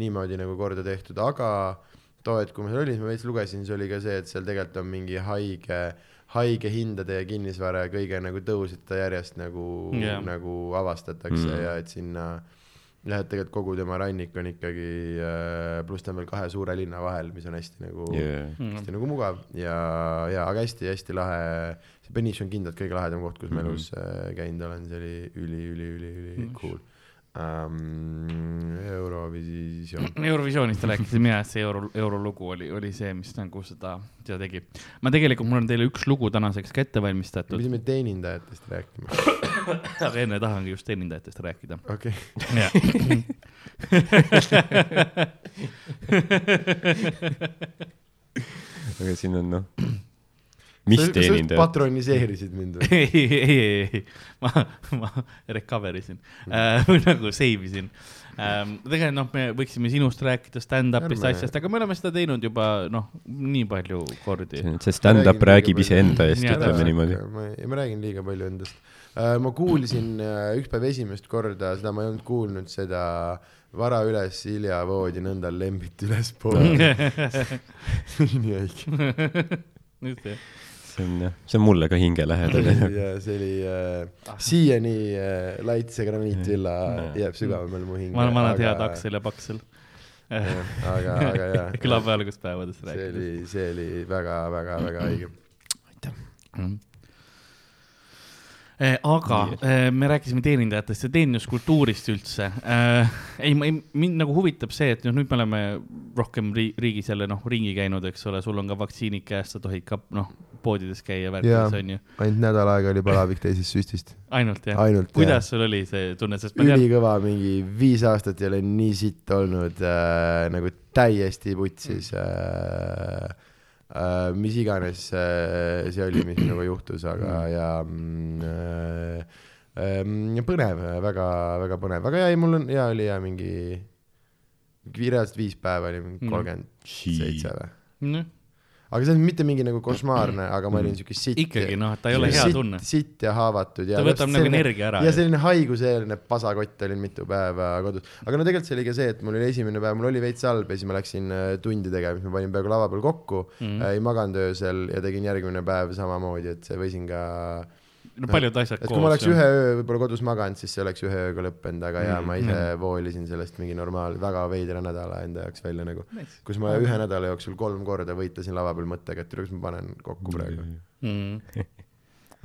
niimoodi nagu korda tehtud, aga too hetk, kui ma seal olin, siis ma veits lugesin, siis oli ka see, et seal tegelikult on mingi haige, haige hindade ja kinnisvara ja kõige nagu tõus, et ta järjest nagu yeah., nagu avastatakse Mm. mm. ja et sinna jah, et tegelikult kogu tema rannik on ikkagi, pluss ta on veel kahe suure linna vahel, mis on hästi nagu yeah Mm. hästi nagu mugav ja, ja aga hästi-hästi lahe, see Peniche on kindlalt kõige lahedam koht, kus ma Mhm. elus äh, käinud olen, see oli üli-üli-üli-üli Mm. cool um,. Eurovisioon. Eurovisioonist rääkisin mina, et see euro, eurolugu oli, oli see, mis nagu seda, seda tegi. ma tegelikult, mul on teile üks lugu tänaseks ka ette me valmistatud, pidime teenindajatest rääkima, aga enne tahangi just teenindajatest rääkida. okei. aga siin on noh, mis teenindajad, patroniseerisid mind või? ei, ei, ei, ei, ma, ma recover isin äh,, või nagu save isin ähm,. tegelikult noh, me võiksime sinust rääkida, stand-up'ist, asjast, aga me oleme seda teinud juba noh, nii palju kordi. see stand-up räägib iseenda eest, ütleme niimoodi. ma, ma räägin liiga palju endast. ma kuulsin äh, üks päev esimest korda, seda ma ei olnud kuulnud, seda vara üles, hilja voodi, nõnda lembit ülespoole. see oli nii õige. See on jah, see on mulle ka hingelähedane. ja see oli äh, siiani äh, Laits ja Graniitvilla jääb sügavamal mu hinge. ma olen vanad head Aksel ja Paksel. aga, aga jaa. külab alguspäevadest see rääkides. oli, see oli väga-väga-väga õige. Mhm. Eh, aga eh, me rääkisime teenindajatest ja teeninduskultuurist üldse eh,. ei, mind nagu huvitab see, et noh, nüüd me oleme rohkem ri riigis jälle noh, ringi käinud, eks ole, sul on ka vaktsiinid käes, sa tohid ka noh, poodides käia värkides onju. ainult nädal aega oli palavik teisest süstist. ainult jah? kuidas sul oli see tunne, sest ma tean, ülikõva, mingi viis aastat ei ole nii sitt olnud äh,, nagu täiesti putsis äh,. Äh, mis iganes äh, see oli, mis minuga juhtus, aga ja mm, äh, äh, põnev, väga-väga põnev, aga ei mul on hea oli ja mingi, reaalselt viis päeva oli mingi Mm. kolmkümmend seitse või? Aga see on mitte mingi nagu košmaarne, aga ma olin siuke sitt. ikkagi noh, ta ei ole hea tunne. sitt ja haavatud ja ta võtab nagu energia ära ja. selline haiguseelne pasakott olin mitu päeva kodus, aga no tegelikult see oli ka see, et mul oli esimene päev, mul oli veits halb ja siis ma läksin äh, tundi tegema, siis ma panin peaaegu lava peal kokku mm., ei maganud öösel ja tegin järgmine päev samamoodi, et see võisin ka, no paljud asjad et kui ma oleks ühe öö võib-olla kodus maganud, siis see oleks ühe ööga lõppenud, aga jaa, ma ise mm. voolisin sellest mingi normaal, väga veidra nädala enda jaoks välja nagu, kus ma ühe nädala jooksul kolm korda võitlesin lava peal mõttega, et kas ma panen kokku praegu. mm..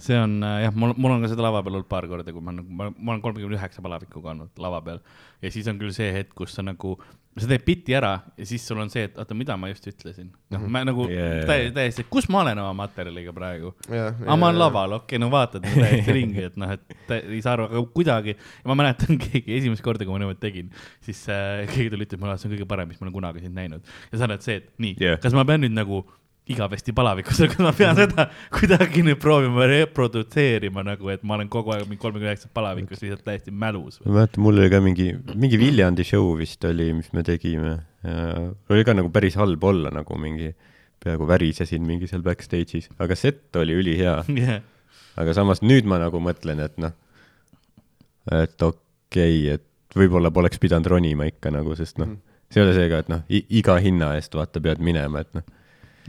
see on äh, jah, mul, mul on ka seda lava peal olnud paar korda, kui ma nagu, ma, ma olen kolmekümne üheksa palavikuga olnud lava peal ja siis on küll see hetk, kus sa nagu, sa teed biti ära ja siis sul on see, et oota, mida ma just ütlesin. noh, ma nagu Yeah. täiesti, täiesti, kus ma olen oma materjaliga praegu. aga ma olen laval, okei okay,, no vaatad täiesti ringi, et noh, et ei saa aru, aga kuidagi. ja ma mäletan keegi esimest korda, kui ma niimoodi tegin, siis äh, keegi tuli, ütles mulle, see on kõige parem, mis ma olen kunagi sind näinud. ja sa oled see, et nii yeah., kas ma pean nüüd nagu igavesti palavikus, kas ma pean seda kuidagi nüüd proovima reprodutseerima nagu, et ma olen kogu aeg mingi kolmekümne üheksas palavikus lihtsalt täiesti mälus ma mäletan, mul oli ka mingi, mingi Viljandi show vist oli, mis me tegime. oli ka nagu päris halb olla nagu mingi, peaaegu värisesin mingi seal backstage'is, aga set oli ülihea. yeah.. aga samas nüüd ma nagu mõtlen, et noh, et okei okay,, et võib-olla poleks pidanud ronima ikka nagu, sest noh, see ei ole see ka, et noh, iga hinna eest vaata pead minema, et noh,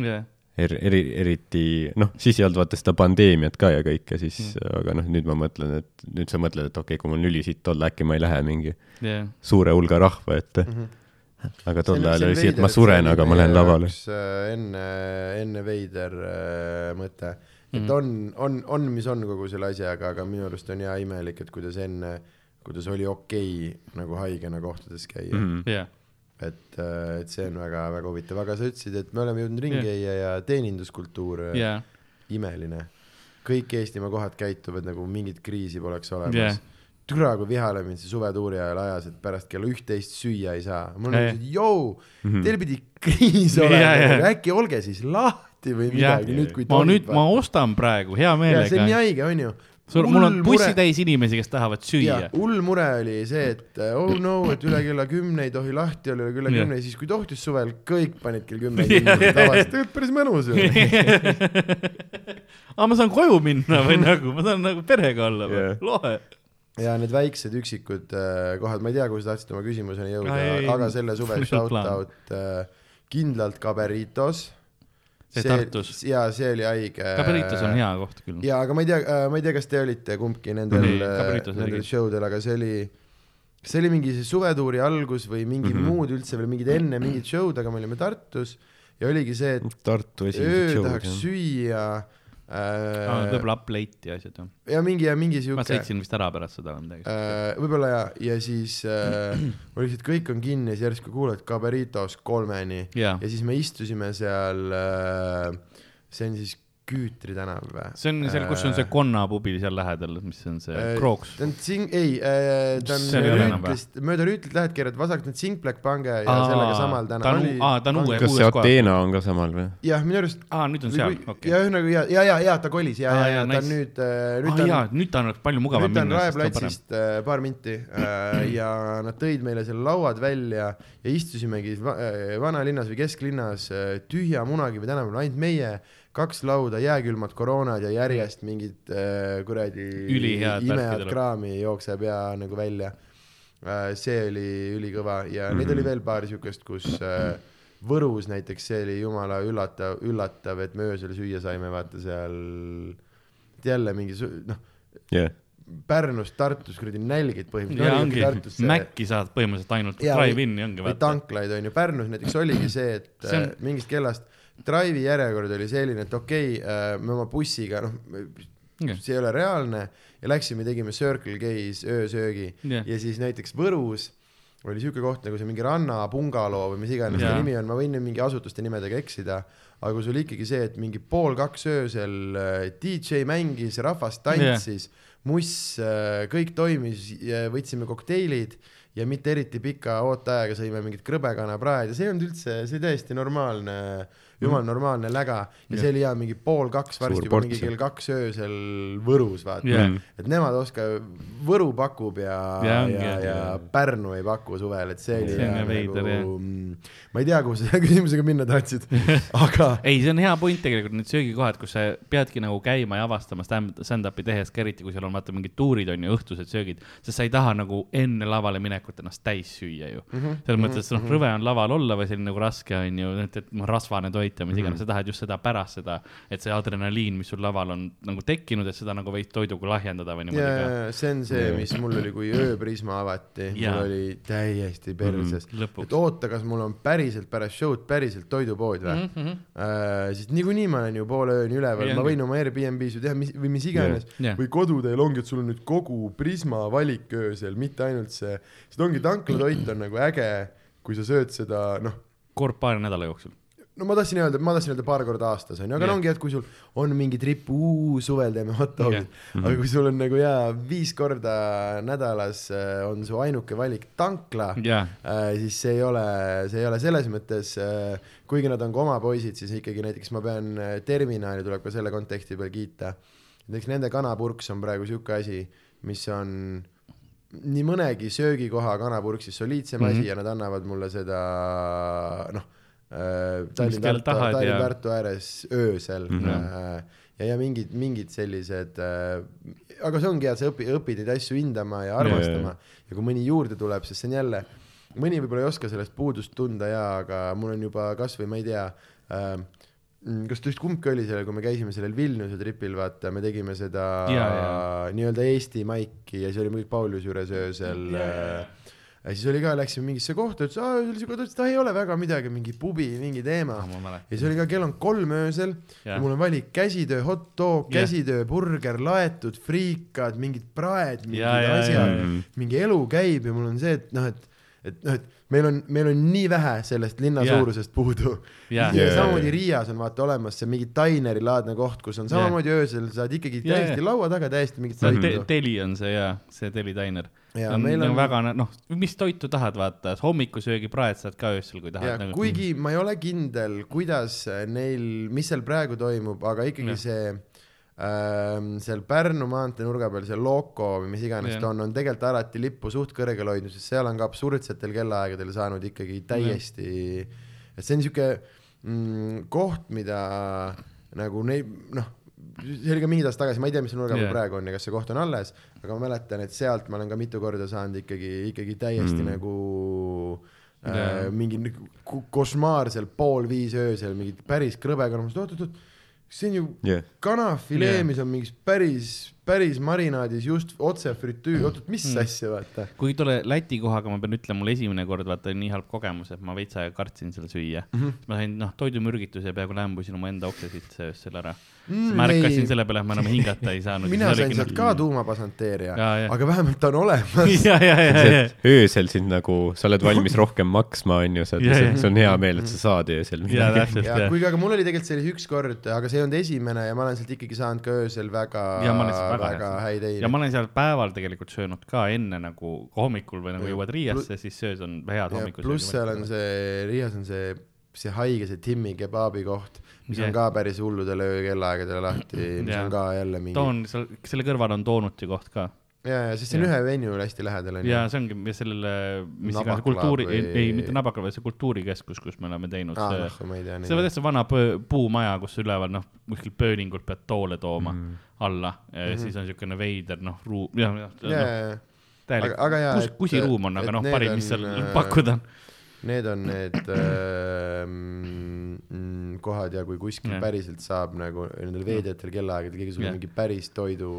jah, eri, eri, eriti noh, siis ei olnud vaata seda pandeemiat ka ja kõike, siis mm., aga noh, nüüd ma mõtlen, et nüüd sa mõtled, et okei okay,, kui mul on ülisitt olla, äkki ma ei lähe mingi jah, suure hulga rahva ette mm. Mhm. -hmm. aga tol ajal oli see, et ma suren, aga ma lähen lavale. äh, enne, enne veider äh, mõte, et Mhm. on, on, on, mis on kogu selle asjaga, aga minu arust on hea imelik, et kuidas enne, kuidas oli okei okay, nagu haigena kohtades käia mm. -hmm. jah, et, et see on väga-väga huvitav, aga sa ütlesid, et me oleme jõudnud ringi käia ja teeninduskultuur äh, jah, imeline. kõik Eestimaa kohad käituvad nagu mingit kriisi poleks olemas yeah.. türa kui vihale mind see suvetuuri ajal ajas, et pärast kella üht-teist süüa ei saa. mul on nagu, jõu, Mhm. teil pidi kriis olema jah., äkki olge siis lahti või midagi nüüd, kui ma nüüd, ma ostan praegu hea ja see on nii meelega. haige, onju. sul, mul on bussitäis inimesi, kes tahavad süüa. hull mure oli see, et oh no, et üle kella kümne ei tohi lahti olla, üle kella kümne siis kui tohtis suvel, kõik panid kell kümme kinni, tavaliselt tegelikult päris mõnus ju. aga ma saan koju minna või nagu, ma saan nagu perega olla või Jah., lahe. ja need väiksed üksikud äh, kohad, ma ei tea, kuhu sa tahtsid oma küsimuseni jõuda aga selle suve shout out äh, kindlalt Caberitos. See Tartus. ja see oli haige. Caberitos on hea koht küll. ja aga ma ei tea äh,, ma ei tea, kas te olite kumbki nendel äh, nendel show del, aga see oli, see oli mingi see suvetuuri algus või mingi mm. -hmm. muud üldse veel mingid enne mingid show'd, aga me olime Tartus ja oligi see, et Tartu öö tahaks show'd. süüa äh, võib-olla up late'i ja asjad jah. ja mingi ja mingi ma siuke sõitsin vist ära pärast seda või midagi. Äh, võib-olla ja, ja siis äh, oli lihtsalt kõik on kinni ja siis järsku kuuled Caberitos kolmeni jaa, ja siis me istusime seal äh,, see on siis Küütri tänav või? see on seal, kus on see Konna pubi seal lähedal, mis on see Äh, Krooks. ta on Sing-, ei äh,, ta on See Rüütlist, mööda Rüütlit lähed, keerad vasakut, need Singplek pange ja Aa, sellega samal ta tänaval aa, ta on uue- kas see uues kohas. Ateena on ka samal või? jah, minu arust aa, nüüd on seal okei ja. ühesõnaga ja, ja, ja, ja ta kolis ja, ja, ja ta on nice. nüüd äh,, nüüd aa ta on jaa, nüüd ta on palju mugavam nüüd ta on minna, sest ta on parem. Raeplatsist äh, paar minti äh, ja nad tõid meile seal lauad välja ja istusimegi va äh, vanalinnas või kesklinnas äh, tühja Munakivi tänaval, ainult meie, kaks lauda, jääkülmad koroonad ja järjest mingid äh, kuradi imehead kraami jookseb ja nagu välja äh,. see oli ülikõva ja mm -hmm. neid oli veel paar siukest, kus äh, Võrus näiteks, see oli jumala üllatav, üllatav, et me öösel süüa saime, vaata seal jälle mingi noh, jah, Pärnust Tartus kuradi nälgid põhimõtteliselt. ongi, Maci saad põhimõtteliselt ainult drive-in'i ongi või tanklaid on ju, Pärnus näiteks oligi see, et See see on- on... mingist kellast Drive'i järjekord oli selline, et okei okay,, me oma bussiga, noh, see ei ole reaalne ja läksime, tegime Circle K-s öösöögi Jah. ja siis näiteks Võrus oli siuke koht nagu see mingi ranna bungaloo või mis iganes Jaa. ta nimi on, ma võin mingi asutuste nimedega eksida, aga kui sul ikkagi see, et mingi pool kaks öösel äh, DJ mängis, rahvas tantsis yeah., muss, kõik toimis, võtsime kokteilid ja mitte eriti pika ooteajaga sõime mingit krõbekanapraed ja see ei olnud üldse, see täiesti normaalne, jumal normaalne läga. Ja see oli ja mingi pool kaks, varsti juba mingi kell kaks öösel Võrus vaata. Jah. et nemad oskavad, Võru pakub ja, Ja ja, ja, ja Pärnu ei paku suvel, et see oli See ja veider, nagu, ma ei tea, kuhu sa selle küsimusega minna tahtsid, aga ei, see on hea point tegelikult, need söögikohad, kus sa peadki nagu käima ja avastama stand- stand-up'i tehes ka eriti, kui seal on vaata mingid tuurid on ju, õhtused söögid, sest sa ei taha nagu enne lavale minekut ennast täis süüa ju. Mm. -hmm. selles mõttes, noh, rõve on laval olla või selline nagu raske on ju, et, et noh, rasvane toit ja mis iganes mm, -hmm. sa tahad just seda pärast seda, et see adrenaliin, mis sul laval on nagu tekkinud, et seda nagu veits toiduga lahjendada või niimoodi ka. ja see on see, mis mul oli, kui ööprisma avati, Jaa. mul oli täiesti perses Mhm, lõpuks. et oota, kas mul on päriselt pärast show'd päriselt toidupood või mm? -hmm. äh, siis niikuinii ma olen ju poole ööni üleval, Jaa, ma võin oma Airbnb-s ju teha mis või mis iganes Jah. või koduteel ongi, et sul on nüüd kogu Prisma valik öösel, mitte ainult see, sest ongi tanklatoit on nagu äge, kui sa sööd seda noh, kord paari nädala jooksul. No ma tahtsin öelda, ma tahtsin öelda paar korda aastas onju, aga yeah. ongi, et kui sul on mingi trip, suvel teeme hot dog'id Jah. yeah., aga kui sul on nagu jaa, viis korda nädalas äh, on su ainuke valik tankla jaa, äh, siis see ei ole, see ei ole selles mõttes äh,, kuigi nad on ka oma poisid, siis ikkagi näiteks ma pean Terminali tuleb ka selle konteksti peal kiita. näiteks nende kanapurks on praegu sihuke asi, mis on nii mõnegi söögikoha kanapurksis soliidsem mm Mhm. -hmm. asi ja nad annavad mulle seda noh äh, Mis teil tahad ja- Tallinn-Tartu ääres öösel. Mm. -hmm. ja, ja mingid, mingid sellised äh,, aga see ongi hea, sa õpi-, õpid neid asju hindama ja armastama. Ja kui mõni juurde tuleb, sest see on jälle, mõni võib-olla ei oska sellest puudust tunda ja, aga mul on juba kasvõi ma ei tea äh,, kas ta just kumbki oli sellel, kui me käisime sellel Vilniuse tripil, vaata, me tegime seda nii-öelda Eesti maiki ja siis oli muidugi Paulius juures öösel äh, ja siis oli ka, läksime mingisse kohta, ütles, aa, see oli siuke, ei ole väga midagi, mingi pubi, mingi teema Ah, ja siis oli ka, kell on kolm öösel ja, Jah. ja mul on valik käsitöö hot dog, käsitöö burger, laetud friikad, mingid praed, mingid Ja, ja, ja, asjad ja., mingi elu käib ja mul on see, et noh, et, et noh, et meil on, meil on nii vähe sellest linna Jah. suurusest puudu. Ja Jaa. samamoodi Riias on vaata olemas see mingi Dineri laadne koht, kus on samamoodi öösel saad ikkagi Jaa, täiesti jaa. laua taga täiesti mingit see on te, teli on see ja, see Teli Diner. Ja on, meil on on- väga, noh, mis toitu tahad, vaata, hommikusöögipraed saad ka öösel, kui ja tahad. Nagu, kuigi ma ei ole kindel, kuidas neil, mis seal praegu toimub, aga ikkagi Jah. see seal Pärnu maantee nurga peal see Loco või mis iganes Jah. ta on, on tegelikult alati lippu suht kõrgel hoidnud, sest seal on ka absurdsetel kellaaegadel saanud ikkagi täiesti, et see on siuke mm, koht, mida nagu neid noh, see oli ka mingid aastad tagasi, ma ei tea, mis see nurga peal Jah. praegu on ja kas see koht on alles, aga ma mäletan, et sealt ma olen ka mitu korda saanud ikkagi, ikkagi täiesti mm. nagu äh, Jaa. mingi nagu ko- košmaarsel pool viis öösel mingit päris krõbe kanamust, oot-oot-oot, see on ju jah, kanafilee Jaa. mis on mingis päris, päris marinaadis just otse fritüür, oot-oot, mis Mm. asja, vaata. kuigi tolle Läti kohaga ma pean ütlema, mul esimene kord vaata oli nii halb kogemus, et ma veits aega kartsin seal süüa mm. -hmm. ma sain noh, toidumürgituse ja peaaegu lämbusin oma enda oksa sisse öösel ära Mm, mm,. ma ärkasin ei. selle peale, et ma enam hingata ei saanud. mina sain sealt ka tuumapasanteeria aga vähemalt ta on olemas. ja, ja, ja, ja, öösel sind nagu, sa oled valmis rohkem maksma, onju, sa jaa. sul on hea meel, et sa saad öösel ja midagi. kuigi, aga mul oli tegelikult see oli üks kord, aga see ei olnud esimene ja ma olen sealt ikkagi saanud ka öösel väga, väga väga hea häid ja ma olen seal päeval tegelikult söönud ka enne nagu hommikul või nagu jõuad Riiasse, siis söös on head hommikusöögi. pluss seal on see, Riias on see, see haige, see Timmi kebaabi koht, mis on ka päris hulludel öökellaaegadel lahti, mis Jah. on ka jälle mingi. toon, seal, selle kõrval on Doonuti koht ka ja, ja sest see on Jah. ühe venue hästi lähedal onju. ja see ongi ja sellele, mis iganes kultuuri või-, ei, mitte Nabakla, vaid see kultuurikeskus, kus me oleme teinud aa see noh, ei tea. see on täitsa vana puumaja, kus üleval noh, kuskil pööningult pead toole tooma mm. alla ja mm -hmm. siis on niisugune veider noh, ruum, jah, jah ja, ja, noh, täielik kusiruum on, aga noh, parim, mis seal äh, pakkuda on. Need on need mm, kohad ja kui kuskil Jah. päriselt saab nagu nendel veedetel kellaaegadel keegi sulle Jah. mingi päris toidu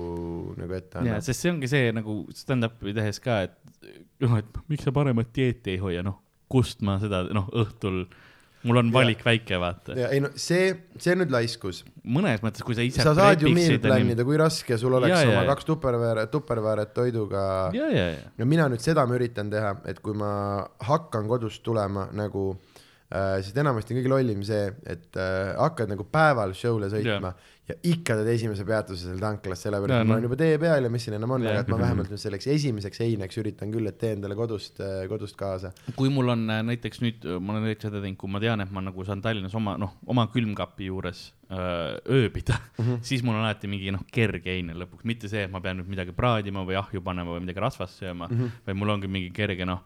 nagu ette annab. sest see ongi see nagu stand-up'i tehes ka, et noh, et miks sa paremat dieeti ei hoia, noh, kust ma seda noh, õhtul, mul on valik väike, vaata. ja ei no see, see on nüüd laiskus. mõnes mõttes, kui sa ise sa saad ju meal prepiksid ja plan ida, kui raske sul oleks ja, jaa, oma kaks tupperware, tupperware't toiduga ja, ja, ja, no mina nüüd seda ma üritan teha, et kui ma hakkan kodust tulema nagu sest enamasti on kõige lollim see, et äh, hakkad nagu päeval show'le sõitma ja. ja ikka teed esimese peatuse seal tanklas, sellepärast Jaa, et ma noh. olen juba tee peal ja mis siin enam on, Jah. aga et ma vähemalt nüüd selleks esimeseks eineks üritan küll, et teen talle kodust, kodust kaasa. kui mul on äh, näiteks nüüd, ma olen näiteks seda teinud, kui ma tean, et ma nagu saan Tallinnas oma noh, oma külmkapi juures öö, ööbida mm, -hmm. siis mul on alati mingi noh, kerge eine lõpuks, mitte see, et ma pean nüüd midagi praadima või ahju panema või midagi rasvast sööma mm, -hmm. vaid mul ongi mingi kerge noh,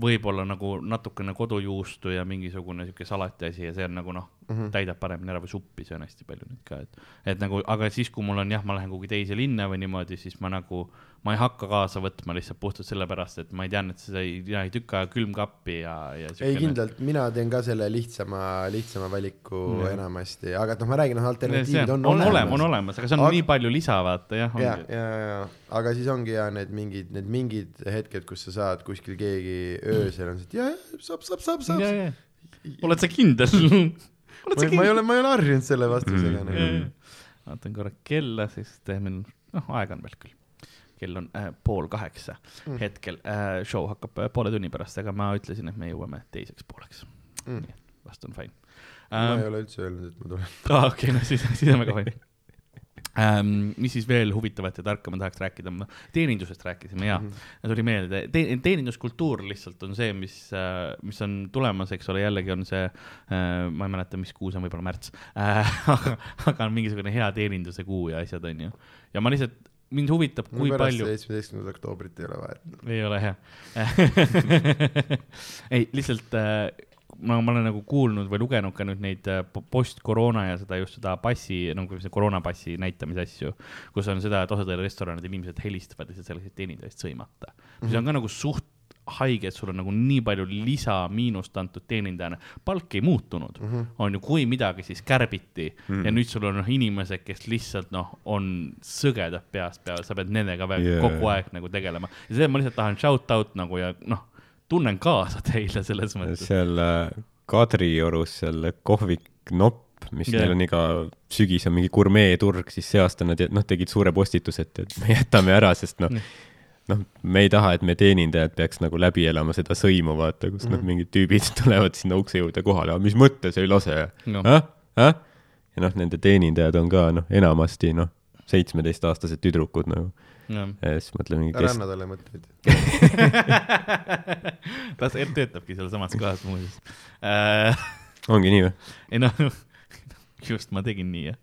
võib-olla nagu natukene kodujuustu ja mingisugune sihuke salati asi ja see on nagu noh mm -hmm., täidab paremini ära või suppi söön hästi palju nüüd ka, et, et nagu, aga siis, kui mul on jah, ma lähen kuhugi teise linna või niimoodi, siis ma nagu, ma ei hakka kaasa võtma lihtsalt puhtalt sellepärast, et ma ei tean, et sa ei, ei tükk aega külmkappi ja, ja. ei kindlalt, mina teen ka selle lihtsama, lihtsama valiku Jah. enamasti, aga et noh, ma räägin, noh, alternatiivid on, on olemas on olemas, aga see on Aga- nii palju lisa, vaata jah. ja, ja, ja, aga siis ongi ja need mingid, need mingid hetked, kus sa saad kuskil keegi öösel on see, et ja, ja saab, saab, saab, saab. oled sa kindel? oled ma, sa ma ei kindel? ole, ma ei ole harjunud selle vastusega Mm. vaatan korra kella, siis teeme, noh, aega on veel küll. Kell on äh, pool kaheksa mm. hetkel äh,, show hakkab äh, poole tunni pärast, aga ma ütlesin, et me jõuame teiseks pooleks Mm. mm.. vast on fine ma ei ähm,. ole üldse öelnud, et ma tulen. aa, okei, no siis, siis on väga fine ähm,. mis siis veel huvitavat ja tarka ma tahaks rääkida, teenindusest rääkisime ja mm -hmm. tuli meelde Te, teeninduskultuur lihtsalt on see, mis, mis on tulemas, eks ole, jällegi on see äh,, ma ei mäleta, mis kuu see on, võib-olla märts äh, aga, aga on mingisugune hea teeninduse kuu ja asjad on ju. ja ma lihtsalt, mind huvitab, kui pärast palju, seitsmeteistkümnendat oktoobrit ei ole vahet. ei ole hea ei, lihtsalt äh, no ma olen nagu kuulnud või lugenud ka nüüd neid äh, po- post-koroona ja seda just seda passi, nagu see koroonapassi näitamise asju, kus on seda, et osadel restoranidel inimesed helistavad lihtsalt selleks, et teenindaja eest sõimata. -hmm. see on ka nagu suht haige, et sul on nagu nii palju lisamiinust antud teenindajana, palk ei muutunud mm, -hmm. on ju, kui midagi, siis kärbiti mm -hmm. ja nüüd sul on noh, inimesed, kes lihtsalt noh, on sõgedad peast peale, sa pead nendega Yeah. yeah. kogu aeg nagu tegelema ja see ma lihtsalt tahan shout out nagu ja noh, tunnen kaasa teile selles mõttes. seal äh, Kadriorus seal kohvik Nopp, mis yeah. neil on iga sügis on mingi gurmeeturg, siis see aasta nad noh, tegid suure postituse, et, et me jätame ära, sest noh, noh, me ei taha, et me teenindajad peaks nagu läbi elama seda sõimu, vaata, kus mm -hmm. noh, mingid tüübid tulevad sinna ukse juurde kohale, mis mõttes ei lase No. ah?? Ah? ja noh, nende teenindajad on ka noh, enamasti noh, seitsmeteistaastased tüdrukud nagu jah. ja siis mõtle mingi, ära kes anna talle mõtteid. ta töötabki sealsamas kohas muuseas äh,. ongi nii või? ei noh, just ma tegin nii jah.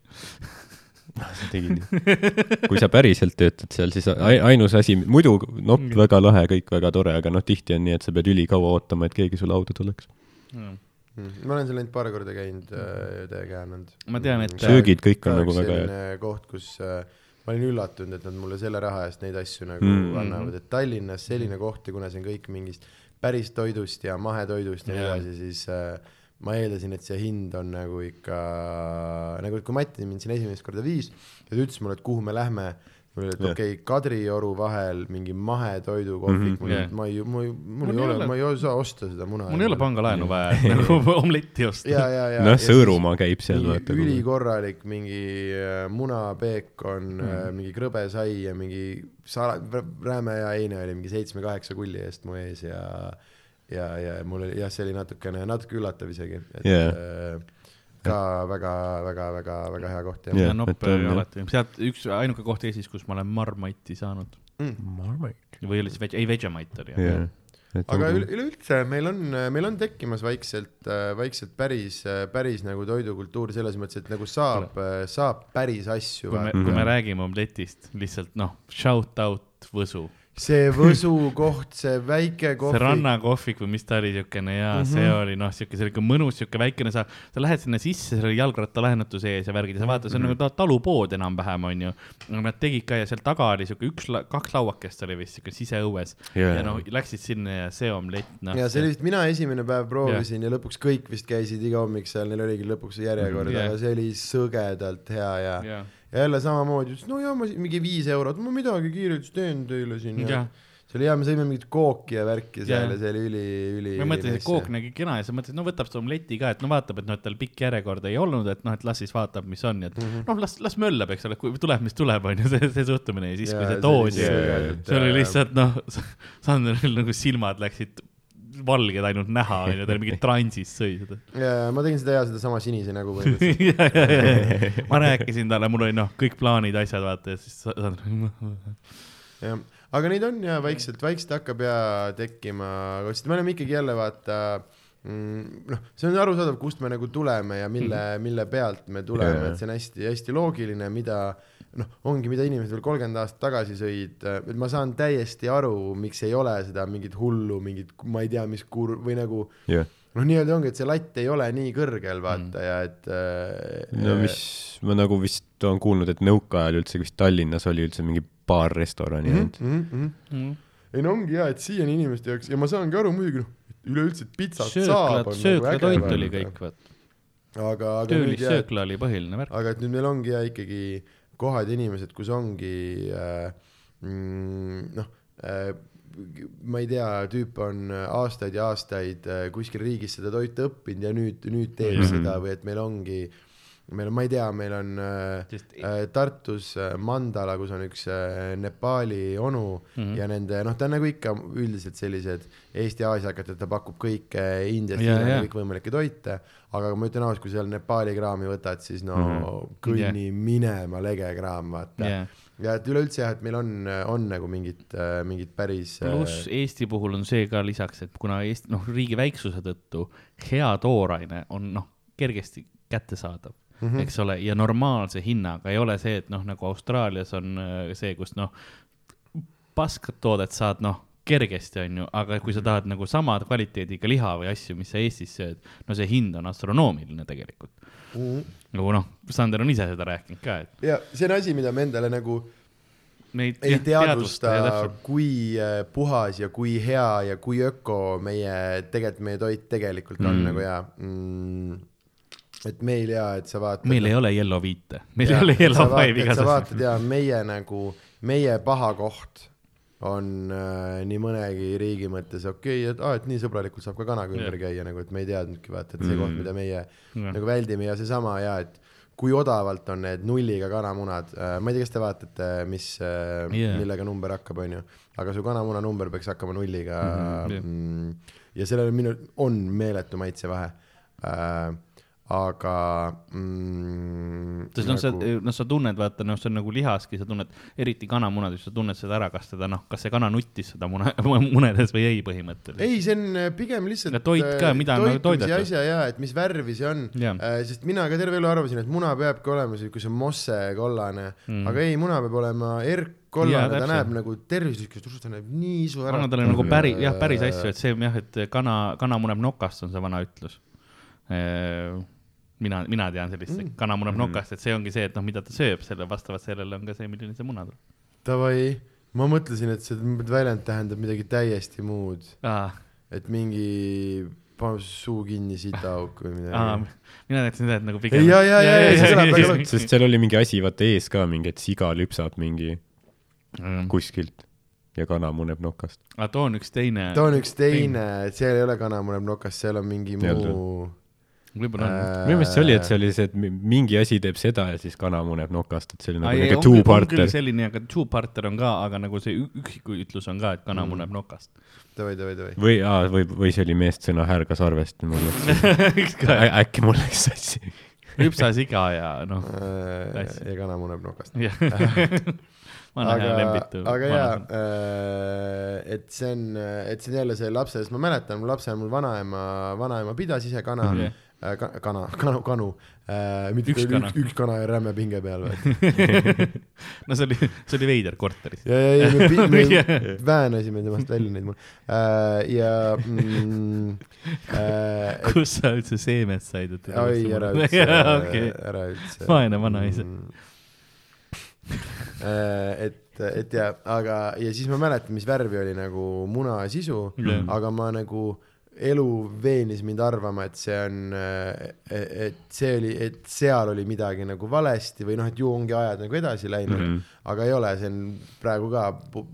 Tegin nii. kui sa päriselt töötad seal, siis ai- ainus asi, muidu nopp väga lahe, kõik väga tore, aga noh, tihti on nii, et sa pead ülikaua ootama, et keegi su lauda tuleks. ma olen seal ainult paar korda käinud, täiega hea olnud. Ma tean, et- söögid kõik on nagu väga head. koht, kus äh, ma olin üllatunud, et nad mulle selle raha eest neid asju nagu Mm. mm. annavad, et Tallinnas selline koht ja kuna see on kõik mingist päris toidust ja mahetoidust ja nii edasi, siis äh, ma eeldasin, et see hind on nagu ikka, nagu kui Mati mind siin esimest korda viis ja ta ütles mulle, et kuhu me lähme, mul oli, et okei okay,, Kadrioru vahel mingi mahetoidukohvik mm, -hmm. Jah. ma ei, ma ei, mul Mul ei ole ole-, ma ei saa osta seda muna. mul ei ole pangalaenu vaja, nagu omletti osta. ja, ja, ja. noh, Sõõrumaa käib seal, ülikorralik mingi äh, munapeekon mm., Mhm. mingi krõbesai ja mingi sala-, rääme ja eine oli mingi seitsme-kaheksa kulli eest mu ees ja ja, ja mul oli jah, see oli natukene, natuke üllatav isegi, et yeah. ka väga-väga-väga-väga hea koht ja nopp et on, jah. alati, sealt üks ainuke koht Eestis, kus ma olen Marmite'i saanud mm.. või oli see veg-, ei Vegemite oli jah jah. aga üle- üleüldse meil on, meil on tekkimas vaikselt, vaikselt päris, päris nagu toidukultuur selles mõttes, et nagu saab, saab päris asju kui me, kui me räägime omletist, lihtsalt noh, shout out Võsu. See Võsu koht, see väike see kohvik. rannakohvik või mis ta oli, siukene ja mm -hmm. see oli noh, siuke, siuke mõnus, siuke väikene, sa, sa lähed sinna sisse, seal oli jalgrattalahenduse ees ja värgid ja sa vaatad, see on nagu ta- talupood enam-vähem onju. Nad tegid ka ja seal taga oli siuke üks, kaks lauakest oli vist siuke siseõues Jaa. ja noh, läksid sinna ja see omlett, noh. ja see oli vist, mina esimene päev proovisin ja. ja lõpuks kõik vist käisid iga hommik seal, neil oligi lõpuks see järjekord mm,, Jah. aga see oli sõgedalt hea ja, ja., ja, ja jälle samamoodi, ütles no ja ma mingi viis eurot, ma midagi kiirelt teen teile siin ja Jah. see oli hea, me sõime mingit kooki ja värki seal ja see oli üli, üli. ma mõtlesin, et kook nägi kena ja sa mõtlesid, no võtab seda omleti ka, et no vaatab, et noh, et tal pikk järjekord ei olnud, et noh, et las siis vaatab, mis on ja et mm. -hmm. noh, las, las möllab, eks ole, kui tuleb, mis tuleb, on ju see, see suhtumine ja siis, kui see sõgedalt, see oli lihtsalt noh, Sandril nagu silmad läksid valged ainult näha, on ju, ta oli mingi transis sõi seda. ja ma tegin seda ja sedasama sinise nägu põhimõtteliselt. ja, ja, ja, ma rääkisin talle, mul oli noh, kõik plaanid, asjad, vaata ja siis Sandra, jah, aga neid on ja vaikselt, vaikselt hakkab ja tekkima, sest me oleme ikkagi jälle vaata mm, noh, see on arusaadav, kust me nagu tuleme ja mille, mille pealt me tuleme et see on hästi-hästi loogiline, mida noh, ongi, mida inimesed veel kolmkümmend aastat tagasi sõid, et ma saan täiesti aru, miks ei ole seda mingit hullu, mingit, ma ei tea, mis kur- või nagu jah, noh, nii-öelda ongi, et see latt ei ole nii kõrgel, vaata ja et äh, no mis, ma nagu vist olen kuulnud, et nõukaajal üldse vist Tallinnas oli üldse mingi paar restorani mm ainult. -hmm, mm -hmm. ei no ongi hea, et siiani inimeste jaoks ja ma saangi aru muidugi noh, üleüldse, et pitsat saab sööklad, on nagu sööklatoit äge, oli kõik, vaata. aga, aga nüüd jah, töölissöökla oli põhiline värk. aga et nüüd meil ongi ja ikkagi kohad ja inimesed, kus ongi äh, mm, noh äh,, ma ei tea, tüüp on aastaid ja aastaid äh, kuskil riigis seda toitu õppinud ja nüüd, nüüd teeb mm. -hmm. seda või et meil ongi meil on, ma ei tea, meil on äh, Sest- äh, Tartus äh, Mandala, kus on üks äh, Nepaali onu mm. -hmm. ja nende noh, ta on nagu ikka üldiselt sellised Eesti-Aasiakad, et ta pakub kõike Indiast, Hiinast jaa. kõikvõimalikke toite, aga ma ütlen ausalt, kui seal Nepaali kraami võtad, siis no mm. -hmm. kõnni yeah. minema lege kraam, vaata yeah.. ja et üleüldse jah, et meil on, on nagu mingid, mingid päris pluss Eesti puhul on see ka lisaks, et kuna Eesti, noh, riigi väiksuse tõttu hea tooraine on noh, kergesti kättesaadav mm. -hmm. eks ole, ja normaalse hinnaga, ei ole see, et noh, nagu Austraalias on äh, see, kus noh, paskat toodet saad noh, kergesti, onju, aga kui sa tahad nagu sama kvaliteediga liha või asju, mis sa Eestis sööd, no see hind on astronoomiline tegelikult. nagu noh, Sander on ise seda rääkinud ka, et ja see on asi, mida me endale nagu me ei, jah, teadvusta ja täpselt., kui äh, puhas ja kui hea ja kui öko meie, tegelikult meie toit tegelikult on Mm. mm. nagu ja mm,. et meil ja, et sa vaatad. meil ei ole yellow viite, meil ei ole yellow five igasugused. sa vaatad ja meie nagu, meie paha koht on äh, nii mõnegi riigi mõttes okei okay,, et aa, et nii sõbralikult saab ka kanaga ümber Jah. käia nagu, et me ei teadnudki vaata, et see Mm. koht, mida meie Jah. nagu väldime ja seesama ja et kui odavalt on need nulliga kanamunad, ma ei tea, kas te vaatate, mis Jaa. yeah., millega number hakkab, onju, aga su kanamuna number peaks hakkama nulliga Mhm, mm. -hmm, yeah. ja sellel on minu, on meeletu maitsevahe äh,. Aga mm, sest noh, sa, noh, sa tunned, vaata, noh, see on nagu lihaski, sa tunned, eriti kanamunades, sa tunned seda ära, kas teda noh, kas see kana nuttis seda mune, munedes või ei põhimõtteliselt. ei, see on äh, pigem lihtsalt Ja toit ka, äh, mida on nagu toidetud. asja ja, et mis värvi see on äh,, sest mina ka terve elu arvasin, et muna peabki olema siukese mosse kollane Mm. mm., aga ei, muna peab olema Jaa, erkkollane, ta täpselt. näeb nagu tervislik, ta näeb nii isu ära. annad talle nagu päris, jah, päris asju, et see jah, et kana, kana muneb nokast, on see vana ütlus. mina, mina tean sellist mm., kana muneb nokast, et see ongi see, et noh, mida ta sööb, selle vastavalt sellele on ka see, milline see muna tuleb Davai, ma mõtlesin, et see väljend tähendab midagi täiesti muud, ah,. et mingi pane suu kinni sitaauk või Ah, midagi. mina teadsin seda, et nagu pigem. jaa, jaa, jaa, jaa, see kõlab väga sest seal oli mingi asi vaata ees ka mingi, et siga lüpsab mingi aga kuskilt ja kana muneb nokast. too on üks teine. ta on üks teine, seal ei ole kana muneb nokast, seal on mingi olnud muu. Võib-olla on. minu meelest see oli, et see oli see, et mi- mingi asi teeb seda ja siis kana muneb nokast, et see oli nagu Ai, küll two-parter. selline, aga two-parter on ka, aga nagu see üksiku ütlus on ka, et kana Mm. muneb nokast. davai, davai, davai. või, või, või see oli meest sõna härga sarvest, mul läks, äkki mul läks sassi. lüpsasiga ja noh, Äh, ja kana muneb nokast. aga aga jaa, et see on, et see on jälle see lapse, sest ma mäletan, mu lapsena mul vanaema, vanaema pidas ise kana mm, -hmm. Ka, kana, kanu, kanu äh,, mitte Üks üks, kana. üks, üks kana ja rämme pinge peal või. no see oli, see oli veider korteris. ja, ja, ja me, me väänasime temast välja neid mul äh, ja mm, äh, et, kus sa üldse seemet said, oi, ära üldse okei, ära üldse. Vaene vanaisa. et, et ja, aga, ja siis ma mäletan, mis värvi oli nagu muna sisu Jah. aga ma nagu elu veenis mind arvama, et see on, et see oli, et seal oli midagi nagu valesti või noh, et ju ongi ajad nagu edasi läinud mm, Mhm. -hmm. aga ei ole, see on praegu ka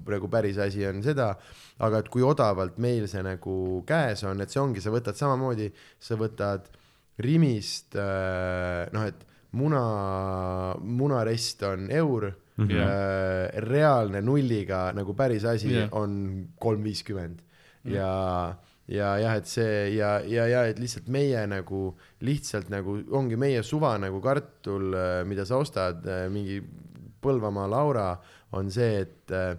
praegu päris asi on seda, aga et kui odavalt meil see nagu käes on, et see ongi, sa võtad samamoodi, sa võtad Rimist äh, noh, et muna, munarest on eur mm. -hmm. reaalne nulliga nagu päris asi yeah. on kolm viiskümmend ja, ja jah, et see ja, ja, ja et lihtsalt meie nagu lihtsalt nagu ongi meie suva nagu kartul, mida sa ostad, mingi Põlvamaa Laura on see, et äh,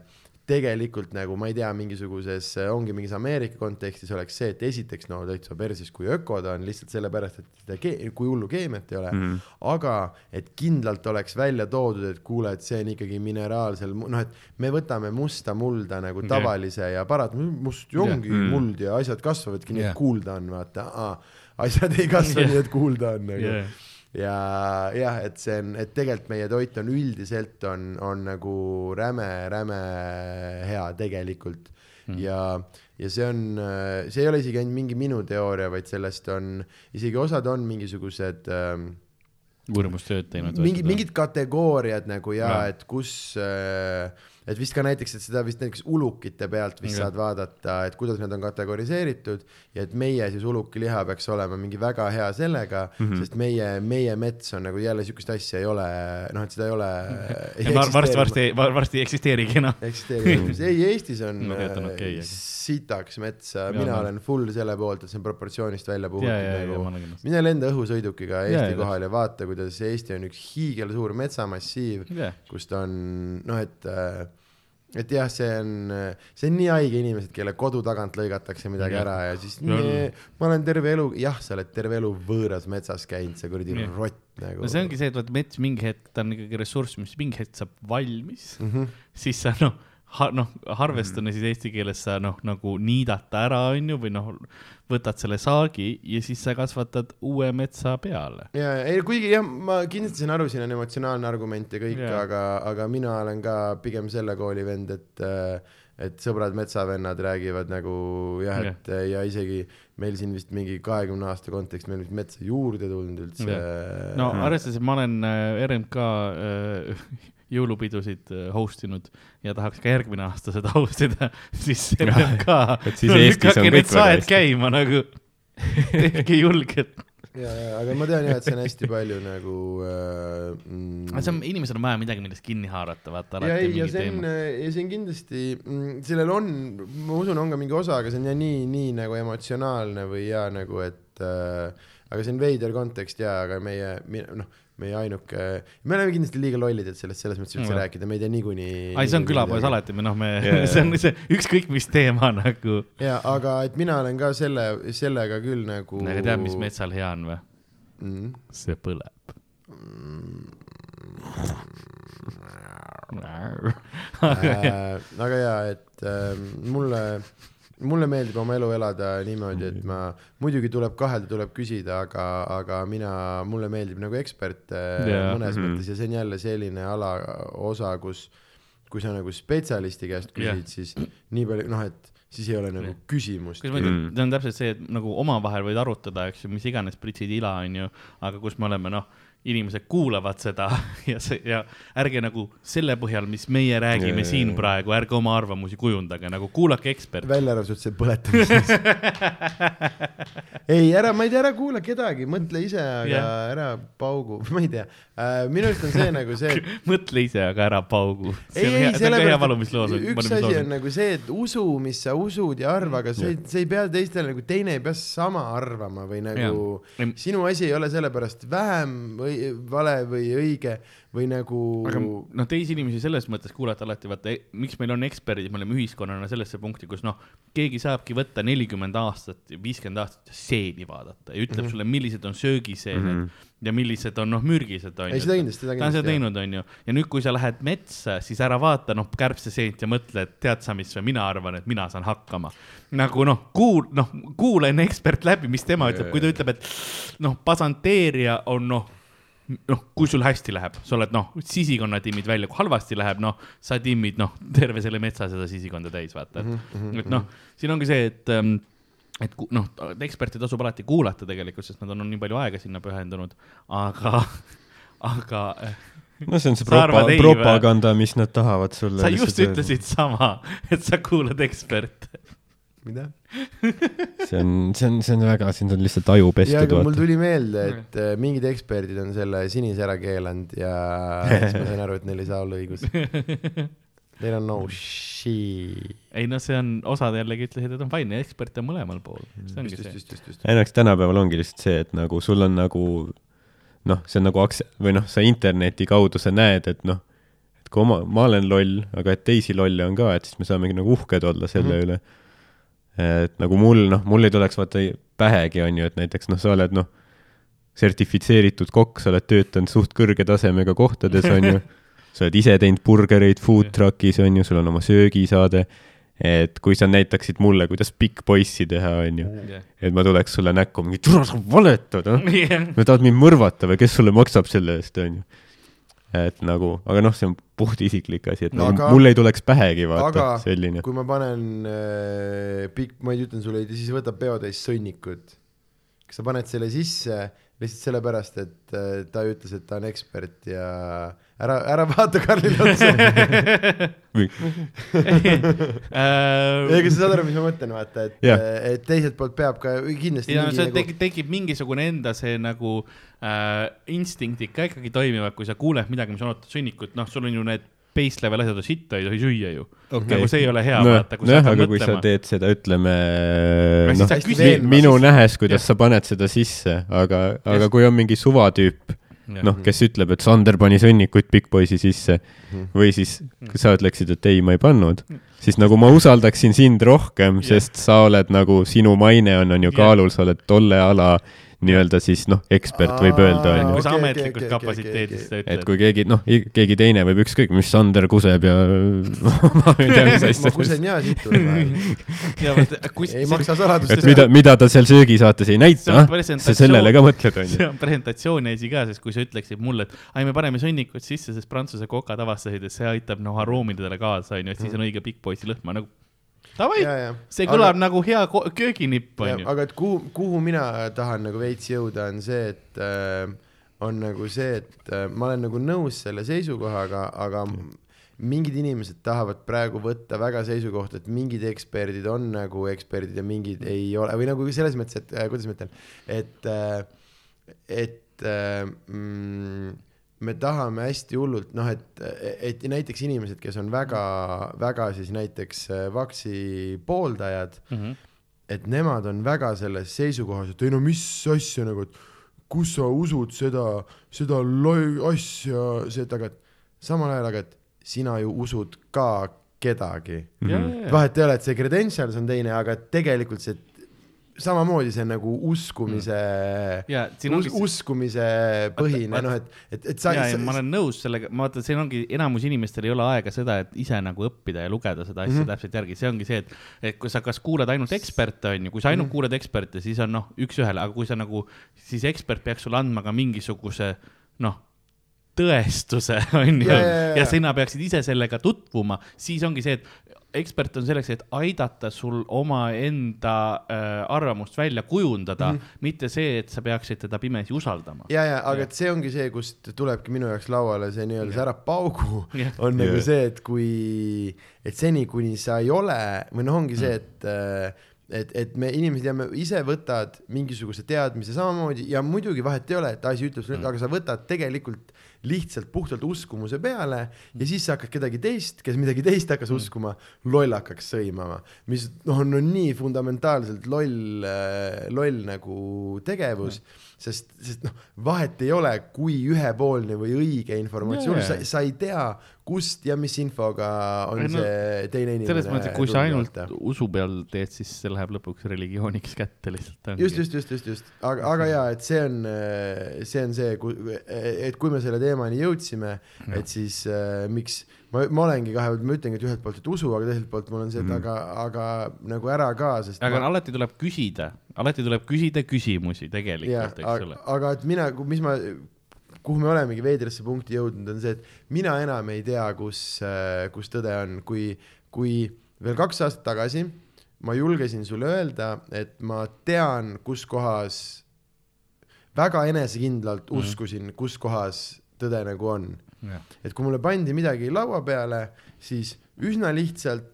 tegelikult nagu ma ei tea, mingisuguses, ongi mingis Ameerika kontekstis oleks see, et esiteks no täitsa perses, kui öko ta on lihtsalt sellepärast, et seda kui hullu keemiat ei ole mm, Mhm. -hmm. aga et kindlalt oleks välja toodud, et kuule, et see on ikkagi mineraalsel, noh, et me võtame musta mulda nagu tavalise ja parat-, must ju ongi Mm. muld ja asjad kasvavadki nii, Jah. et kuulda on, vaata, asjad ei kasva Jah. nii, et kuulda on nagu jah, ja jah, et see on, et tegelikult meie toit on üldiselt on, on nagu räme, räme hea tegelikult mm. ja, ja see on, see ei ole isegi ainult mingi minu teooria, vaid sellest on isegi osad on mingisugused ähm, uurimustööd teinud. mingi, mingid kategooriad nagu ja, ja. et kus äh, et vist ka näiteks, et seda vist näiteks ulukite pealt vist Jah. saad vaadata, et kuidas need on kategoriseeritud ja et meie siis ulukiliha peaks olema mingi väga hea sellega mm. -hmm. sest meie, meie mets on nagu jälle siukest asja ei ole, noh, et seda ei ole. varsti, varsti, varsti ei eksisteerigi enam. eksisteerib, ei Eestis on Ma tean, äh, okei, aga- sitaks metsa, mina ma- olen full selle poolt, et see on proportsioonist välja ja, puhutud ja, ja nagu mine lenda õhusõidukiga Eesti jaa, kohal ja vaata, kuidas Eesti on üks hiigelsuur metsamassiiv, jah, kus ta on noh, et et jah, see on, see on nii haige inimesed, kelle kodu tagant lõigatakse midagi Jah. ära ja siis Ja- nee, ma olen terve elu, jah, sa oled terve elu võõras metsas käinud, see kuradi rott nagu. no see ongi see, et vaat mets mingi hetk, ta on ikkagi ressurss, mis mingi hetk saab valmis, mm. -hmm. siis sa noh, ha, noh, harvestuna siis eesti keeles sa noh, nagu niidata ära, onju, või noh, võtad selle saagi ja siis sa kasvatad uue metsa peale. ja, ei kuigi jah, ma kindlasti saan aru, siin on emotsionaalne argument ja kõik aga, aga mina olen ka pigem selle kooli vend, et et sõbrad metsavennad räägivad nagu jah, et yeah. ja isegi meil siin vist mingi kahekümne aasta kontekst meil vist metsa juurde tulnud üldse yeah.. no arvestades, et ma olen äh, RMK äh, jõulupidusid äh, host inud ja tahaks ka järgmine aasta seda host ida, siis siis Eestis on kõik need väga saed hästi. käima nagu, tehke julgelt. ja, ja, aga ma tean jah, et see on hästi palju nagu äh, mm, aga see on, inimesel on vaja midagi, millest kinni haarata, vaata ja alati ei, ja mingi see on teema., ja see on kindlasti, sellel on, ma usun, on ka mingi osa, aga see on ja nii, nii nagu emotsionaalne või ja nagu, et äh, aga see on veider kontekst ja, aga meie, noh, meie ainuke, me oleme kindlasti liiga lollid, et sellest selles mõttes üldse Mm. rääkida, me ei tea niikuinii. ai, see on külapoes. alati, me noh, me Jaa. see on see ükskõik mis teema nagu. ja, aga et mina olen ka selle, sellega küll nagu. aga tead, mis metsal hea on või? mm.? see põleb. äh, aga ja, et äh, mulle, mulle meeldib oma elu elada niimoodi, et ma, muidugi tuleb kahelda, tuleb küsida, aga, aga mina, mulle meeldib nagu ekspert äh, Jaa. mõnes Mhm. mõttes ja see on jälle selline ala, osa, kus, kui sa nagu spetsialisti käest küsid yeah., siis nii palju, noh, et siis ei ole nagu Jah. küsimust. ma ütlen, see on täpselt see, et nagu omavahel võid arutada, eks ju, mis iganes pritsid ila, onju, aga kus me oleme, noh, inimesed kuulavad seda ja see ja ärge nagu selle põhjal, mis meie räägime jaa, siin jaa. praegu, ärge oma arvamusi kujundage, nagu kuulake eksperti. välja arvatud see põletamises ei, ära, ma ei tea, ära kuula kedagi, mõtle ise, aga yeah. ära paugu, ma ei tea uh,. minu arust on see nagu see, et mõtle ise, aga ära paugu. ei, ei, sellepärast, et üks asi on nagu see, et usu, mis sa usud ja arva, aga sa ei, sa ei pea teistele nagu, teine ei pea sama arvama või nagu Jaa. sinu asi ei ole sellepärast vähem või vale või õige või nagu aga noh, teisi inimesi selles mõttes kuulata alati, vaata, miks meil on eksperdid, me oleme ühiskonnana sellesse punkti, kus noh, keegi saabki võtta nelikümmend aastat, viiskümmend aastat seeni vaadata ja ütleb mm -hmm. sulle, millised on söögiseened mm -hmm. ja millised on noh, mürgised on ei, seda kindlasti, seda ta on seda kindlasti. teinud, onju, ja nüüd, kui sa lähed metsa, siis ära vaata noh, kärbseseent ja mõtle, et tead sa mis või mina arvan, et mina saan hakkama. nagu noh, kuul-, noh, kuula enne ekspert läbi, mis tema ütleb, kui ta ütleb, et noh, pasanteeria on noh, noh, kui sul hästi läheb, sa oled noh, sisikonna timmid välja, kui halvasti läheb, noh, sa timmid noh, terve selle metsa seda sisikonda täis, vaata, et mm, -hmm. et noh, siin ongi see, et ähm, et noh, eksperte tasub alati kuulata tegelikult, sest nad on, on nii palju aega sinna pühendunud, aga, aga äh, no see on see arvad propa- või? propaganda, mis nad tahavad sulle. sa just ütlesid sama, et sa kuulad eksperte. Mida? see on, see on, see on väga, sind on lihtsalt aju ja, pestud, mul tuli meelde, et äh, mingid eksperdid on selle sinise ära keelanud ja siis ma sain aru, et neil ei saa olla õigus. Neil on no shit. ei no see on, osad jällegi ütlesid, et on fine, eksperte on mõlemal pool, just, just, just. õnneks tänapäeval ongi lihtsalt see, et nagu sul on nagu noh, see on nagu aks- või noh, sa interneti kaudu sa näed, et noh, et kui oma, ma olen loll, aga et teisi lolle on ka, et siis me saamegi nagu uhked olla selle mm -hmm. üle. Et nagu mul, noh, mul ei tuleks vaata pähegi, on ju, et näiteks noh, sa oled noh, sertifitseeritud kokk, sa oled töötanud suht kõrge tasemega kohtades, on ju, sa oled ise teinud burgereid food truck'is, on ju, sul on oma söögisaade, et kui sa näitaksid mulle, kuidas pikk poissi teha, on ju, et ma tuleks sulle näkku mingi, tule sa valetad, noh. no tahad mind mõrvata või kes sulle maksab selle eest, onju. Et nagu, aga noh, see on puht isiklik asi, et No nagu aga- mul ei tuleks pähegi vaata selline. kui ma panen äh, pikk, ma ei ütlen sulle, siis võtab peotäis sõnnikut. kas sa paned selle sisse lihtsalt sellepärast, et äh, ta ütles, et ta on ekspert ja ära, ära vaata Karlile otsa. ei, aga sa saad aru, mis ma mõtlen, vaata, et yeah., et teiselt poolt peab ka kindlasti ja see nagu tekib, tekib mingisugune enda see nagu äh, instinktid ka ikkagi toimivad, kui sa kuuled midagi, mis on ootad sõnnikut, noh, sul on ju need base level asjad, sitta ei tohi süüa ju okay.. nagu see ei ole hea no,, vaata, kui sa hakkad aga kui sa mõtlema. teed seda, ütleme noh minu nähes, kuidas Jah. sa paned seda sisse, aga, aga Just. kui on mingi suvatüüp. noh, kes ütleb, et Sander pani sõnnikuid Big Boysi sisse Mhm. või siis kui sa ütleksid, et ei, ma ei pannud, siis nagu ma usaldaksin sind rohkem, sest sa oled nagu, sinu maine on, on ju kaalul, sa oled tolle ala nii-öelda siis noh, ekspert võib öelda, kui sa okei, ametlikust kapatsiteedist okei, seda et ütled. kui keegi, noh, keegi teine võib ükskõik, mis Sander kuseb ja ma ei tea, mis ma asja. kusen ja siit tuleb kus ei maksa saladust et mida, mida ta seal söögisaates ei See näita on, sa sellele ka mõtled, see onju. on presentatsiooni asi ka, sest kui sa ütleksid mulle, et ai, me paneme sõnnikut sisse, sest prantsuse kokad avastasid, et see aitab noh aroomidele kaasa, onju, et siis on õige pikk poisi lõhn, ma nagu davai, ja, ja. see kõlab nagu hea kööginipp, Ja, onju. aga et kuhu, kuhu mina tahan nagu veits jõuda, on see, et äh, on nagu see, et äh, ma olen nagu nõus selle seisukohaga, aga mingid inimesed tahavad praegu võtta väga seisukohta, et mingid eksperdid on nagu eksperdid ja mingid ei ole või nagu selles mõttes, et äh, kuidas ma ütlen, et äh,, et äh, mm, me tahame hästi hullult, noh, et, et näiteks inimesed, kes on väga, väga siis näiteks äh, vaksi pooldajad Mhm. et nemad on väga selles seisukohas, et ei no mis asja nagu, et kus sa usud seda, seda loi- asja, seda, aga et samal ajal, aga et sina ju usud ka kedagi. vahet ei ole, et see credentials on teine, aga tegelikult see samamoodi see on nagu uskumise ja siin us, uskumise põhine, noh, et, et, et sa, ja, ja ma olen nõus sellega, ma vaatan, siin ongi, enamus inimestel ei ole aega seda, et ise nagu õppida ja lugeda seda asja mm. -hmm. täpselt järgi, see ongi see, et, et kui sa kas kuulad ainult eksperte, onju, kui sa ainult mm. -hmm. kuulad eksperte, siis on noh, üks-ühele, aga kui sa nagu, siis ekspert peaks sulle andma ka mingisuguse noh, tõestuse, ja, ja. ja sina peaksid ise sellega tutvuma, siis ongi see, et ekspert on selleks, et aidata sul omaenda äh, arvamust välja kujundada mm. -hmm. mitte see, et sa peaksid teda pimesi usaldama. ja, ja, aga Jah. et see ongi see, kust tulebki minu jaoks lauale see nii-öelda see ära paugu Jah. on nagu see, et kui, et seni, kuni sa ei ole või noh, ongi see, et äh, et, et me inimesed jääme, ise võtad mingisuguse teadmise samamoodi ja muidugi vahet ei ole, et asi ütleb sulle mm., aga sa võtad tegelikult lihtsalt puhtalt uskumuse peale ja siis sa hakkad kedagi teist, kes midagi teist hakkas mm. uskuma, lollakaks sõimama, mis noh, on, on nii fundamentaalselt loll, loll nagu tegevus mm. sest, sest noh, vahet ei ole, kui ühepoolne või õige informatsioon sa sa ei tea, kust ja mis infoga on no, see teine inimene. selles mõttes, et kui sa ainult usu peal teed, siis see läheb lõpuks religiooniks kätte lihtsalt. just, just, just, just, just, aga, aga jaa, et see on, see on see, et kui me selle teemani jõudsime, et siis äh, miks ma, ma olengi kahe, ma ütlengi, et ühelt poolt, et usu, aga teiselt poolt mul on see, et Mhm. aga, aga nagu ära ka, sest aga ma, alati tuleb küsida, alati tuleb küsida küsimusi tegelikult, eks ole., aga et mina, mis ma, kuhu me olemegi veidrasse punkti jõudnud, on see, et mina enam ei tea, kus, kus tõde on, kui, kui veel kaks aastat tagasi ma julgesin sulle öelda, et ma tean, kus kohas, väga enesekindlalt Mhm. uskusin, kus kohas tõde nagu on. et kui mulle pandi midagi laua peale, siis üsna lihtsalt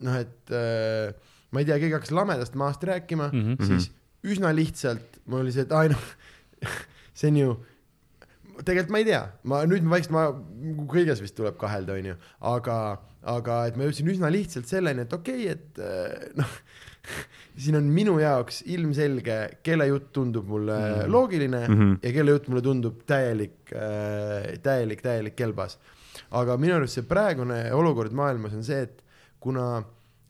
noh, et äh, ma ei tea, keegi hakkas lamedast maast rääkima mm, Mhm. -hmm. siis üsna lihtsalt mul oli see, et ai noh, see on ju, tegelikult ma ei tea, ma nüüd ma vaikselt, ma kõiges vist tuleb kahelda, onju, aga, aga et ma jõudsin üsna lihtsalt selleni, et okei okay,, et äh, noh, siin on minu jaoks ilmselge, kelle jutt tundub mulle mm. Mhm. loogiline mm. -hmm. ja kelle jutt mulle tundub täielik äh,, täielik, täielik kelbas. aga minu arust see praegune olukord maailmas on see, et kuna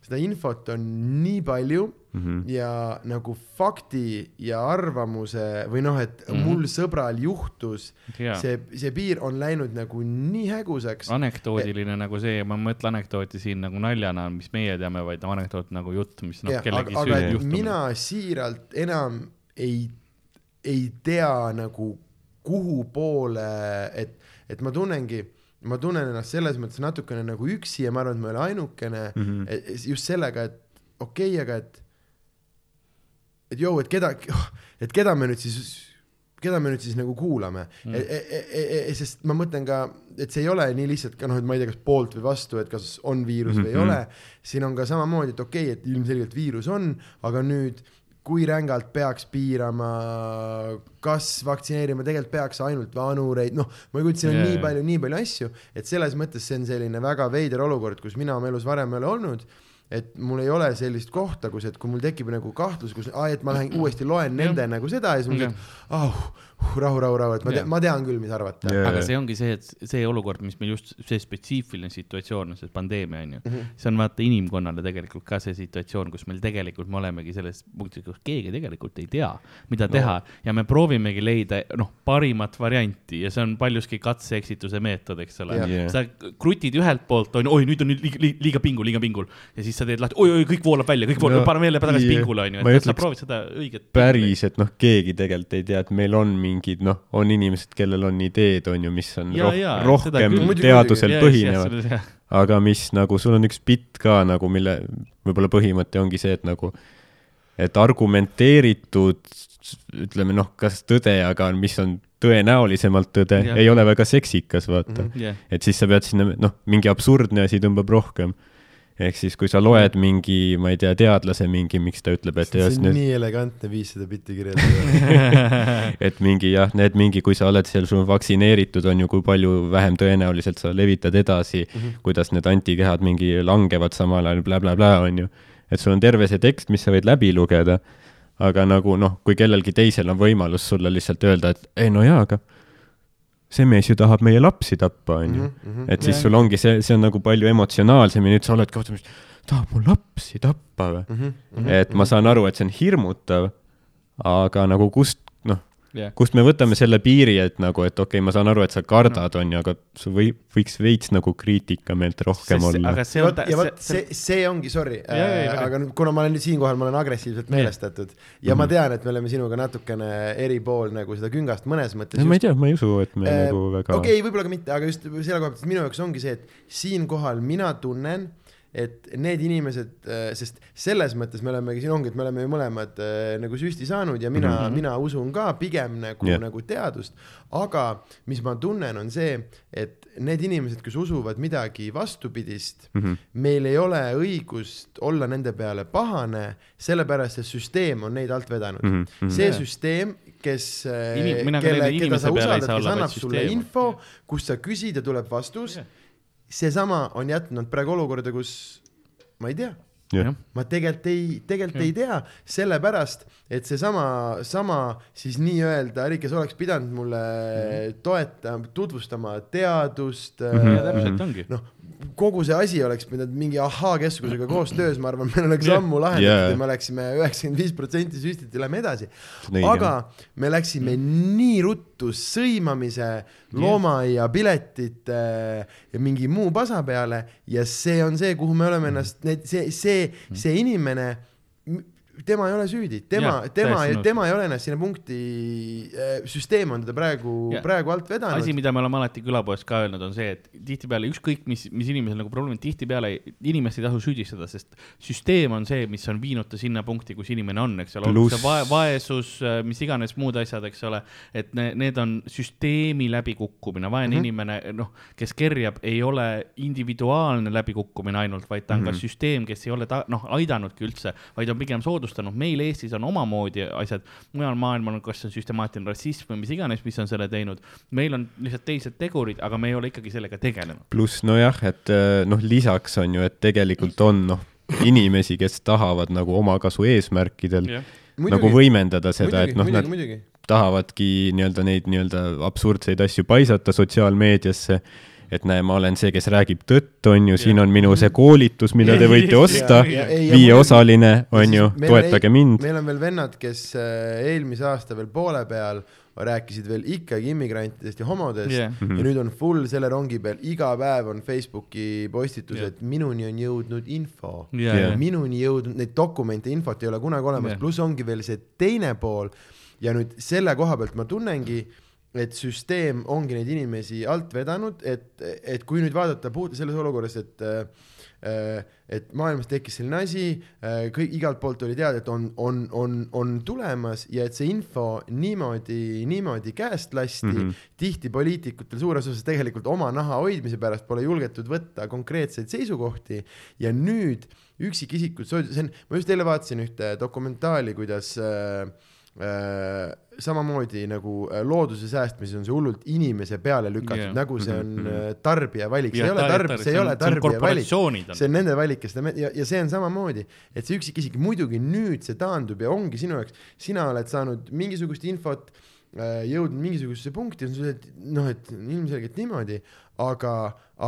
seda infot on nii palju Mhm. ja nagu fakti ja arvamuse või noh, et mm. -hmm. mul sõbral juhtus, jaa. see, see piir on läinud nagu nii hägusaks. anekdoodiline nagu see, ma ei mõtle anekdooti siin nagu naljana, mis meie teame, vaid anekdoot nagu jutt, mis noh, aga, kellegi süü et juhtum. mina siiralt enam ei, ei tea nagu kuhu poole, et, et ma tunnengi, ma tunnen ennast selles mõttes natukene nagu üksi ja ma arvan, et ma ei ole ainukene mm Mhm. -hmm. just sellega, et okei okay,, aga et, et jõu, et keda, et keda me nüüd siis, keda me nüüd siis nagu kuulame Mm. mm., e, e, e, sest ma mõtlen ka, et see ei ole nii lihtsalt ka noh, et ma ei tea, kas poolt või vastu, et kas on viirus või ei Mhm. ole. siin on ka samamoodi, et okei okay,, et ilmselgelt viirus on, aga nüüd kui rängalt peaks piirama, kas vaktsineerima, tegelikult peaks ainult vanureid, noh, ma ei kujuta, siin on Jaa, yeah. nii palju, nii palju asju, et selles mõttes see on selline väga veider olukord, kus mina oma elus varem ei ole olnud et mul ei ole sellist kohta, kus, et kui mul tekib nagu kahtlus, kus, et ma lähen uuesti loen nende nagu seda ja siis mul Jah. on ah, uh, rahu, rahu, rahu, et ma tean, ma tean küll, mis arvata Jah. aga see ongi see, et see olukord, mis meil just see spetsiifiline situatsioon on, see pandeemia on ju mm. -hmm. see on vaata inimkonnale tegelikult ka see situatsioon, kus meil tegelikult me olemegi selles punktis, kus keegi tegelikult ei tea, mida teha no. ja me proovimegi leida noh, parimat varianti ja see on paljuski katse-eksituse meetod, eks ole Jah. Jah. sa krutid ühelt poolt on ju, oi, nüüd on nüüd liiga, liiga, liiga pingul, liiga pingul ja siis sa teed lahti, oi, oi, kõik voolab välja, kõik voolab No, paneme jälle tagasi jah. pingule, onju, Ma ei et sa proovid seda õiget. päris, et noh, keegi tegelikult ei tea, et meil on mingid noh, on inimesed, kellel on ideed, on ju, mis on Jaa, roh seda rohkem küll. Teadusel Ja, põhinevad, ja, aga mis nagu sul on üks bitt ka nagu, mille võib-olla põhimõte ongi see, et nagu, et argumenteeritud ütleme noh, kas tõde, aga mis on tõenäolisemalt tõde ei ole väga seksikas, vaata mm. -hmm. jah, et siis sa pead sinna, noh, mingi absurdne asi tõmbab rohkem. Ehk siis, kui sa loed mingi, ma ei tea, teadlase mingi, miks ta ütleb, et see just on nüüd, nii elegantne viis seda bitti kirjeldada et mingi jah, need mingi, kui sa oled seal, sul on vaktsineeritud, on ju, kui palju vähem tõenäoliselt sa levitad edasi mm, -hmm. kuidas need antikehad mingi langevad samal ajal bla,, blablabla, on ju. et sul on terve see tekst, mis sa võid läbi lugeda, aga nagu noh, kui kellelgi teisel on võimalus sulle lihtsalt öelda, et ei no jaa, aga see mees ju tahab meie lapsi tappa, on ju. Mhm, et siis sul ongi see, see on nagu palju emotsionaalsem ja nüüd sa oledki vaata, tahab mu lapsi tappa või. Mhm, et ma saan aru, et see on hirmutav, aga nagu kust, jah. kust me võtame selle piiri, et nagu, et okei okay,, ma saan aru, et sa kardad, on ju, aga sul või, võiks veits nagu kriitikameelt rohkem olla. aga see on ja vot see, see ongi, sorry, jaa, aga kuna ma olen siinkohal, ma olen agressiivselt meelestatud ja Mhm. ma tean, et me oleme sinuga natukene eri pool nagu seda küngast mõnes mõttes. ma ei tea, ma ei usu, et me Äh, nagu väga okei, võib-olla ka mitte, aga just selle koha pealt, minu jaoks ongi see, et siinkohal mina tunnen, et need inimesed, sest selles mõttes me olemegi siin ongi, et me oleme ju mõlemad äh, nagu süsti saanud ja mina mm. -hmm. mina usun ka pigem nagu yeah., nagu teadust. aga mis ma tunnen, on see, et need inimesed, kes usuvad midagi vastupidist mm. -hmm. meil ei ole õigust olla nende peale pahane, sellepärast et süsteem on neid alt vedanud mm. -hmm. see Jaa. süsteem, kes äh, Inim- ka kelle, keda sa inimese peale ei usaldad, saa kes annab sulle süsteem. info, kus sa küsid ja tuleb vastus Jah.. Seesama on jätnud praegu olukorda, kus ma ei tea, jah, ma tegelikult ei, tegelikult ei tea, sellepärast et seesama, sama siis nii-öelda äri, kes oleks pidanud mulle toetama, tutvustama teadust mm. Mhm. ja täpselt ongi. noh, kogu see asi oleks pidanud mingi ahhaa-keskusega koostöös, ma arvan, meil oleks Jah. ammu lahendatud Jaa. ja me oleksime üheksakümmend viis protsenti süstiti ja lähme edasi. Aga me läksime nii ruttu sõimamise, loomaaia piletite ja mingi muu pasa peale ja see on see, kuhu me oleme ennast, see, see, see inimene, tema ei ole süüdi, tema tema tema ei ole ennast sinna punkti, süsteem on teda praegu praegu alt vedanud asi, mida me oleme alati külapoes ka öelnud, on see, et tihtipeale ükskõik mis, mis inimesel nagu probleem on, tihtipeale inimest ei tasu süüdistada, sest süsteem on see, mis on viinud ta sinna punkti, kus inimene on, eks ole, olgu see vae-, vaesus, mis iganes muud asjad, eks ole, et ne, need on süsteemi läbikukkumine, vaene mm Mhm. -hmm. inimene, noh, kes kerjab, ei ole individuaalne läbikukkumine ainult, vaid ta on mm -hmm. Mhm. ka süsteem, kes ei ole ta, noh, aidanudki üldse, vaid on pigem soodustanud, meil Eestis on omamoodi asjad, mujal maailmal on, kas see on süstemaatiline rassism või mis iganes, mis on selle teinud, meil on lihtsalt teised tegurid, aga me ei ole ikkagi sellega tegelenud. pluss nojah, et äh, noh, lisaks on ju, et tegelikult on noh, inimesi, kes tahavad nagu omakasu eesmärkidel jah, nagu võimendada seda, et noh, muidugi, nad muidugi. tahavadki nii-öelda neid nii-öelda absurdseid asju paisata sotsiaalmeediasse. Et näe, ma olen see, kes räägib tõtt, on ju, siin on minu see koolitus, mida te võite osta viieosaline, on ju, toetage mind. meil on veel vennad, kes äh, eelmise aasta veel poole peal rääkisid veel ikkagi immigrantidest ja homodest yeah. ja nüüd on full selle rongi peal, iga päev on Facebooki postitused Jah. yeah., minuni on jõudnud info ja, Jah. ja, minuni jõudnud, neid dokumente, infot ei ole kunagi olemas Jah. pluss ongi veel see teine pool ja nüüd selle koha pealt ma tunnengi, et süsteem ongi neid inimesi alt vedanud, et, et kui nüüd vaadata puht selles olukorras, et äh, et maailmas tekkis selline asi, kõik igalt poolt oli teada, et on, on, on, on tulemas ja et see info niimoodi, niimoodi käest lasti mm. -hmm. tihti poliitikutel suures osas tegelikult oma naha hoidmise pärast pole julgetud võtta konkreetseid seisukohti ja nüüd üksikisikud, see on, ma just eile vaatasin ühte dokumentaali, kuidas äh, äh, samamoodi nagu äh, looduse säästmises on see hullult inimese peale lükatud yeah., nagu see on äh, tarbija valik, see ei ole tarb-, see ei ole tarbija valik, see on nende valik, kes seda, ja, ja see on samamoodi, et see üksikisik, muidugi nüüd see taandub ja ongi sinu jaoks, sina oled saanud mingisugust infot, jõudnud mingisugusesse punkti, noh, et ilmselgelt niimoodi, aga,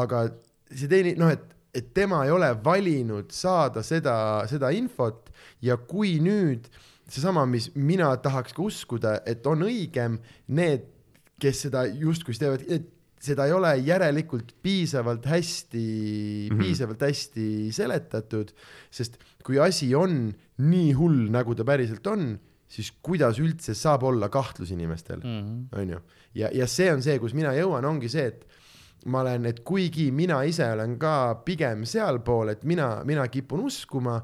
aga see teine, noh, et, et tema ei ole valinud saada seda, seda infot ja kui nüüd seesama, mis mina tahaks ka uskuda, et on õigem, need, kes seda justkui teevad, et seda ei ole järelikult piisavalt hästi mm. -hmm. piisavalt hästi seletatud, sest kui asi on nii hull, nagu ta päriselt on, siis kuidas üldse saab olla kahtlus inimestel, Mhm. onju. ja, ja see on see, kus mina jõuan, ongi see, et ma olen, et kuigi mina ise olen ka pigem sealpool, et mina, mina kipun uskuma,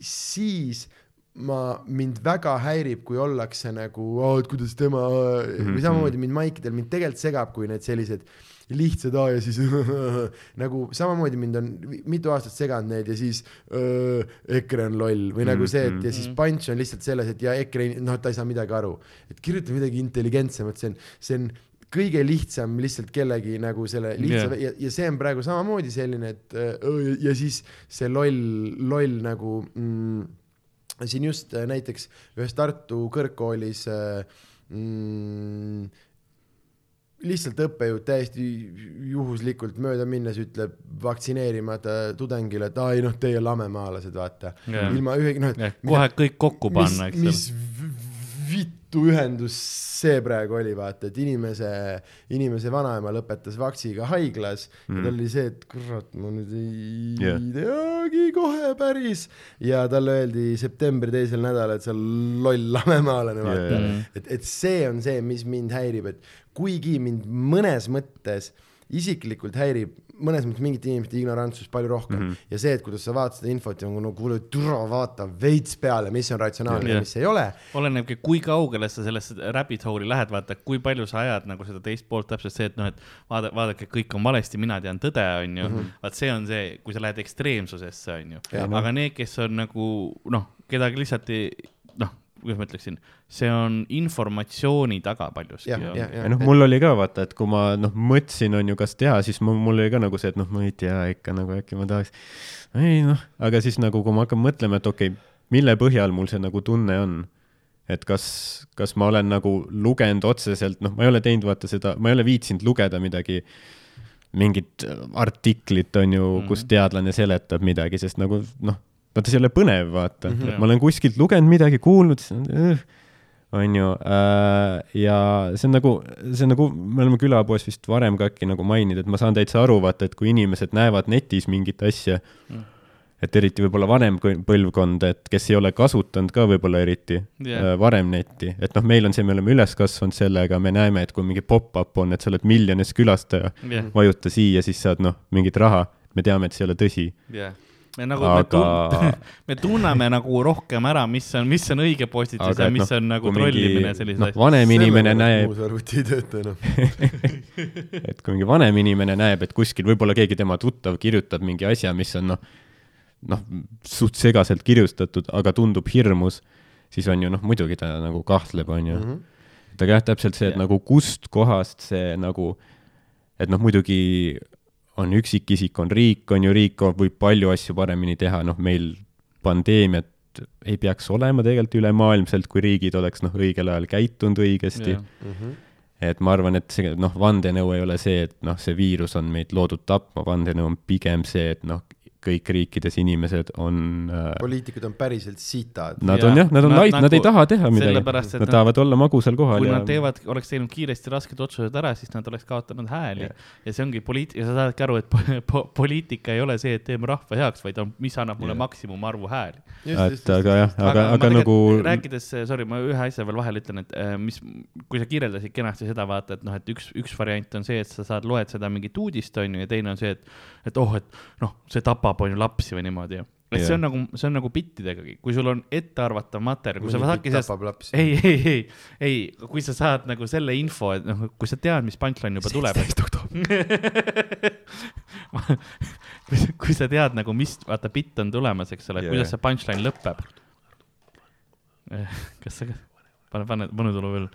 siis ma, mind väga häirib, kui ollakse nagu, et kuidas tema mm -hmm. või samamoodi mind maikidel, mind tegelikult segab, kui need sellised lihtsad A ja siis nagu samamoodi mind on mitu aastat seganud need ja siis öö, EKRE on loll või nagu see, et ja siis punch on lihtsalt selles, et ja EKRE, noh, ta ei saa midagi aru, et kirjuta midagi intelligentsemat, see on, see on kõige lihtsam lihtsalt kellegi nagu selle lihtsa yeah. ja, ja see on praegu samamoodi selline, et öö, ja siis see loll, loll nagu mm, siin just äh, näiteks ühes Tartu kõrgkoolis äh, mm, lihtsalt õppejõud täiesti juhuslikult mööda minnes ütleb vaktsineerimata tudengile, et aa ei noh, teie lamemaalased, vaata. Jah. ilma ühegi noh, et kohe kõik kokku panna, eks mis ole. v- vittu ühendus see praegu oli, vaata, et inimese, inimese vanaema lõpetas vaktsiga haiglas mm. ja tal oli see, et kurat, ma nüüd ei yeah. teagi kohe päris ja talle öeldi septembri teisel nädalal, et sa loll lamemaalane, vaata Jah, jah. yeah.. et, et see on see, mis mind häirib, et kuigi mind mõnes mõttes isiklikult häirib mõnes mõttes mingite inimeste ignorantsus palju rohkem mm. -hmm. ja see, et kuidas sa vaatad seda infot ja no kuule, türa vaata veits peale, mis on ratsionaalne Jah. ja mis ei ole. olenebki, kui kaugele sa sellesse rabbit hole'i lähed, vaata, kui palju sa ajad nagu seda teist poolt, täpselt see, et noh, et vaada, vaadake, kõik on valesti, mina tean tõde, onju. vaat see on see, kui sa lähed ekstreemsusesse, onju. Jah. aga need, kes on nagu noh, kedagi lihtsalt ei, kuidas ma ütleksin, see on informatsiooni taga paljuski. jah, ja jah. noh, mul oli ka vaata, et kui ma noh, mõtlesin, on ju, kas teha, siis mul, mul oli ka nagu see, et noh, ma ei tea ikka nagu äkki ma tahaks. ei noh, aga siis nagu, kui ma hakkan mõtlema, et okei okay,, mille põhjal mul see nagu tunne on, et kas, kas ma olen nagu lugenud otseselt, noh, ma ei ole teinud vaata seda, ma ei ole viitsinud lugeda midagi, mingit artiklit on ju mm, -hmm. kus teadlane seletab midagi, sest nagu noh, vaata see ei ole põnev, vaata mm. -hmm. ma olen kuskilt lugenud midagi, kuulnud, on ju äh,, ja see on nagu, see on nagu, me oleme külapoes vist varem ka äkki nagu maininud, et ma saan täitsa aru, vaata, et kui inimesed näevad netis mingit asja Mm. et eriti võib-olla vanem põlvkond, et kes ei ole kasutanud ka võib-olla eriti yeah. varem netti, et noh, meil on see, me oleme üles kasvanud sellega, me näeme, et kui mingi pop-up on, et sa oled miljonis külastaja, jah, vajuta siia, siis saad noh, mingit raha, me teame, et see ei ole tõsi, jah. Me nagu, aga me tun-, me tunneme nagu rohkem ära, mis on, mis on õige postitus Aga ja et mis noh, on nagu kui mingi- trollimine ja sellised noh, asjad. vanem inimene näeb, muus arvuti ei tööta enam. et kui mingi vanem inimene näeb, et kuskil võib-olla keegi tema tuttav kirjutab mingi asja, mis on noh, noh, suht segaselt kirjutatud, aga tundub hirmus, siis on ju noh, muidugi ta nagu kahtleb, on ju. aga jah, täpselt see, et Jah. nagu kust kohast see nagu, et noh, muidugi on üksikisik, on riik, on ju, riik võib palju asju paremini teha, noh, meil pandeemiat ei peaks olema tegelikult ülemaailmselt, kui riigid oleks noh, õigel ajal käitunud õigesti. et ma arvan, et see noh, vandenõu ei ole see, et noh, see viirus on meid loodud tapma, vandenõu on pigem see, et noh, kõik riikides inimesed on äh, poliitikud on päriselt sitad. Nad Jaa. on jah, nad on Nad lait, nad nagu- ei taha teha midagi nad nad- tahavad olla magusal kohal kui ja nad teevad, oleks teinud kiiresti rasked otsused ära, siis nad oleks kaotanud hääli Jah. ja see ongi poliit-, ja sa saadki aru, et po po poliitika ei ole see, et teeme rahva heaks, vaid on, mis annab mulle Jah. maksimumarvu hääli. et aga jah, aga, aga nagu rääkides, sorry, ma ühe asja veel vahele ütlen, et äh, mis, kui sa kirjeldasid kenasti seda, vaata, et noh, et üks, üks variant on see, et sa saad, loed seda mingit uudist, on ju, ja teine on see, et, et oh, et noh, see tapab, on ju, lapsi või niimoodi et see Jah. on nagu, see on nagu bittidegagi, kui sul on ettearvatav materjal, kui sa saadki sellest, tapab ei, ei, ei, ei, kui sa saad nagu selle info, et noh, kui sa tead, mis punchline juba tuleb. kui sa, kui sa tead nagu, mis, vaata, bitt on tulemas, eks ole yeah., kuidas see punchline lõpeb. kas sa, pane, pane, pane tulu veel.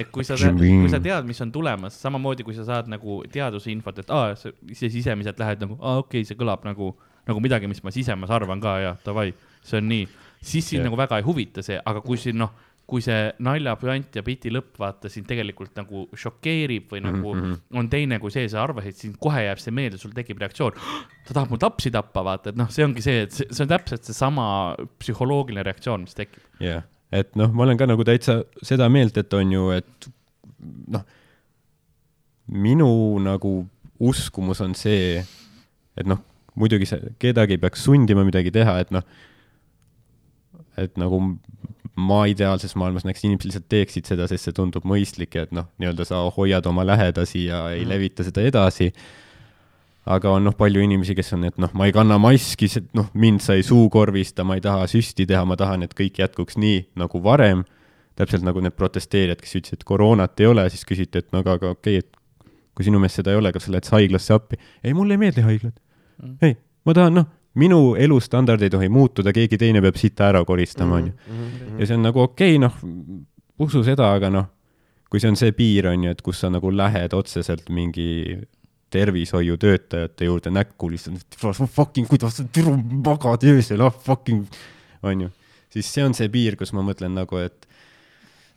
et kui sa, kui sa tead, mis on tulemas, samamoodi kui sa saad nagu teadusinfot, et aa, sa ise sisemiselt lähed nagu, aa okei okay,, see kõlab nagu, nagu midagi, mis ma sisemas arvan ka ja davai, see on nii, siis sind nagu väga ei huvita see, aga kui siin noh, kui see naljapüant ja biti lõpp, vaata sind tegelikult nagu šokeerib või nagu mm. -hmm. on teine kui see, sa arvasid, sind kohe jääb see meelde, sul tekib reaktsioon. ta tahab mu lapsi tappa, vaata, et noh, see ongi see, et see, see on täpselt seesama psühholoogiline reaktsioon, mis tekib. jah, et noh, ma olen ka nagu täitsa seda meelt, et on ju, et noh, minu nagu uskumus on see, et noh, muidugi see, kedagi ei peaks sundima midagi teha, et noh, et nagu ma ideaalses maailmas näeks, inimesed lihtsalt teeksid seda, sest see tundub mõistlik ja et noh, nii-öelda sa hoiad oma lähedasi ja ei Mhm. levita seda edasi aga on noh, palju inimesi, kes on, et noh, ma ei kanna maski, noh, mind sai suukorvista, ma ei taha süsti teha, ma tahan, et kõik jätkuks nii nagu varem. täpselt nagu need protesteerijad, kes ütlesid, et koroonat ei ole, siis küsiti, et no aga, aga okei okay,, et kui sinu meelest seda ei ole, kas sa lähed haiglasse appi? ei, mulle ei meeldi haiglad Mm.. ei, ma tahan, noh, minu elustandard ei tohi muutuda, keegi teine peab sita ära koristama, onju. Mhm. ja see on nagu okei okay,, noh, usu seda, aga noh, kui see on see piir, on ju, et kus sa nagu lähed otseselt mingi tervishoiutöötajate juurde näkku lihtsalt, fucking, kuidas sa türu magad öösel, ah fucking, on ju. siis see on see piir, kus ma mõtlen nagu, et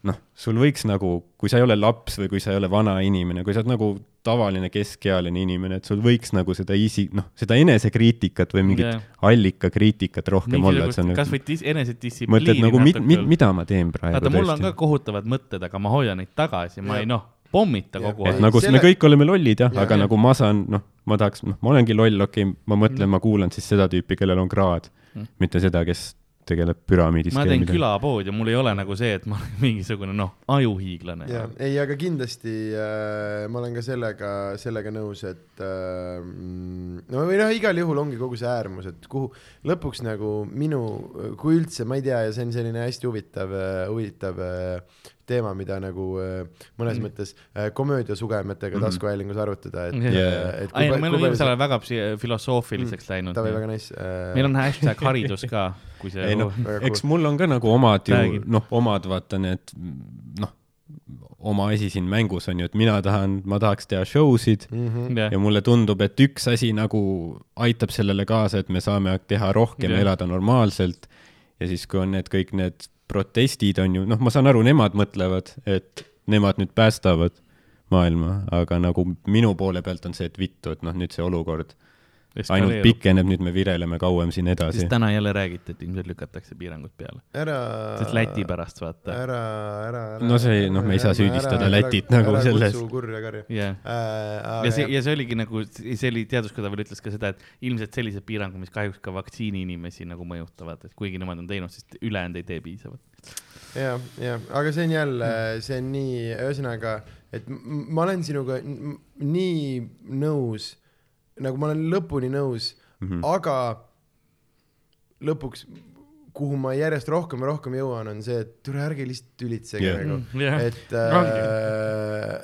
noh, sul võiks nagu, kui sa ei ole laps või kui sa ei ole vana inimene, kui sa oled nagu tavaline keskealine inimene, et sul võiks nagu seda isi, noh, seda enesekriitikat või mingit Jah. allikakriitikat rohkem olla, et see on kas nagu või dis- enesedistsipliini mõtled nagu, mi, mi, natuke. mida ma teen praegu vaata, mul on ka kohutavad mõtted, aga ma hoian neid tagasi, ma Jah. ei noh, pommita Jah. kogu et aeg. nagu Selle- me kõik oleme lollid jah ja,, aga ja. nagu ma saan, noh, ma tahaks, noh, ma olengi loll, okei okay,, ma mõtlen, ma kuulan siis seda tüüpi, kellel on kraad Mm. mm., mitte seda, kes tegeleb püramiidis. ma teen külapood ja mul ei ole nagu see, et ma olen mingisugune noh, ajuhiiglane. ja ei, aga kindlasti äh, ma olen ka sellega, sellega nõus, et äh, no või noh, igal juhul ongi kogu see äärmus, et kuhu lõpuks nagu minu, kui üldse, ma ei tea, ja see on selline hästi huvitav, huvitav äh, teema, mida nagu äh, mõnes Mm. mm. mõttes äh, komöödiasugemetega Mhm. taskuhäälingus arutada, et et ei, me oleme viimasel ajal väga filosoofiliseks läinud. ta oli väga nice äh,. meil on hashtag haridus ka, kui see ei noh eks mul on ka nagu omad ju noh, omad vaata need noh, oma asi siin mängus on ju, et mina tahan, ma tahaks teha show sid mm. -hmm. jah ja mulle tundub, et üks asi nagu aitab sellele kaasa, et me saame teha rohkem ja elada normaalselt. ja siis, kui on need kõik need protestid on ju, noh, ma saan aru, nemad mõtlevad, et nemad nüüd päästavad maailma, aga nagu minu poole pealt on see, et vittu, et noh, nüüd see olukord ainult. pikeneb, nüüd me vireleme kauem siin edasi sest. täna jälle räägiti, et ilmselt lükatakse piirangud peale. ära. sest Läti pärast vaata. ära, ära, ära. No see- noh, me ei saa süüdistada Lätit nagu selles. kutsu kurja karja jah. äh,. ja see, ja see oligi nagu, see oli, teaduskoda veel ütles ka seda, et ilmselt sellised piirangud, mis kahjuks ka vaktsiini inimesi nagu mõjutavad, et kuigi nemad on teinud, siis ülejäänud ei tee piisavalt. ja, ja, aga see on jälle, see on nii, ühesõnaga, et ma olen sinuga nii nõus, nagu ma olen lõpuni nõus mm, Mhm. -hmm. aga lõpuks, kuhu ma järjest rohkem ja rohkem jõuan, on see, et tule ärge lihtsalt tülitsege yeah. nagu, jah, et äh,,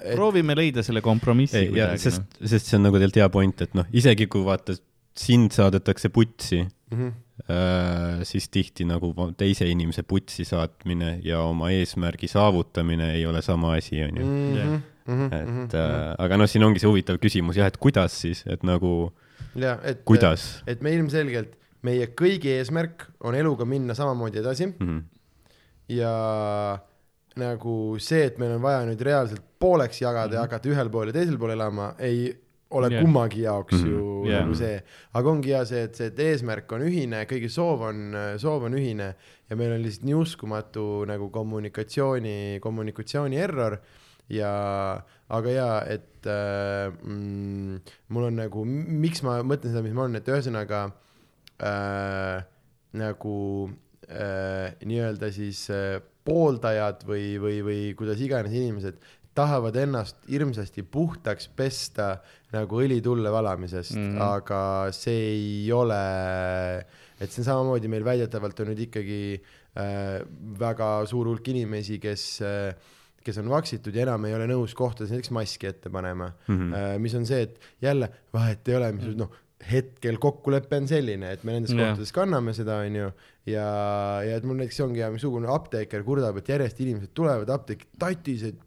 et proovime leida selle kompromissi ja kuidagi. sest, sest see on nagu tegelikult hea point, et noh, isegi kui vaata, sind saadetakse putsi mm -hmm. äh,, siis tihti nagu teise inimese putsi saatmine ja oma eesmärgi saavutamine ei ole sama asi, on ju. Mm. -hmm. et äh, aga noh, siin ongi see huvitav küsimus jah, et kuidas siis, et nagu ja et, kuidas et me ilmselgelt, meie kõigi eesmärk on eluga minna samamoodi edasi mm. -hmm. ja nagu see, et meil on vaja nüüd reaalselt pooleks jagada mm -hmm. ja hakata ühel pool ja teisel pool elama, ei ole yeah. kummagi jaoks mm Mhm. -hmm. ju yeah. nagu see, aga ongi hea see, et see, et eesmärk on ühine, kõigi soov on, soov on ühine ja meil on lihtsalt nii uskumatu nagu kommunikatsiooni, kommunikatsiooni error ja aga jaa, et äh, mm, mul on nagu, miks ma mõtlen seda, mis ma olen, et ühesõnaga äh, nagu äh, nii-öelda siis äh, pooldajad või, või, või kuidas iganes inimesed tahavad ennast hirmsasti puhtaks pesta nagu õlitulle valamisest mm. -hmm. aga see ei ole, et see on samamoodi meil väidetavalt on nüüd ikkagi äh, väga suur hulk inimesi, kes äh, kes on vaksitud ja enam ei ole nõus kohtades näiteks maski ette panema Mm mm, -hmm. mis on see, et jälle vahet ei ole, mis noh, hetkel kokkulepe on selline, et me nendes Jah. kohtades kanname seda, onju, ja, ja et mul näiteks ongi ja mingisugune apteeker kurdab, et järjest inimesed tulevad apteeki tatised,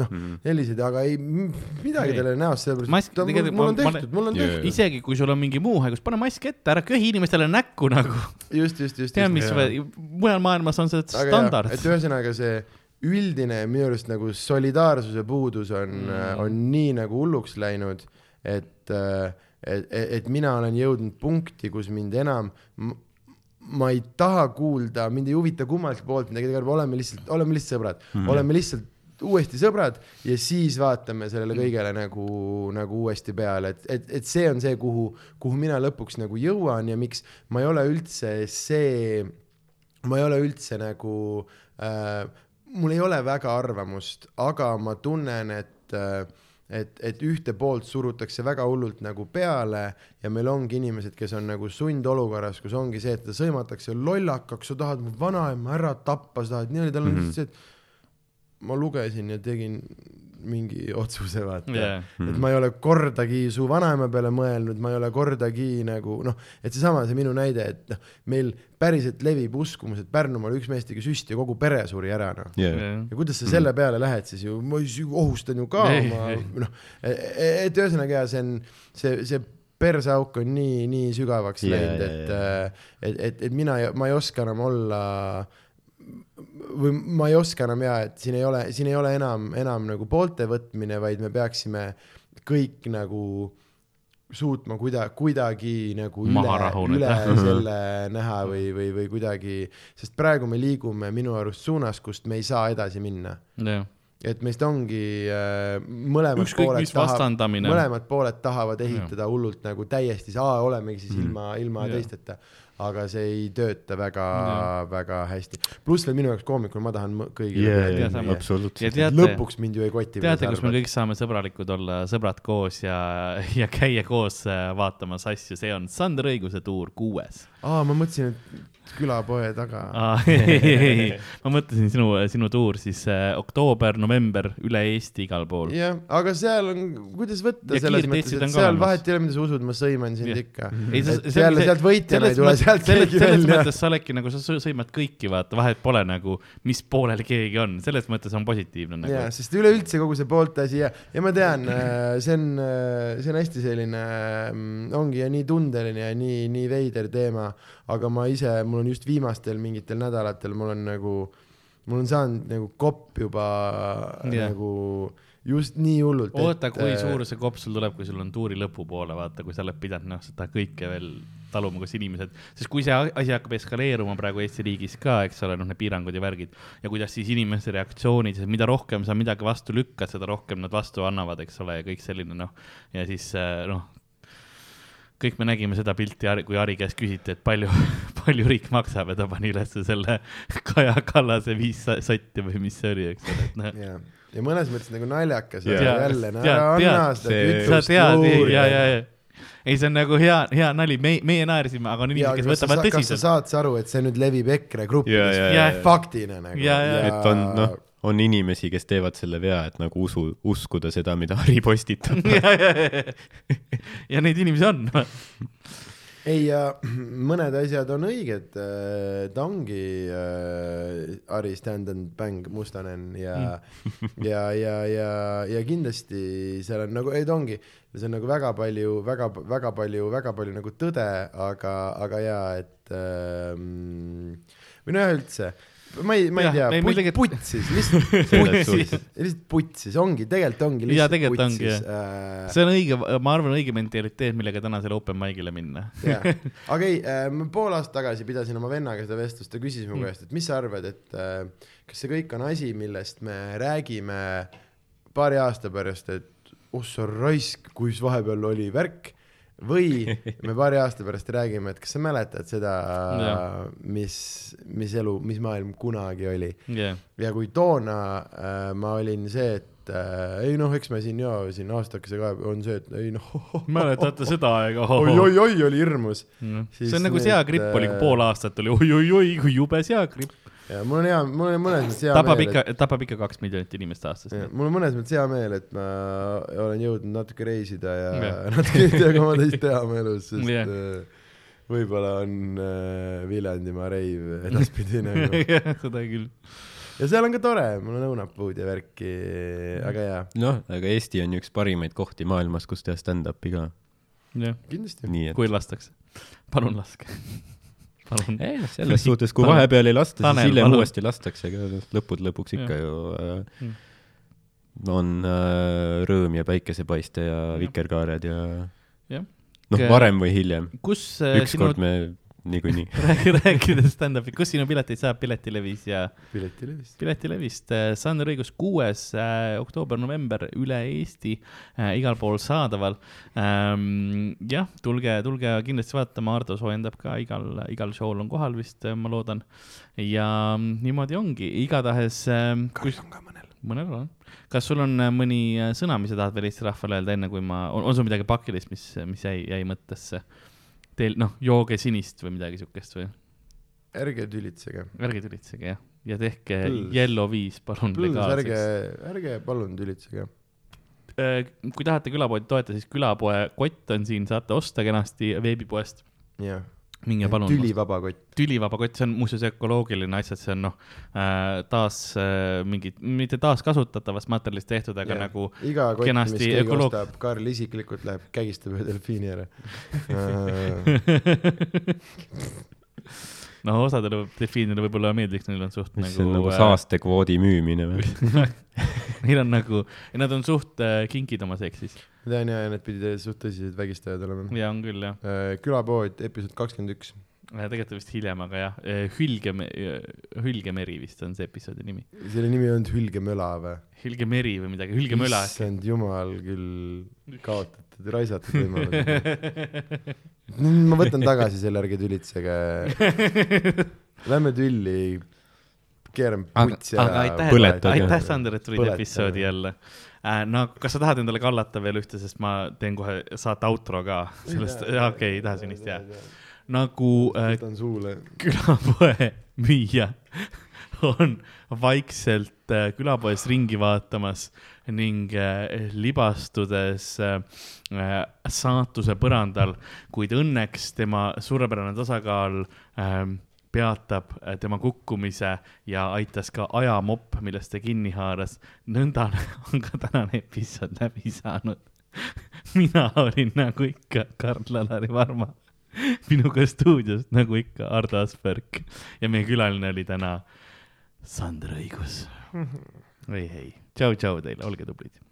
noh, sellised, aga ei midagi Ei. talle näost, Mask- sellepärast et tegelikult mul, mul on tehtud, mul on Jaa. tehtud, isegi kui sul on mingi muu haigus, pane mask ette, ära köhi inimestele näkku nagu. just, just, just. tead, mis mujal maailmas on see standard et. ühesõnaga see üldine minu arust nagu solidaarsuse puudus on mm., on nii nagu hulluks läinud, et, et, et mina olen jõudnud punkti, kus mind enam, ma ei taha kuulda, mind ei huvita kummaltki poolt midagi, tegelikult oleme lihtsalt, oleme lihtsalt sõbrad. Mm, oleme lihtsalt uuesti sõbrad ja siis vaatame sellele kõigele nagu, nagu uuesti peale, et, et, et see on see, kuhu, kuhu mina lõpuks nagu jõuan ja miks ma ei ole üldse see, ma ei ole üldse nagu äh,, mul ei ole väga arvamust, aga ma tunnen, et et, et ühte poolt surutakse väga hullult nagu peale ja meil ongi inimesed, kes on nagu sundolukorras, kus ongi see, et teda sõimatakse lollakaks, sa tahad mu vanaema ära tappa, sa tahad niimoodi, tal on Mhm. lihtsalt see, et ma lugesin ja tegin mingi otsuse, vaata Jaa. et ma ei ole kordagi su vanaema peale mõelnud, ma ei ole kordagi nagu noh, et seesama, see minu näide, et noh, meil päriselt levib uskumus, et Pärnumaal üks mees tegi süsti ja kogu pere suri ära, noh. yeah.. ja kuidas sa selle peale lähed siis ju, ma ohustan ju ka Ei, oma noh, et ühesõnaga ja see on see, see perseauk on nii, nii sügavaks Jaa, läinud, et jaa., et, et, et mina, ma ei oska enam olla või ma ei oska enam ja, et siin ei ole, siin ei ole enam, enam nagu poolte võtmine, vaid me peaksime kõik nagu suutma kuida-, kuidagi nagu Maha üle, üle selle näha või, või, või kuidagi, sest praegu me liigume minu arust suunas, kust me ei saa edasi minna jah, et meist ongi äh, mõlemad ükskõik pooled vastandamine. mõlemad pooled tahavad ehitada hullult nagu täiesti, olemegi siis ilma, ilma Jaa. teisteta. Aga see ei tööta väga, väga hästi. pluss veel minu jaoks koomikuna, ma tahan kõigile yeah, yeah, sama. yeah, absoluutselt lõpuks mind ju ei koti. teate, kus me kõik saame sõbralikud olla, sõbrad koos ja, ja käia koos äh, vaatamas asju, see on Sander Õiguse tuur kuues. aa, ma mõtlesin, et külapoe taga. ma mõtlesin sinu, sinu tuur siis äh, oktoober, november üle Eesti igal pool. jah, aga seal on, kuidas võtta Ja selles mõttes, et seal vahet ei ole, mida sa usud, ma sõiman sind Jah. ikka. et jälle sealt võitjana ei tule sealt selles, keegi selles välja. mõttes sa oledki nagu, sa sõ- sõimad kõiki, vaata, vahet pole nagu, mis poolel keegi on, selles mõttes on positiivne nagu. jaa, sest üleüldse kogu see poolte asi ja, ja ma tean, see on, see on hästi selline, ongi ja nii tundeline ja nii, nii veider teema, aga ma ise, mul on just viimastel mingitel nädalatel, mul on nagu, mul on saanud nagu kopp juba yeah. nagu just nii hullult. oota, kui suur see kopp sul tuleb, kui sul on tuuri lõpupoole, vaata, kui sa oled pidanud noh, seda kõike veel taluma, kus inimesed, sest kui see asi hakkab eskaleeruma praegu Eesti riigis ka, eks ole, noh, need piirangud ja värgid ja kuidas siis inimeste reaktsioonid, mida rohkem sa midagi vastu lükkad, seda rohkem nad vastu annavad, eks ole, ja kõik selline noh, ja siis äh, noh, kõik me nägime seda pilti, kui Ari käest küsiti, et palju, palju riik maksab ja ta pani ülesse selle Kaja Kallase viis sa- sotti või mis see oli, eks ole, et noh. ja, ja mõnes mõttes nagu naljakas yeah. jälle, no ära anna seda sa kütust tead, juurde. ja, ja, ja ei, see on nagu hea, hea nali, me, meie naersime, aga on ja inimesed, kes sa, võtavad sa, kas sa tõsiselt. saad aru, et see nüüd levib EKRE ja, gruppides ja, Jah. ja, faktina nagu Ja, ja. et on noh, on inimesi, kes teevad selle vea, et nagu usu, uskuda seda, mida Harri postitab. ja, ja, ja, ja neid inimesi on. ei ja mõned asjad on õiged, ta ongi äh, Ari Stand and Bang Mustonen ja Mm. ja, ja, ja, ja kindlasti seal on nagu, ei ta ongi, see on nagu väga palju, väga, väga palju, väga palju nagu tõde, aga, aga jaa, et ähm, või noh, üldse ma ei, ma ei Jah, tea put, tegelikult- putsis, lihtsalt putsis, lihtsalt putsis, ongi, tegelikult ongi lihtsalt tegelikult ongi, putsis äh, see on õige, ma arvan, õige mentaliteet, millega tänasele open mic'ile minna. aga ei äh,, ma pool aastat tagasi pidasin oma vennaga seda vestlust, ta küsis mu Mm. käest, et mis sa arvad, et äh, kas see kõik on asi, millest me räägime paari aasta pärast, et oh sa raisk, kus vahepeal oli värk või me paari aasta pärast räägime, et kas sa mäletad seda mis, mis elu, mis maailm kunagi oli? Jah, ja kui toona äh, ma olin see, et äh, ei noh, eks me siin ja siin aastakese ka on see, et ei noh. Mäletate seda aega? oi-oi-oi oli hirmus. See Siis on nagu seagripp oli, kui äh, pool aastat oli oi-oi-oi, kui jube seagripp. Ja mul on hea, mul on mõnes mõttes hea tapab meel, ikka, tapab ikka kaks miljonit inimest aastas. mul on mõnes mõttes hea meel, et ma olen jõudnud natuke reisida ja Jah. natuke midagi oma teist teha oma elus, sest Jah. äh, võib-olla on äh, Viljandimaa reiv edaspidi nagu. seda küll. ja seal on ka tore, mul on õunapuud ja värki, aga jaa, noh, aga Eesti on ju üks parimaid kohti maailmas, kus teha stand-up'i ka. jah, kindlasti. kui lastakse. palun laske. palun. ei noh, selles suhtes, kui vahepeal ei lasta, siis hiljem palun. uuesti lastakse, aga lõppude lõpuks ikka Jah. ju äh, Mm. on äh, rõõm ja päikesepaiste ja vikerkaared ja Jah. noh varem või hiljem. kus äh, sinu me niikuinii. räägi, rääkides stand-up'i, kus sinu pileteid saab Piletilevis ja piletilevis. Piletilevist äh, Sander Õigus kuues äh, oktoober-november üle Eesti äh, igal pool saadaval ähm,. jah, tulge, tulge kindlasti vaatama, Ardo soojendab ka igal, igal show'l on kohal vist, ma loodan. ja niimoodi ongi, igatahes äh,. Karl on ka mõnel. mõnel on. kas sul on äh, mõni äh, sõna, mis sa tahad veel Eesti rahvale öelda, enne kui ma, on, on sul midagi pakilist, mis, mis jäi, jäi mõttesse? Teil, noh, jooge sinist või midagi siukest või? ärge tülitsege. ärge tülitsege jah, ja tehke Põls. Yellow viis palun ärge legaalseks., ärge palun tülitsege. kui tahate külapoodi toetada, siis külapoe kott on siin, saate osta kenasti veebipoest. jah. Minge palun. tülivaba kott. tülivaba kott, see on muuseas ökoloogiline asjad, see on noh äh, taas äh, mingit, mitte taaskasutatavast materjalist tehtud, aga Jah. nagu iga kott, mis kenasti keegi ökoloog- ostab, Karl isiklikult läheb, kägistab ühe delfiini ära. noh, osadele delfiinidele võib-olla meeldiks, neil on suht mis nagu see on nagu äh, saastekvoodi müümine või? Neil on nagu, nad on suht äh, kinkid oma seksis ma tean ja, ja need pidid suht tõsised vägistajad olema. ja on küll jah, külapood, episood kakskümmend üks. tegelikult vist hiljem, aga jah, Hülge, Hülgemeri vist on see episoodi nimi. selle nimi ei olnud Hülgemöla või? Hülgemeri või midagi, Hülgemöla. issand jumal küll kaotatud, raisatud võimalused. ma võtan tagasi selle, ärge tülitsege. Lähme tülli, keerame putsi aga ära. aitäh, aitäh, Sander, et tulid episoodi jälle äh,. No kas sa tahad endale kallata veel ühte, sest ma teen kohe saate outro ka sellest, okei, ei taha sinist jää. nagu äh, külapoe müüja on vaikselt äh, külapoes ringi vaatamas ning äh, libastudes äh, äh, saatuse põrandal, kuid õnneks tema suurepärane tasakaal äh, peatab äh, tema kukkumise ja aitas ka ajamopp, millest ta kinni haaras. nõnda on ka tänane episood läbi saanud. mina olin nagu ikka Karl-Alari Varma, minuga stuudios nagu ikka Ardo Asperg ja meie külaline oli täna Sander Õigus. ei, ei, tšau-tšau teile, olge tublid.